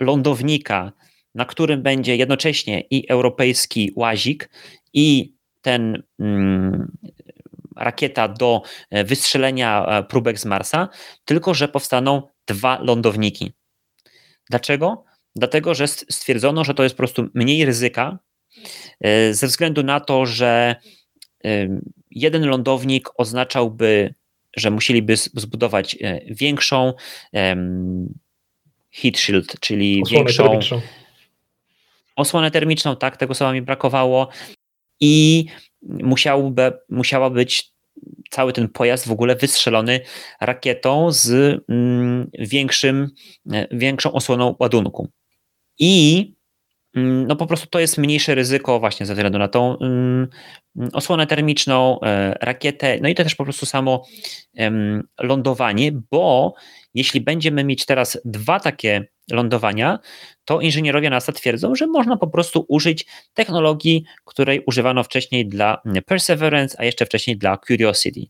lądownika, na którym będzie jednocześnie i europejski łazik, i ten mm, rakieta do wystrzelenia e, próbek z Marsa, tylko że powstaną dwa lądowniki. Dlaczego? Dlatego, że stwierdzono, że to jest po prostu mniej ryzyka, e, ze względu na to, że jeden lądownik oznaczałby, że musieliby zbudować e, większą heat shield, czyli osłonę większą termiczną. osłonę termiczną, tak, tego słowa mi brakowało i musiałby, musiała być cały ten pojazd w ogóle wystrzelony rakietą z mm, większym, e, większą osłoną ładunku. I no po prostu to jest mniejsze ryzyko właśnie ze względu na tą mm, osłonę termiczną, e, rakietę, no i to też po prostu samo lądowanie, bo jeśli będziemy mieć teraz dwa takie lądowania, to inżynierowie NASA twierdzą, że można po prostu użyć technologii, której używano wcześniej dla Perseverance, a jeszcze wcześniej dla Curiosity.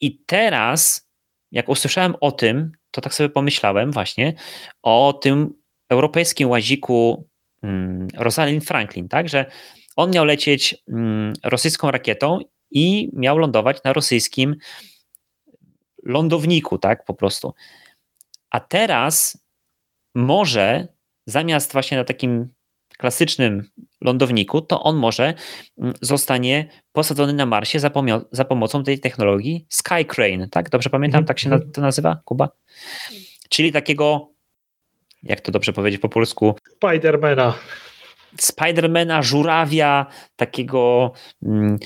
I teraz, jak usłyszałem o tym, to tak sobie pomyślałem właśnie o tym europejskim łaziku mm, Rosalind Franklin, tak, że on miał lecieć mm, rosyjską rakietą i miał lądować na rosyjskim lądowniku, tak, po prostu. A teraz może zamiast właśnie na takim klasycznym lądowniku, to on może mm, zostanie posadzony na Marsie za, za pomocą tej technologii Skycrane, tak? Dobrze pamiętam, -hmm. tak się na mhm. to nazywa, Kuba? Czyli takiego, jak to dobrze powiedzieć po polsku? Spidermana. Spidermana, żurawia, takiego mm,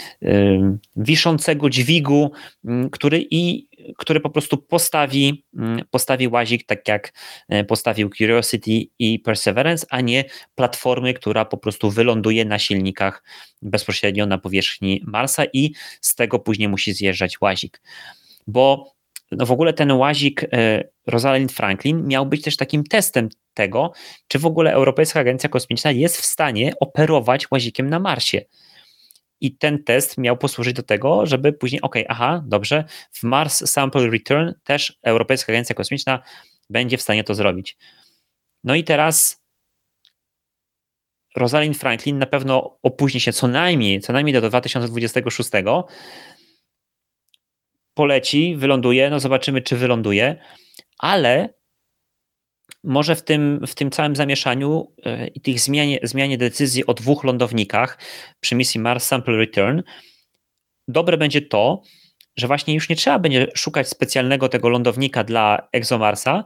wiszącego dźwigu, y, który i który po prostu postawi, mm, postawi łazik tak jak e, postawił Curiosity i Perseverance, a nie platformy, która po prostu wyląduje na silnikach bezpośrednio na powierzchni Marsa i z tego później musi zjeżdżać łazik. Bo no w ogóle ten łazik e, Rosalind Franklin miał być też takim testem tego, czy w ogóle Europejska Agencja Kosmiczna jest w stanie operować łazikiem na Marsie. I ten test miał posłużyć do tego, żeby później, ok, aha, dobrze, w Mars Sample Return też Europejska Agencja Kosmiczna będzie w stanie to zrobić. No i teraz Rosalind Franklin na pewno opóźni się co najmniej, co najmniej do 2026. Poleci, wyląduje, no zobaczymy, czy wyląduje, ale może w tym, w tym całym zamieszaniu i tych zmianie, zmianie decyzji o dwóch lądownikach przy misji Mars Sample Return, dobre będzie to, że właśnie już nie trzeba będzie szukać specjalnego tego lądownika dla ExoMarsa,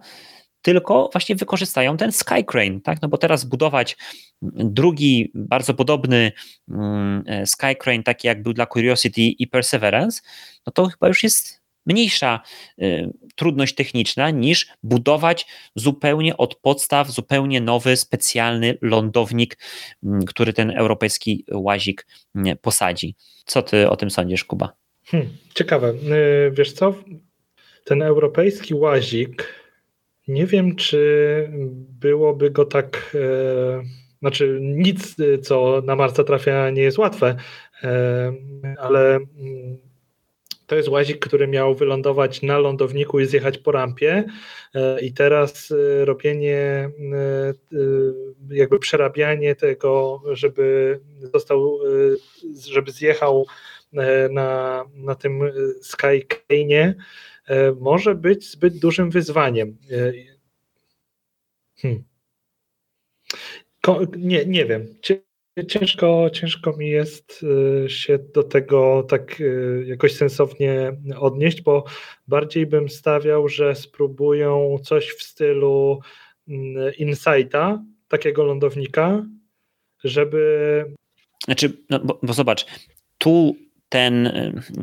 tylko właśnie wykorzystają ten Skycrane, tak? No bo teraz budować drugi bardzo podobny mm, e, Skycrane, taki jak był dla Curiosity i Perseverance, no to chyba już jest mniejsza y, trudność techniczna niż budować zupełnie od podstaw, zupełnie nowy, specjalny lądownik, y, który ten europejski łazik y, posadzi. Co ty o tym sądzisz, Kuba? Hmm, ciekawe. Wiesz co? Ten europejski łazik, nie wiem, czy byłoby go tak. E, znaczy, nic, co na Marsa trafia, nie jest łatwe, e, ale mm, to jest łazik, który miał wylądować na lądowniku i zjechać po rampie. E, I teraz e, robienie, e, jakby przerabianie tego, żeby został, żeby zjechał na, na tym Skycane'ie, może być zbyt dużym wyzwaniem. Hmm. Nie, nie wiem. Ciężko, ciężko mi jest y, się do tego tak jakoś sensownie odnieść, bo bardziej bym stawiał, że spróbują coś w stylu mm, Insighta, takiego lądownika, żeby. Znaczy, no bo, bo zobacz, tu ten,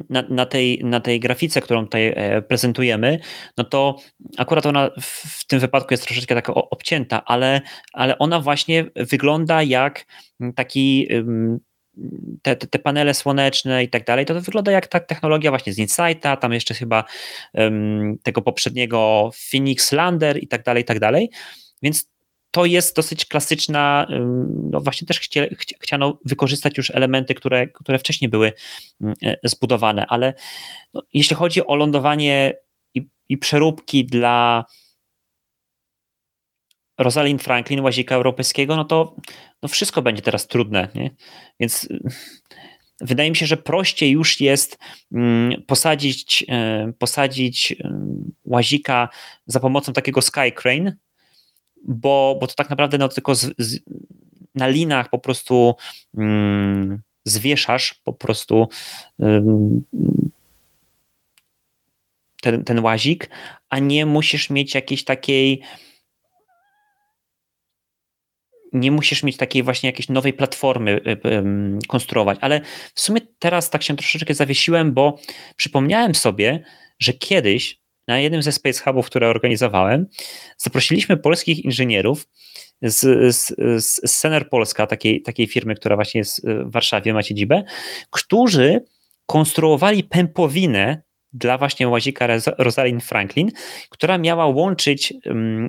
na, na, tej, na tej grafice, którą tutaj e, prezentujemy, no to akurat ona w tym wypadku jest troszeczkę taka obcięta, ale, ale ona właśnie wygląda jak taki te, te, panele słoneczne i tak dalej, to, to wygląda jak ta technologia właśnie z Insighta, tam jeszcze chyba um, tego poprzedniego Phoenix Lander i tak dalej, i tak dalej. Więc to jest dosyć klasyczna, no właśnie też chcie, chciano wykorzystać już elementy, które, które wcześniej były e, zbudowane, ale no, jeśli chodzi o lądowanie i, i przeróbki dla Rosalind Franklin, łazika europejskiego, no to no wszystko będzie teraz trudne, nie? więc y, wydaje mi się, że prościej już jest posadzić, e, posadzić łazika za pomocą takiego Skycrane, bo, bo to tak naprawdę no, tylko z, z, na linach po prostu mm, zwieszasz po prostu ten, ten łazik, a nie musisz mieć jakiejś takiej nie musisz mieć takiej właśnie jakiejś nowej platformy y, y, konstruować, ale w sumie teraz tak się troszeczkę zawiesiłem, bo przypomniałem sobie, że kiedyś na jednym ze Space Hubów, które organizowałem, zaprosiliśmy polskich inżynierów z, z, z Sener Polska, takiej, takiej firmy, która właśnie jest w Warszawie, macie dzibę, którzy konstruowali pępowinę dla właśnie łazika Rosalind Franklin, która miała łączyć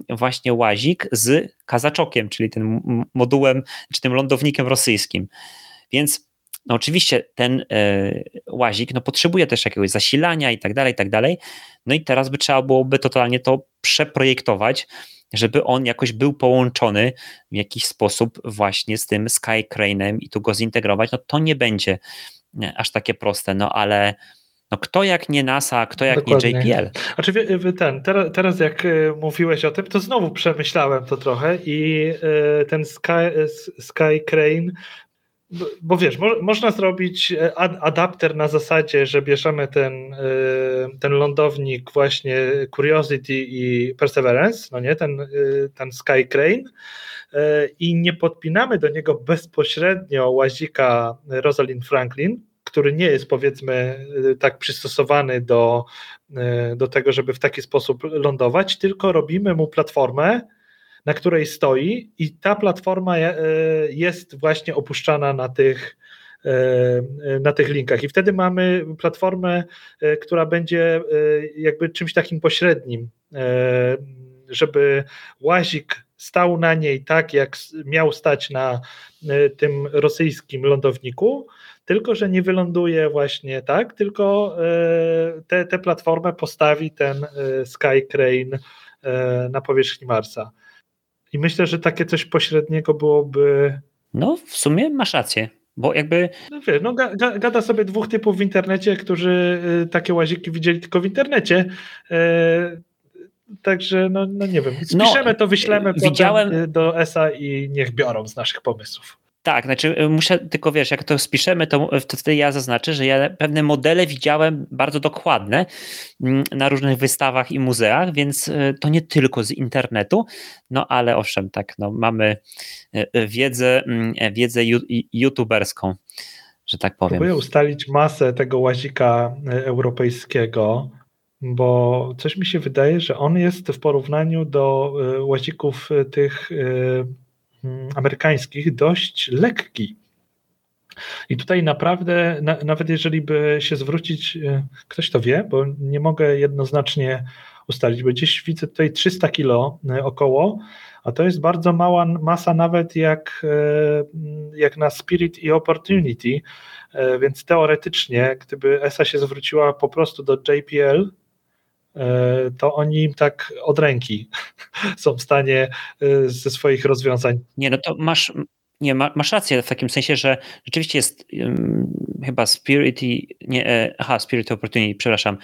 właśnie łazik z kazaczokiem, czyli tym modułem, czy tym lądownikiem rosyjskim. Więc no oczywiście ten e, łazik no, potrzebuje też jakiegoś zasilania i tak dalej, i tak dalej. No i teraz by trzeba byłoby totalnie to przeprojektować, żeby on jakoś był połączony w jakiś sposób właśnie z tym Skycrane'em i tu go zintegrować. No to nie będzie e, aż takie proste, no ale no kto jak nie NASA, kto jak Dokładnie. nie JPL? Znaczy ten, teraz, teraz jak e, mówiłeś o tym, to znowu przemyślałem to trochę i ten Sky, Sky Crane bo wiesz, mo, można zrobić e, ad, adapter na zasadzie, że bierzemy ten, e, ten lądownik właśnie Curiosity i Perseverance, no nie, ten, e, ten Sky Crane i nie podpinamy do niego bezpośrednio łazika Rosalind Franklin, który nie jest powiedzmy tak przystosowany do, do tego, żeby w taki sposób lądować, tylko robimy mu platformę, na której stoi i ta platforma e, jest właśnie opuszczana na tych, e, na tych linkach. I wtedy mamy platformę, e, która będzie jakby czymś takim pośrednim, żeby łazik stał na niej tak, jak miał stać na tym rosyjskim lądowniku, tylko że nie wyląduje właśnie tak, tylko tę platformę postawi ten Sky Crane na powierzchni Marsa. I myślę, że takie coś pośredniego byłoby. No, w sumie masz rację. Bo jakby. No wiesz, no gada sobie dwóch typów w internecie, którzy y, takie łaziki widzieli tylko w internecie. Y, Także, no, no nie wiem, no, spiszemy to, wyślemy widziałem... do ESA i niech biorą z naszych pomysłów. Tak, znaczy y, muszę tylko wiesz, jak to spiszemy, to wtedy ja zaznaczę, że ja pewne modele widziałem bardzo dokładne mm, na różnych wystawach i muzeach, więc y, to nie tylko z internetu, no ale owszem, tak, no, mamy y, wiedzę, mm, wiedzę youtuberską, że tak powiem. Próbuję ustalić masę tego łazika europejskiego, bo coś mi się wydaje, że on jest w porównaniu do łazików tych amerykańskich dość lekki. I tutaj naprawdę, na, nawet jeżeli by się zwrócić, e, ktoś to wie, bo nie mogę jednoznacznie ustalić, bo gdzieś widzę tutaj 300 kilo e, około, a to jest bardzo mała masa nawet jak, e, jak na Spirit i Opportunity, więc teoretycznie, gdyby ESA się zwróciła po prostu do JPL, to oni im tak od ręki są w stanie e, ze swoich rozwiązań. Nie, no to masz, nie, masz rację w takim sensie, że rzeczywiście jest um, chyba Spirit i, nie, e, aha, Spirit Opportunity, przepraszam,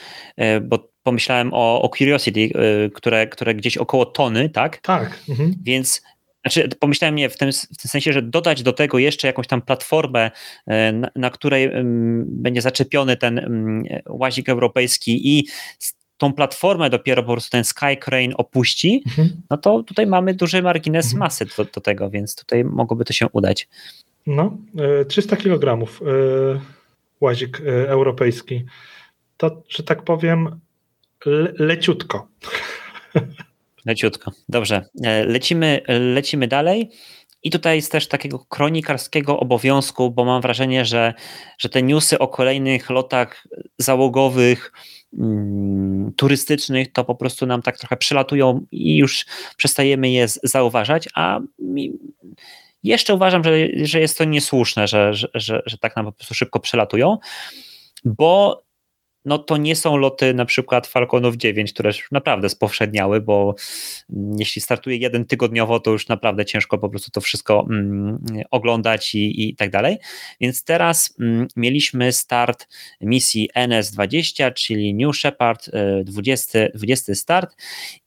bo pomyślałem o, o Curiosity, które, które gdzieś około tony, tak? Tak. Mhm. Więc znaczy, pomyślałem nie w tym, w tym sensie, że dodać do tego jeszcze jakąś tam platformę, na, na której um, będzie zaczepiony ten um, łazik europejski i tą platformę dopiero po prostu ten Sky Crane opuści, mhm. no to tutaj mamy duży margines mhm. masy do, do, tego, więc tutaj mogłoby to się udać. No, 300 e, kg e, łazik e, europejski. To, że tak powiem, le leciutko. Leciutko. Dobrze. Lecimy, lecimy dalej. I tutaj jest też takiego kronikarskiego obowiązku, bo mam wrażenie, że, że te newsy o kolejnych lotach załogowych, turystycznych, to po prostu nam tak trochę przylatują i już przestajemy je zauważać, a jeszcze uważam, że, że jest to niesłuszne, że, że, że, że tak nam po prostu szybko przelatują, bo no to nie są loty na przykład Falconów 9, które już naprawdę spowszedniały, bo jeśli startuje jeden tygodniowo, to już naprawdę ciężko po prostu to wszystko mm, oglądać i, i tak dalej. Więc teraz mm, mieliśmy start misji NS-20, czyli New Shepard 20, y, 20 start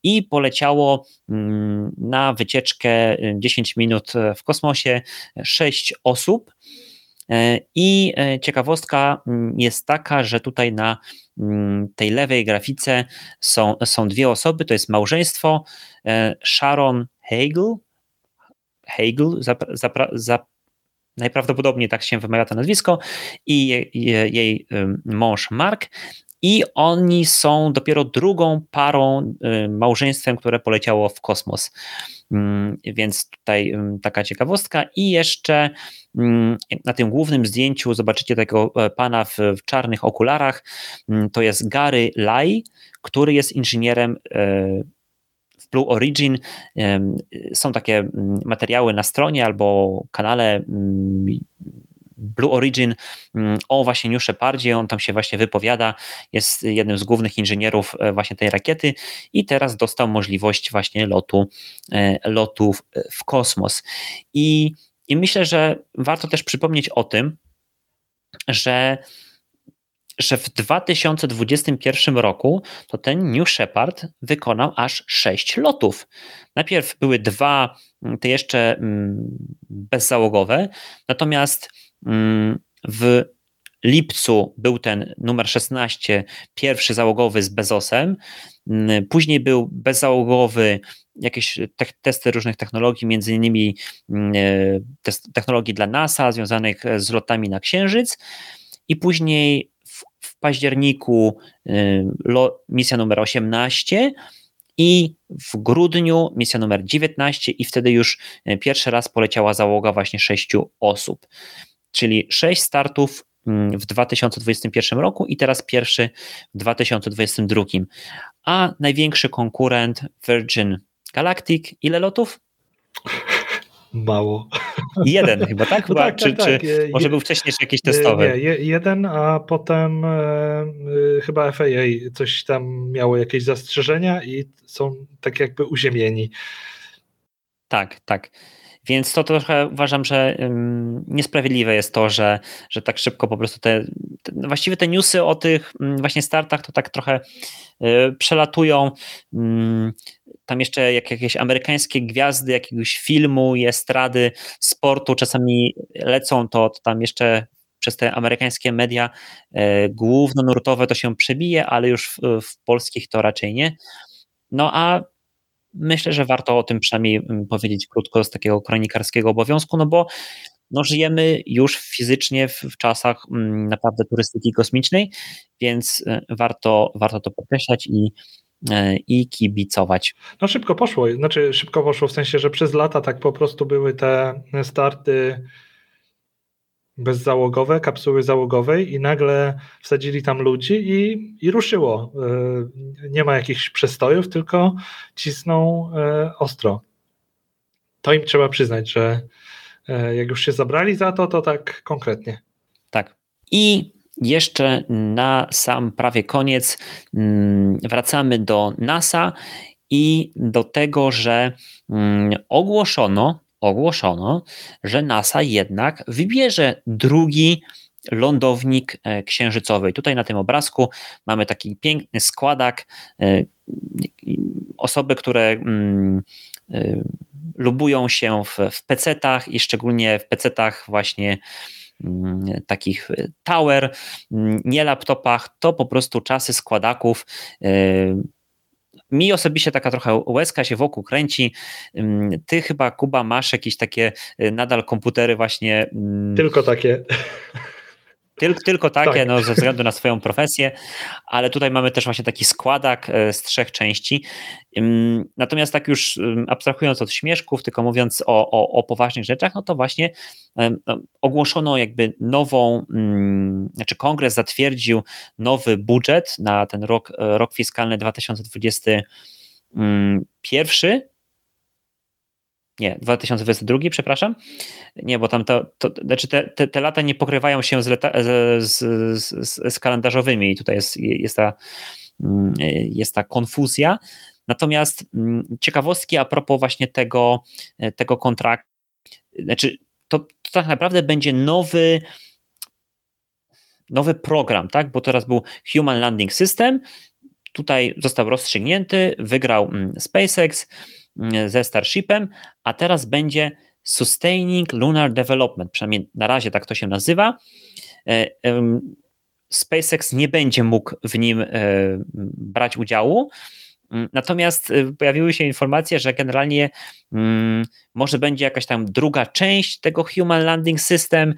i poleciało mm, na wycieczkę 10 y, minut w kosmosie 6 osób. E, I e, ciekawostka mm, jest taka, że tutaj na mm, tej lewej grafice są, są dwie osoby, to jest małżeństwo e, Sharon Hagel, Hagel zapra, zapra, za, najprawdopodobniej tak się wymawia to nazwisko, i jej, jej mąż Mark. I oni są dopiero drugą parą, małżeństwem, które poleciało w kosmos. Mm, więc tutaj taka ciekawostka. I jeszcze mm, na tym głównym zdjęciu zobaczycie tego e, pana w, w czarnych okularach. Mm, to jest Gary Lai, który jest inżynierem e, w Blue Origin. Są takie materiały na stronie albo kanale Blue Origin o właśnie New Shepardzie, on tam się właśnie wypowiada, jest jednym z głównych inżynierów e, właśnie tej rakiety i teraz dostał możliwość właśnie lotu, e, lotu w kosmos. I, I myślę, że warto też przypomnieć o tym, że że w 2021 roku to ten New Shepard wykonał aż sześć lotów. Najpierw były dwa, te jeszcze bezzałogowe, natomiast Mm, w lipcu był ten numer 16, pierwszy załogowy z Bezosem. Mm, później był bezzałogowy jakieś te testy różnych technologii, między innymi mm, e, technologii dla NASA związanych z lotami na Księżyc. I później w, w październiku e, misja numer 18 i w grudniu misja numer 19 i wtedy już e, pierwszy raz poleciała załoga właśnie sześciu osób czyli 6 startów mm, w 2021 roku i teraz pierwszy w 2022. A największy konkurent Virgin Galactic, ile lotów? Mało. Jeden chyba, tak? No tak, czy, tak, tak. czy może był wcześniej jakiś testowy? Nie, jeden, a potem e, chyba FAA coś tam miało jakieś zastrzeżenia i są tak jakby uziemieni. Tak, tak. Więc to trochę uważam, że niesprawiedliwe jest to, że, że tak szybko po prostu te, te właściwie te newsy o tych mm, właśnie startach to tak trochę y, przelatują. Mm, tam jeszcze jak jakieś amerykańskie gwiazdy jakiegoś filmu estrady sportu czasami lecą, to, to tam jeszcze przez te amerykańskie media e, głównonurtowe to się przebije, ale już w, w polskich to raczej nie. No a myślę, że warto o tym przynajmniej mm, powiedzieć krótko z takiego kronikarskiego obowiązku, no bo no, żyjemy już fizycznie w, w czasach mm, naprawdę turystyki kosmicznej, więc e, warto, warto to podkreślać i, e, i kibicować. No szybko poszło, znaczy szybko poszło w sensie, że przez lata tak po prostu były te starty bezzałogowe, kapsuły załogowej i nagle wsadzili tam ludzi i, i ruszyło. E, nie ma jakichś przestojów, tylko cisną e, ostro. To im trzeba przyznać, że e, jak już się zabrali za to, to tak konkretnie. Tak. I jeszcze na sam prawie koniec mm, wracamy do NASA i do tego, że mm, ogłoszono ogłoszono, że NASA jednak wybierze drugi lądownik e, księżycowy. Tutaj na tym obrazku mamy taki piękny składak. E, osoby, które mm, e, lubują się w, w PC-tach i szczególnie w PC-tach właśnie mm, takich tower, mm, nie laptopach, to po prostu czasy składaków mi osobiście taka trochę łezka się wokół kręci. Ty chyba, Kuba, masz jakieś takie y, nadal komputery właśnie... Tylko takie. Tylko, tylko takie, tak. no, ze względu na swoją profesję, ale tutaj mamy też właśnie taki składak e, z trzech części. Natomiast tak już abstrahując od śmieszków, tylko mówiąc o, o, o poważnych rzeczach, no to właśnie no, ogłoszono jakby nową, znaczy kongres zatwierdził nowy budżet na ten rok, e, rok fiskalny 2021 nie, 2022, przepraszam. Nie, bo tam to, to znaczy te, te, te lata nie pokrywają się z, leta, z, z, z, kalendarzowymi i tutaj jest, jest, ta, mm, jest ta konfuzja. Natomiast mm, ciekawostki a propos właśnie tego, tego kontraktu, znaczy to, to tak naprawdę będzie nowy nowy program, tak? Bo teraz był Human Landing System, tutaj został rozstrzygnięty, wygrał mm, SpaceX, ze Starshipem, a teraz będzie Sustaining Lunar Development, przynajmniej na razie tak to się nazywa. E, SpaceX nie będzie mógł w nim e, brać udziału, Mm, natomiast y, pojawiły się informacje, że generalnie hmm, może będzie jakaś tam druga część tego Human Landing System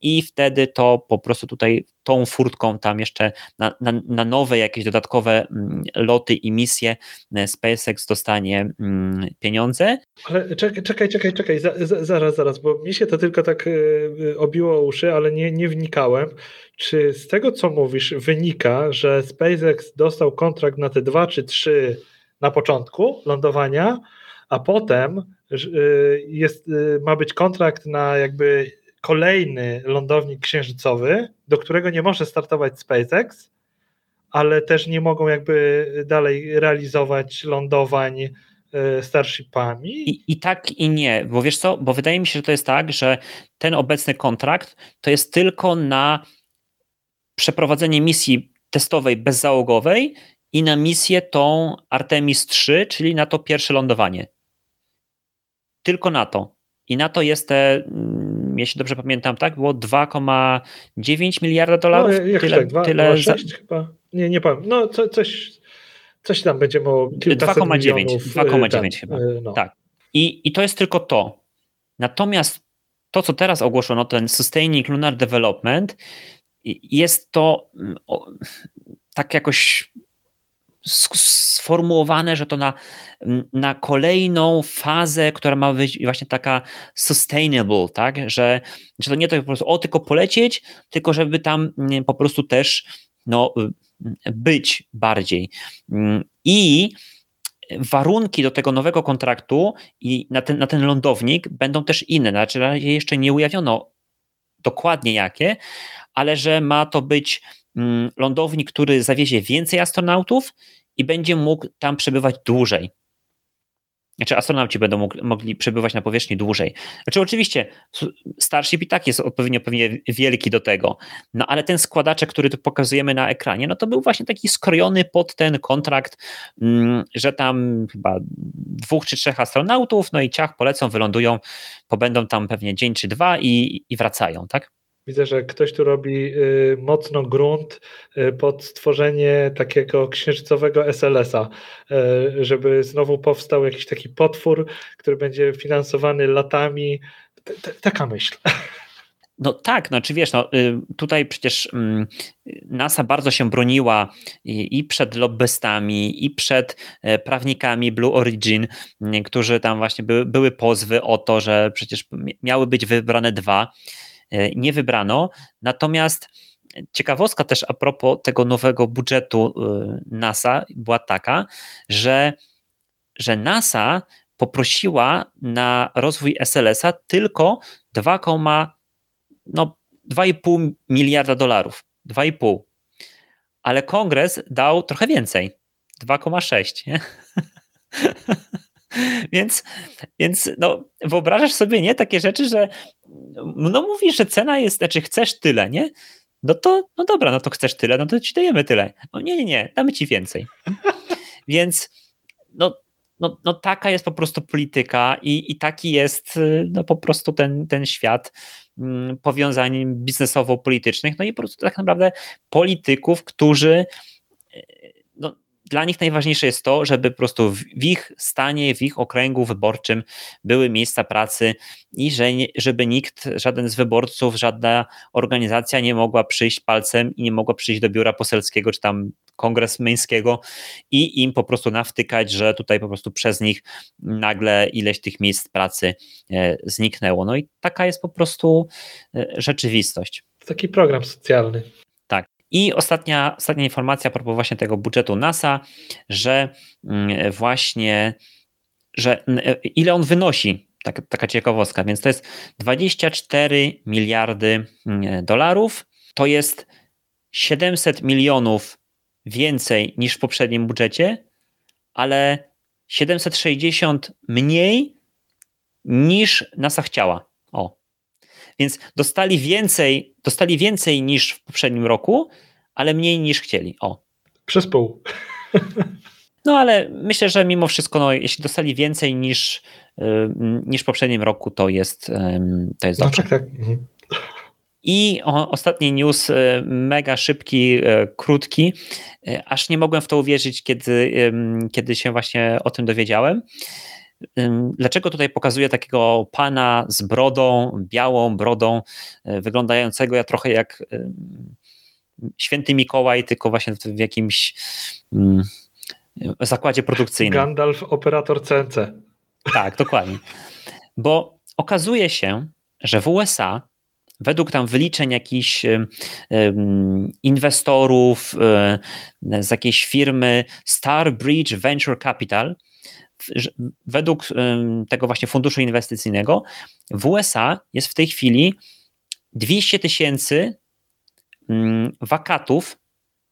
i wtedy to po prostu tutaj tą furtką tam jeszcze na, na, na nowe jakieś dodatkowe hmm, loty i misje y, SpaceX dostanie mm, pieniądze. Ale czekaj, czekaj, czekaj, czekaj, zaraz, zaraz, bo mi się to tylko tak y, obiło uszy, ale nie, nie wnikałem. Czy z tego, co mówisz, wynika, że SpaceX dostał kontrakt na te dwa czy trzy na początku lądowania, a potem y, jest, ma być kontrakt na jakby kolejny lądownik księżycowy, do którego nie może startować SpaceX, ale też nie mogą jakby dalej realizować lądowań y, Starshipami. I, I tak i nie, bo wiesz co, bo wydaje mi się, że to jest tak, że ten obecny kontrakt to jest tylko na przeprowadzenie misji testowej bezzałogowej i na misję tą Artemis 3, czyli na to pierwsze lądowanie. Tylko na to. I na to jest te, mm, jeśli dobrze pamiętam, tak, było 2,9 miliarda dolarów. No, tyle, tak, 2, tyle 2, chyba. Nie, nie powiem. No, co, coś, coś tam będzie o 2,9 2,9 chyba. Y, no. Tak. I, I to jest tylko to. Natomiast to, co teraz ogłoszono, ten Sustaining Lunar Development, jest to mm, tak jakoś sformułowane, że to na, na kolejną fazę, która ma być właśnie taka sustainable, tak, że, że to nie to po prostu o tylko polecieć, tylko żeby tam po prostu też no, być bardziej. I warunki do tego nowego kontraktu i na ten, na ten lądownik będą też inne. Znaczy, jeszcze nie ujawniono dokładnie jakie, ale że ma to być mm, lądownik, który zawiezie więcej astronautów i będzie mógł tam przebywać dłużej. znaczy astronauci będą mogli przebywać na powierzchni dłużej. Znaczy oczywiście Starship i tak jest odpowiednio pewnie wielki do tego, no ale ten składaczek, który tu pokazujemy na ekranie, no to był właśnie taki skrojony pod ten kontrakt, mm, że tam chyba dwóch czy trzech astronautów, no i ciach polecą, wylądują, pobędą tam pewnie dzień czy dwa i, i wracają, tak? Widzę, że ktoś tu robi y, mocno grunt y, pod stworzenie takiego księżycowego SLS-a, y, żeby znowu powstał jakiś taki potwór, który będzie finansowany latami. Taka myśl. No tak, no czy wiesz, no, tutaj przecież mm, NASA bardzo się broniła i, przed lobbystami, i przed e, prawnikami Blue Origin, którzy tam właśnie były, były pozwy o to, że przecież miały być wybrane dwa nie wybrano. Natomiast ciekawostka też a propos tego nowego budżetu e, NASA była taka, że, że NASA poprosiła na rozwój SLS-a tylko 2, no 2,5 miliarda dolarów. 2,5. Ale kongres dał trochę więcej. 2,6. więc, więc no, wyobrażasz sobie, nie, takie rzeczy, że no mówisz, że cena jest, znaczy chcesz tyle, nie? No to, no dobra, no to chcesz tyle, no to ci dajemy tyle. No nie, nie, nie, damy ci więcej. Więc no, no, no taka jest po prostu polityka i, i taki jest no po prostu ten, ten świat mm, powiązań biznesowo-politycznych, no i po prostu tak naprawdę polityków, którzy dla nich najważniejsze jest to, żeby po prostu w ich stanie, w ich okręgu wyborczym były miejsca pracy i że żeby nikt, żaden z wyborców, żadna organizacja nie mogła przyjść palcem i nie mogła przyjść do biura poselskiego czy tam kongresmeńskiego i im po prostu nawtykać, że tutaj po prostu przez nich nagle ileś tych miejsc pracy e, zniknęło. No i taka jest po prostu e, rzeczywistość. Taki program socjalny. I ostatnia, ostatnia informacja a propos właśnie tego budżetu NASA, że mm, właśnie, że mm, ile on wynosi, tak, taka ciekawostka, więc to jest 24 miliardy mm, dolarów, to jest 700 milionów więcej niż w poprzednim budżecie, ale 760 mniej niż NASA chciała. Więc dostali więcej, dostali więcej niż w poprzednim roku, ale mniej niż chcieli. O. Przez pół. No ale myślę, że mimo wszystko, no, jeśli dostali więcej niż, niż w poprzednim roku, to jest, to jest no dobrze. Tak, tak. Mhm. I o, ostatni news, e, mega szybki, e, krótki, e, aż nie mogłem w to uwierzyć, kiedy, kiedy się właśnie o tym dowiedziałem. Dlaczego tutaj pokazuję takiego pana z brodą, białą brodą, e, wyglądającego ja trochę jak święty Mikołaj, tylko właśnie w jakimś zakładzie produkcyjnym. Gandalf, operator CNC. Tak, dokładnie. Bo okazuje się, że w USA według tam wyliczeń jakichś inwestorów e, z jakiejś firmy Starbridge Venture Capital według tego właśnie funduszu inwestycyjnego w USA jest w tej chwili 200 tysięcy wakatów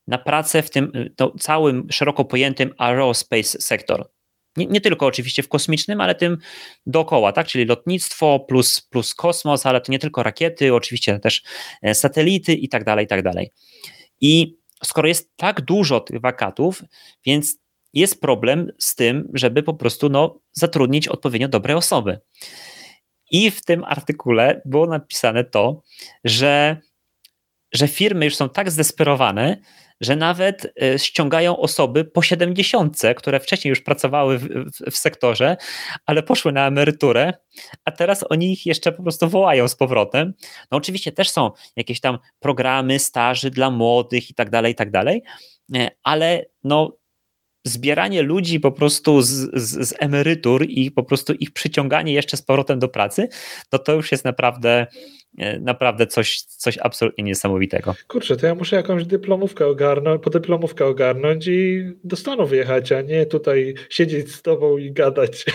na pracę w tym całym szeroko pojętym aerospace sektor. Nie, nie, tylko oczywiście w kosmicznym, ale tym dookoła, tak? Czyli lotnictwo plus, plus kosmos, ale to nie tylko rakiety, oczywiście też e, satelity i tak dalej, i tak dalej. I skoro jest tak dużo tych wakatów, więc jest problem z tym, żeby po prostu no, zatrudnić odpowiednio dobre osoby. I w tym artykule było napisane to, że, że firmy już są tak zdesperowane, że nawet e, ściągają osoby po 70, które wcześniej już pracowały w, w, w, sektorze, ale poszły na emeryturę, a teraz oni ich jeszcze po prostu wołają z powrotem. No oczywiście też są jakieś tam programy staży dla młodych i tak dalej, i tak dalej, e, ale no zbieranie ludzi po prostu z, z, z, emerytur i po prostu ich przyciąganie jeszcze z powrotem do pracy, to to już jest naprawdę e, naprawdę coś, coś absolutnie niesamowitego. Kurczę, to ja muszę jakąś dyplomówkę ogarnąć, po dyplomówkę ogarnąć i do Stanów wyjechać, a nie tutaj siedzieć z tobą i gadać.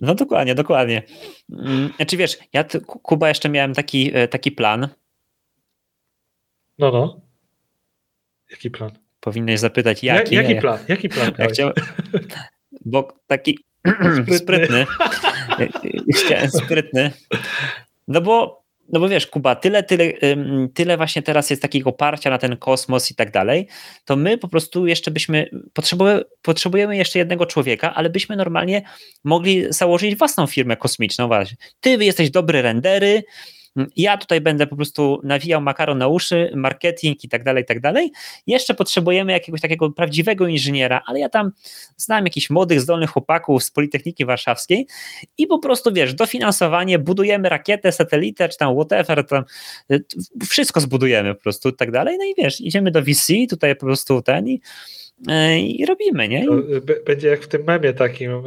No dokładnie, dokładnie. Mm, znaczy wiesz, ja Kuba jeszcze miałem taki, e, taki plan. No, no. Jaki plan? Powinieneś zapytać, jaki. Ja, jaki plan? Jaki plan? Ja, chciałem, bo taki sprytny, sprytny, sprytny no bo no bo wiesz, Kuba, tyle, tyle, tyle właśnie teraz jest takiego oparcia na ten kosmos i tak dalej, to my po prostu jeszcze byśmy, potrzebujemy, potrzebujemy jeszcze jednego człowieka, ale byśmy normalnie mogli założyć własną firmę kosmiczną. Właśnie. Ty jesteś dobry rendery, ja tutaj będę po prostu nawijał makaron na uszy, marketing i tak dalej, i tak dalej. Jeszcze potrzebujemy jakiegoś takiego prawdziwego inżyniera, ale ja tam znam jakichś młodych, zdolnych chłopaków z Politechniki Warszawskiej i po prostu, wiesz, dofinansowanie, budujemy rakietę, satelitę, czy tam whatever, tam wszystko zbudujemy po prostu i tak dalej. No i wiesz, idziemy do VC, tutaj po prostu ten i i robimy, nie? Będzie jak w tym memie takim, e,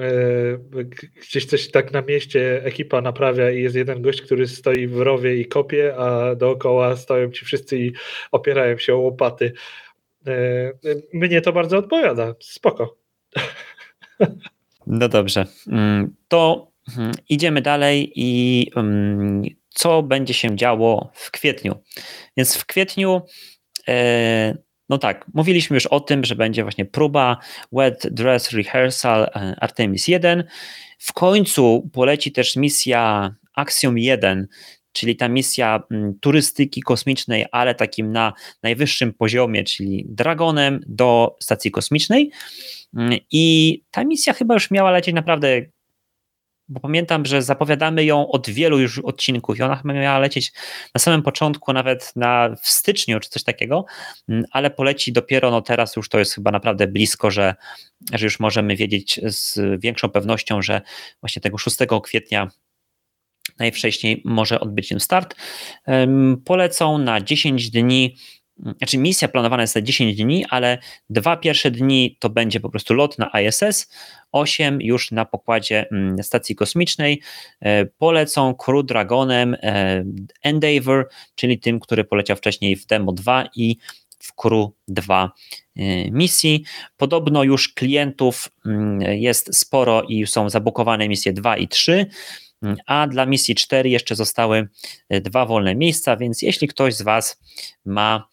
gdzieś coś tak na mieście ekipa naprawia i jest jeden gość, który stoi w rowie i kopie, a dookoła stoją ci wszyscy i opierają się o łopaty. E, mnie to bardzo odpowiada, spoko. No dobrze, mm, to mm, idziemy dalej i mm, co będzie się działo w kwietniu. Więc w kwietniu no tak, mówiliśmy już o tym, że będzie właśnie próba Wet Dress Rehearsal e, Artemis 1. W końcu poleci też misja Axiom 1, czyli ta misja mm, turystyki kosmicznej, ale takim na najwyższym poziomie, czyli Dragonem do stacji kosmicznej. Mm, I ta misja chyba już miała lecieć naprawdę bo pamiętam, że zapowiadamy ją od wielu już odcinków i ona chyba miała lecieć na samym początku, nawet na, w styczniu czy coś takiego, mm, ale poleci dopiero no teraz już to jest chyba naprawdę blisko, że, że już możemy wiedzieć z większą pewnością, że właśnie tego 6 kwietnia najwcześniej może odbyć się start. Polecą na 10 dni znaczy misja planowana jest na 10 dni, ale dwa pierwsze dni to będzie po prostu lot na ISS, 8 już na pokładzie mm, stacji kosmicznej. E, polecą Crew Dragonem e, Endeavour, czyli tym, który poleciał wcześniej w Demo 2 i w Crew 2 e, misji. Podobno już klientów mm, jest sporo i są zabukowane misje 2 i 3 a dla misji 4 jeszcze zostały dwa wolne miejsca, więc jeśli ktoś z Was ma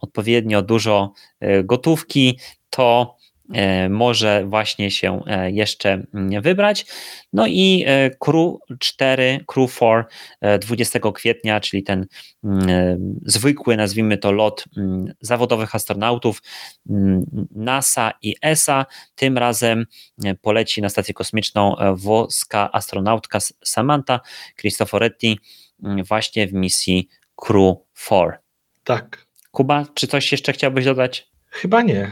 odpowiednio dużo e, gotówki, to e, może właśnie się jeszcze mm, wybrać. No i Crew 4, Crew 4 20 kwietnia, czyli ten mm, zwykły, nazwijmy to lot mm, zawodowych astronautów NASA i ESA. Tym razem poleci na stację kosmiczną włoska astronautka Samantha Cristoforetti właśnie w misji Crew 4. Tak. Kuba, czy coś jeszcze chciałbyś dodać? Chyba nie.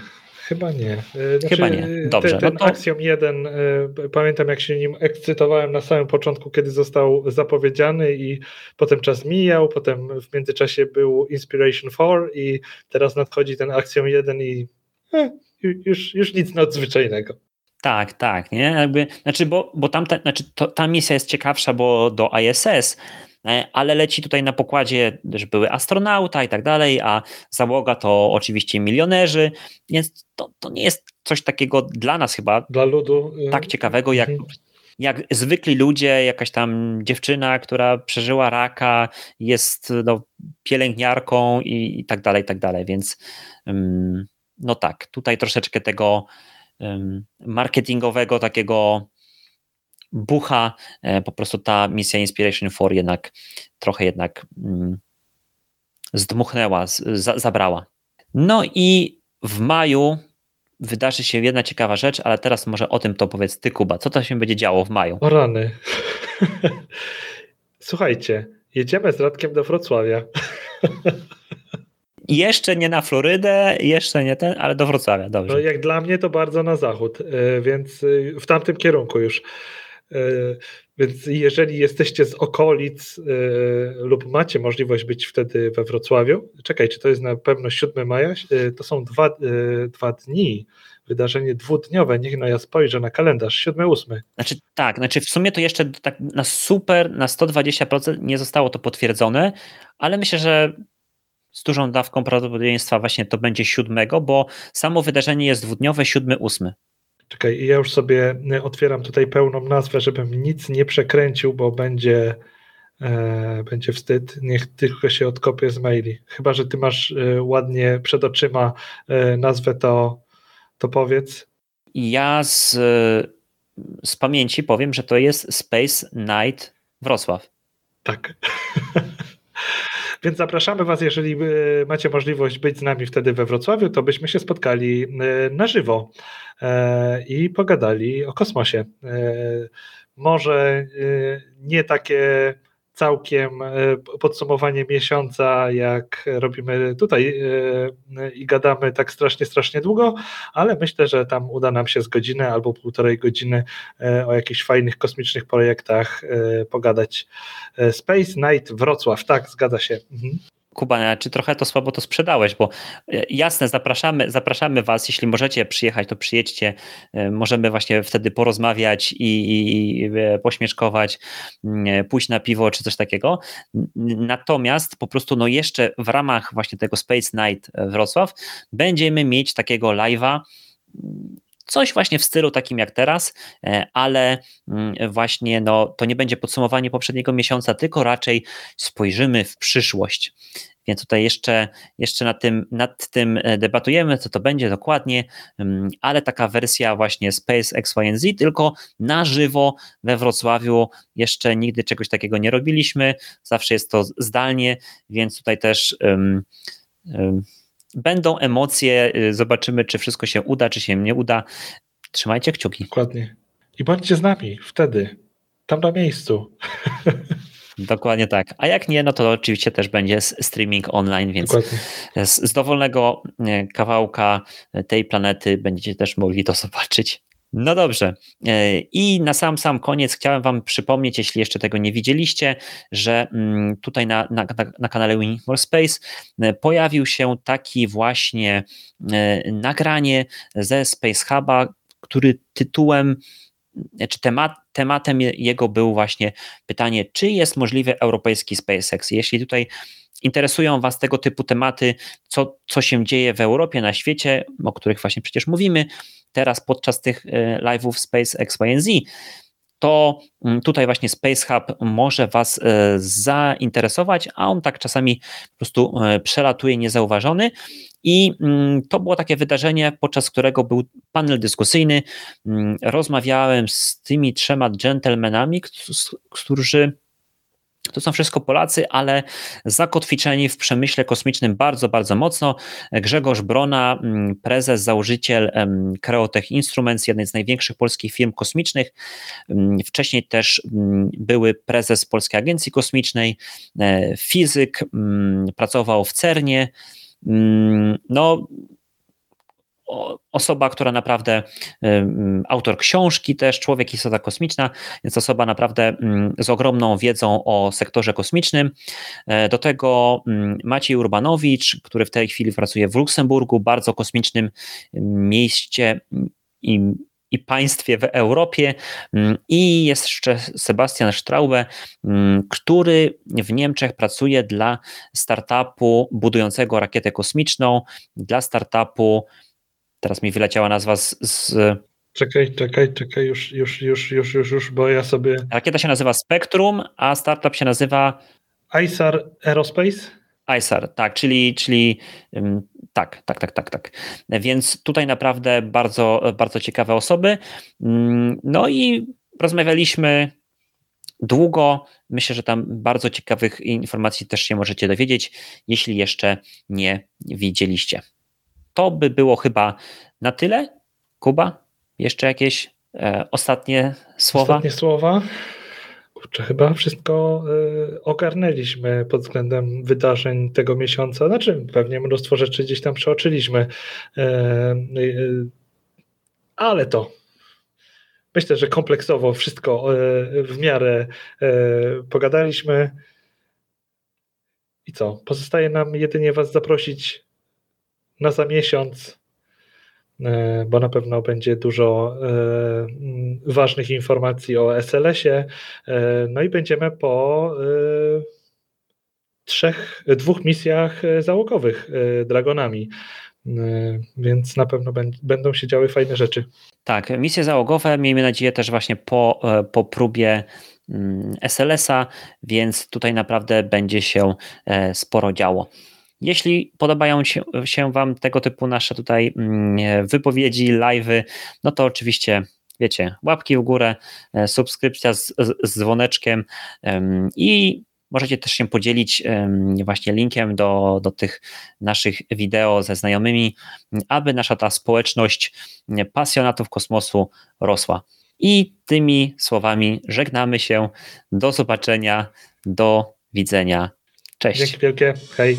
Chyba nie. E, znaczy, Chyba nie. Dobrze. Ten, ten no to... Axiom 1, e, pamiętam jak się nim ekscytowałem na samym początku, kiedy został zapowiedziany i potem czas mijał, potem w międzyczasie był Inspiration 4 i teraz nadchodzi ten Axiom 1 i eh, już, już nic nadzwyczajnego. Tak, tak, nie? Jakby, znaczy, bo, bo tamta, znaczy to, ta misja jest ciekawsza, bo do ISS E, ale leci tutaj na pokładzie, że były astronauta i tak dalej, a załoga to oczywiście milionerzy, więc to, to nie jest coś takiego dla nas chyba. Dla ludu. Y, tak ciekawego, jak, mhm. jak zwykli ludzie, jakaś tam dziewczyna, która przeżyła raka, jest no, pielęgniarką i, i tak dalej, i tak dalej, więc no tak, tutaj troszeczkę tego marketingowego takiego bucha, e, po prostu ta misja Inspiration 4 jednak trochę jednak mm, zdmuchnęła, zabrała. No i w maju wydarzy się jedna ciekawa rzecz, ale teraz może o tym to powiedz ty, Kuba. Co to się będzie działo w maju? O rany. Słuchajcie, jedziemy z Radkiem do Wrocławia. Jeszcze nie na Florydę, jeszcze nie ten, ale do Wrocławia, dobrze. No jak dla mnie to bardzo na zachód, e, więc e, w tamtym kierunku już. E, więc jeżeli jesteście z okolic e, lub macie możliwość być wtedy we Wrocławiu, czekaj, czy to jest na pewno 7 maja? E, to są dwa, dwa dni, wydarzenie dwudniowe. Niech no ja spojrzę na kalendarz, 7-8. Znaczy tak, znaczy w sumie to jeszcze tak na super, na 120% nie zostało to potwierdzone, ale myślę, że z dużą dawką prawdopodobieństwa właśnie to będzie 7, bo samo wydarzenie jest dwudniowe, 7-8. Czekaj, ja już sobie e, otwieram tutaj pełną nazwę, żebym nic nie przekręcił, bo będzie, e, będzie wstyd. Niech tylko się odkopię z maili. Chyba, że ty masz e, ładnie przed oczyma e, nazwę, to, to powiedz. Ja z, z pamięci powiem, że to jest Space Night Wrocław. Tak. Więc zapraszamy Was, jeżeli e, macie możliwość być z nami wtedy we Wrocławiu, to byśmy się spotkali e, na żywo e, i pogadali o kosmosie. Może nie takie całkiem e, podsumowanie miesiąca, jak robimy tutaj e, i gadamy tak strasznie, strasznie długo, ale myślę, że tam uda nam się z godziny albo półtorej godziny e, o jakichś fajnych kosmicznych projektach pogadać. Space Night Wrocław, tak, zgadza się. Mhm. Kuba, czy trochę to słabo to sprzedałeś, bo e, jasne, zapraszamy, zapraszamy Was, jeśli możecie przyjechać, to przyjedźcie, e, możemy właśnie wtedy porozmawiać i, i, i e, pośmieszkować, mm, pójść na piwo czy coś takiego. Natomiast po prostu no jeszcze w ramach właśnie tego Space Night Wrocław będziemy mieć takiego live'a coś właśnie w stylu takim jak teraz, ale mm, właśnie no, to nie będzie podsumowanie poprzedniego miesiąca, tylko raczej spojrzymy w przyszłość. Więc tutaj jeszcze, jeszcze nad, tym, nad tym e, debatujemy, co to będzie dokładnie, mm, ale taka wersja właśnie Space XYZ, tylko na żywo we Wrocławiu. Jeszcze nigdy czegoś takiego nie robiliśmy, zawsze jest to zdalnie, więc tutaj też. Um, um, będą emocje, y, zobaczymy, czy wszystko się uda, czy się nie uda. Trzymajcie kciuki. Dokładnie. I bądźcie z nami wtedy, tam na miejscu. Dokładnie tak. A jak nie, no to oczywiście też będzie streaming online, więc z, z dowolnego e, kawałka tej planety będziecie też mogli to zobaczyć. No dobrze. E, I na sam sam koniec chciałem Wam przypomnieć, jeśli jeszcze tego nie widzieliście, że mm, tutaj na, na, na kanale Winning More Space e, pojawił się taki właśnie nagranie ze Space Huba, który tytułem czy temat, tematem jego był właśnie pytanie, czy jest możliwy europejski SpaceX. Jeśli tutaj interesują Was tego typu tematy, co, co się dzieje w Europie, na świecie, o których właśnie przecież mówimy teraz podczas tych e, live'ów SpaceX YNZ, to mm, tutaj właśnie Space Hub może Was e, zainteresować, a on tak czasami po prostu e, przelatuje niezauważony. I mm, to było takie wydarzenie, podczas którego był panel dyskusyjny. Mm, rozmawiałem z tymi trzema dżentelmenami, którzy to są wszystko Polacy, ale zakotwiczeni w przemyśle kosmicznym bardzo, bardzo mocno. Grzegorz Brona, mm, prezes, założyciel Creotech Instruments, jednej z największych polskich firm kosmicznych. Wcześniej też były prezes Polskiej Agencji Kosmicznej, e, fizyk, pracował w CERNie, Mm, no, osoba, która naprawdę, autor książki też, Człowiek Istota Kosmiczna, więc osoba naprawdę mm, z ogromną wiedzą o sektorze kosmicznym. E, do tego mm, Maciej Urbanowicz, który w tej chwili pracuje w Luksemburgu, bardzo kosmicznym mieście i i państwie w Europie. Mm, I jest jeszcze Sebastian Straube, mm, który w Niemczech pracuje dla startupu budującego rakietę kosmiczną, dla startupu, teraz mi wyleciała nazwa z, z Czekaj, czekaj, czekaj, już, już, już, już, już, już, bo ja sobie. Rakieta się nazywa Spectrum, a startup się nazywa. ISAR Aerospace? ISAR, tak, czyli, czyli tak, tak, tak, tak, tak. Więc tutaj naprawdę bardzo, bardzo ciekawe osoby. No i rozmawialiśmy długo. Myślę, że tam bardzo ciekawych informacji też się możecie dowiedzieć, jeśli jeszcze nie widzieliście. To by było chyba na tyle. Kuba, jeszcze jakieś e, ostatnie słowa? Ostatnie słowa. Kurczę, chyba wszystko y, ogarnęliśmy pod względem wydarzeń tego miesiąca. Znaczy, pewnie mnóstwo rzeczy gdzieś tam przeoczyliśmy. Y, y, ale to myślę, że kompleksowo wszystko w miarę pogadaliśmy. I co? Pozostaje nam jedynie Was zaprosić na za miesiąc E, bo na pewno będzie dużo e, ważnych informacji o SLS-ie. E, no i będziemy po trzech, dwóch misjach załogowych Dragonami. Więc na pewno będą się działy fajne rzeczy. Tak, misje załogowe, miejmy nadzieję też właśnie po, po próbie mm, SLS-a, więc tutaj naprawdę będzie się sporo działo. Jeśli podobają się, się Wam tego typu nasze tutaj mm, wypowiedzi, live'y, no to oczywiście wiecie, łapki w górę, e, subskrypcja z, z dzwoneczkiem i możecie też się podzielić właśnie linkiem do, do tych naszych wideo ze znajomymi, aby nasza ta społeczność pasjonatów kosmosu rosła. I tymi słowami żegnamy się. Do zobaczenia, do widzenia. Cześć. Dzięki wielkie. Hej.